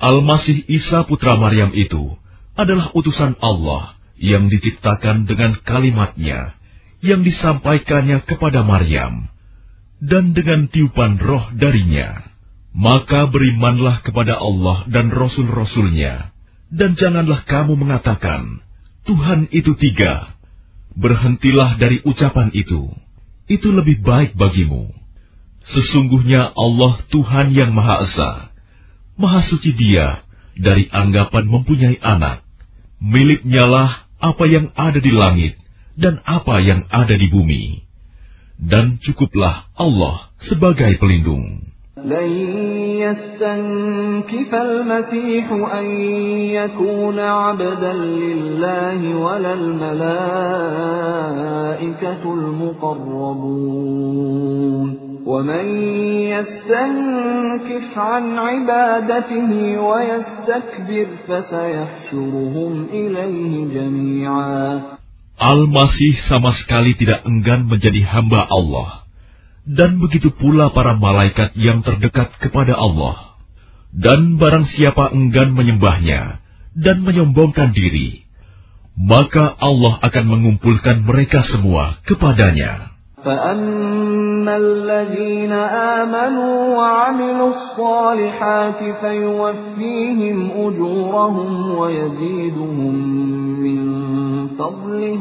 Al-Masih Isa putra Maryam itu adalah utusan Allah yang diciptakan dengan kalimatnya yang disampaikannya kepada Maryam dan dengan tiupan roh darinya. Maka berimanlah kepada Allah dan Rasul-Rasulnya, dan janganlah kamu mengatakan, Tuhan itu tiga. Berhentilah dari ucapan itu. Itu lebih baik bagimu. Sesungguhnya Allah Tuhan yang Maha Esa. Maha suci dia dari anggapan mempunyai anak miliknya lah apa yang ada di langit dan apa yang ada di bumi. Dan cukuplah Allah sebagai pelindung. لن يستنكف المسيح أن يكون عبدا لله ولا الملائكة المقربون ومن يستنكف عن عبادته ويستكبر فسيحشرهم إليه جميعا Al-Masih sama sekali tidak enggan menjadi hamba Allah. Dan begitu pula para malaikat yang terdekat kepada Allah. Dan barang siapa enggan menyembahnya dan menyombongkan diri, maka Allah akan mengumpulkan mereka semua kepadanya. فأما الذين آمنوا وعملوا الصالحات فيوفيهم أجورهم ويزيدهم من فضله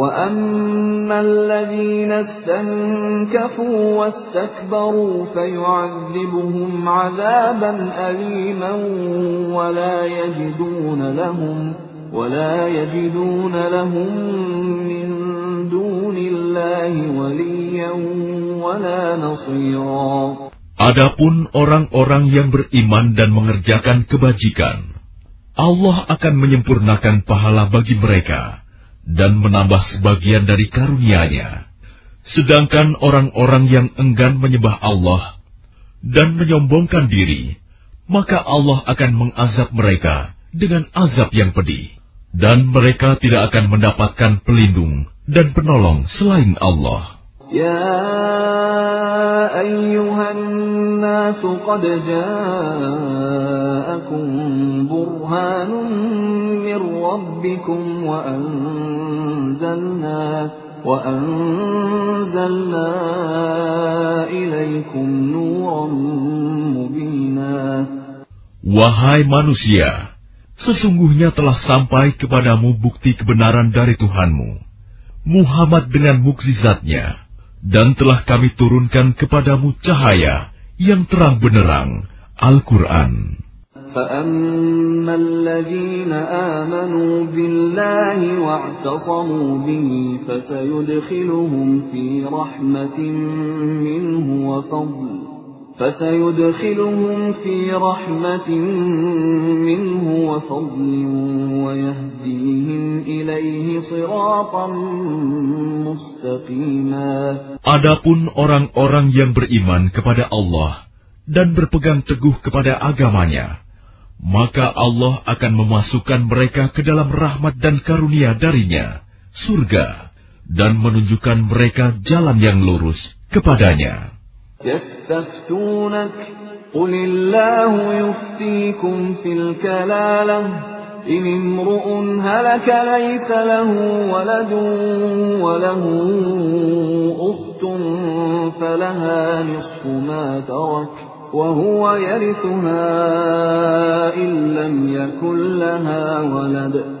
وأما الذين استنكفوا واستكبروا فيعذبهم عذابا أليما ولا يجدون لهم ولا يجدون لهم من Adapun orang-orang yang beriman dan mengerjakan kebajikan, Allah akan menyempurnakan pahala bagi mereka dan menambah sebagian dari karunia-Nya. Sedangkan orang-orang yang enggan menyembah Allah dan menyombongkan diri, maka Allah akan mengazab mereka dengan azab yang pedih, dan mereka tidak akan mendapatkan pelindung dan penolong selain Allah. Nasu qad ja'akum burhanun min rabbikum wa anzalna wa anzalna ilaikum nuran mubina. Wahai manusia, sesungguhnya telah sampai kepadamu bukti kebenaran dari Tuhanmu Muhammad dengan mukjizatnya, dan telah kami turunkan kepadamu cahaya yang terang benerang, Al-Quran. فأما الذين آمنوا بالله واعتصموا به فسيدخلهم في رحمة منه وفضل فسيدخلهم في رحمة منه وفضل ويهديهم إليه صراطا مستقيما Adapun orang-orang yang beriman kepada Allah dan berpegang teguh kepada agamanya, maka Allah akan memasukkan mereka ke dalam rahmat dan karunia darinya, surga, dan menunjukkan mereka jalan yang lurus kepadanya. يستفتونك قل الله يفتيكم في الكلالة إن امرؤ هلك ليس له ولد وله أخت فلها نصف ما ترك وهو يرثها إن لم يكن لها ولد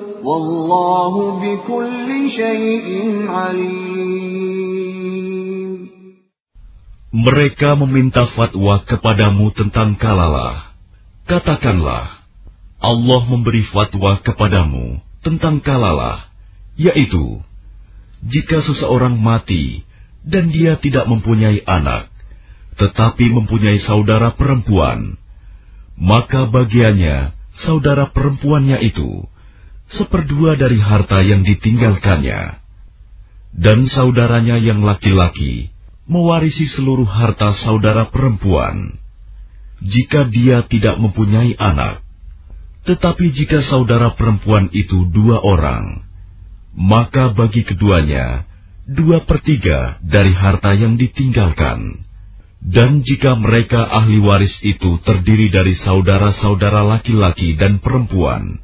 Wallahu alim. Mereka meminta fatwa kepadamu tentang kalalah. Katakanlah, Allah memberi fatwa kepadamu tentang kalalah, yaitu, jika seseorang mati dan dia tidak mempunyai anak, tetapi mempunyai saudara perempuan, maka bagiannya saudara perempuannya itu seperdua dari harta yang ditinggalkannya, dan saudaranya yang laki-laki mewarisi seluruh harta saudara perempuan. Jika dia tidak mempunyai anak, tetapi jika saudara perempuan itu dua orang, maka bagi keduanya dua pertiga dari harta yang ditinggalkan. Dan jika mereka ahli waris itu terdiri dari saudara-saudara laki-laki dan perempuan,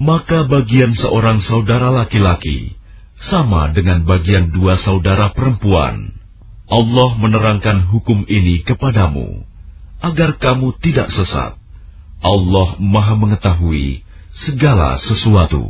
maka bagian seorang saudara laki-laki sama dengan bagian dua saudara perempuan. Allah menerangkan hukum ini kepadamu, agar kamu tidak sesat. Allah Maha Mengetahui segala sesuatu.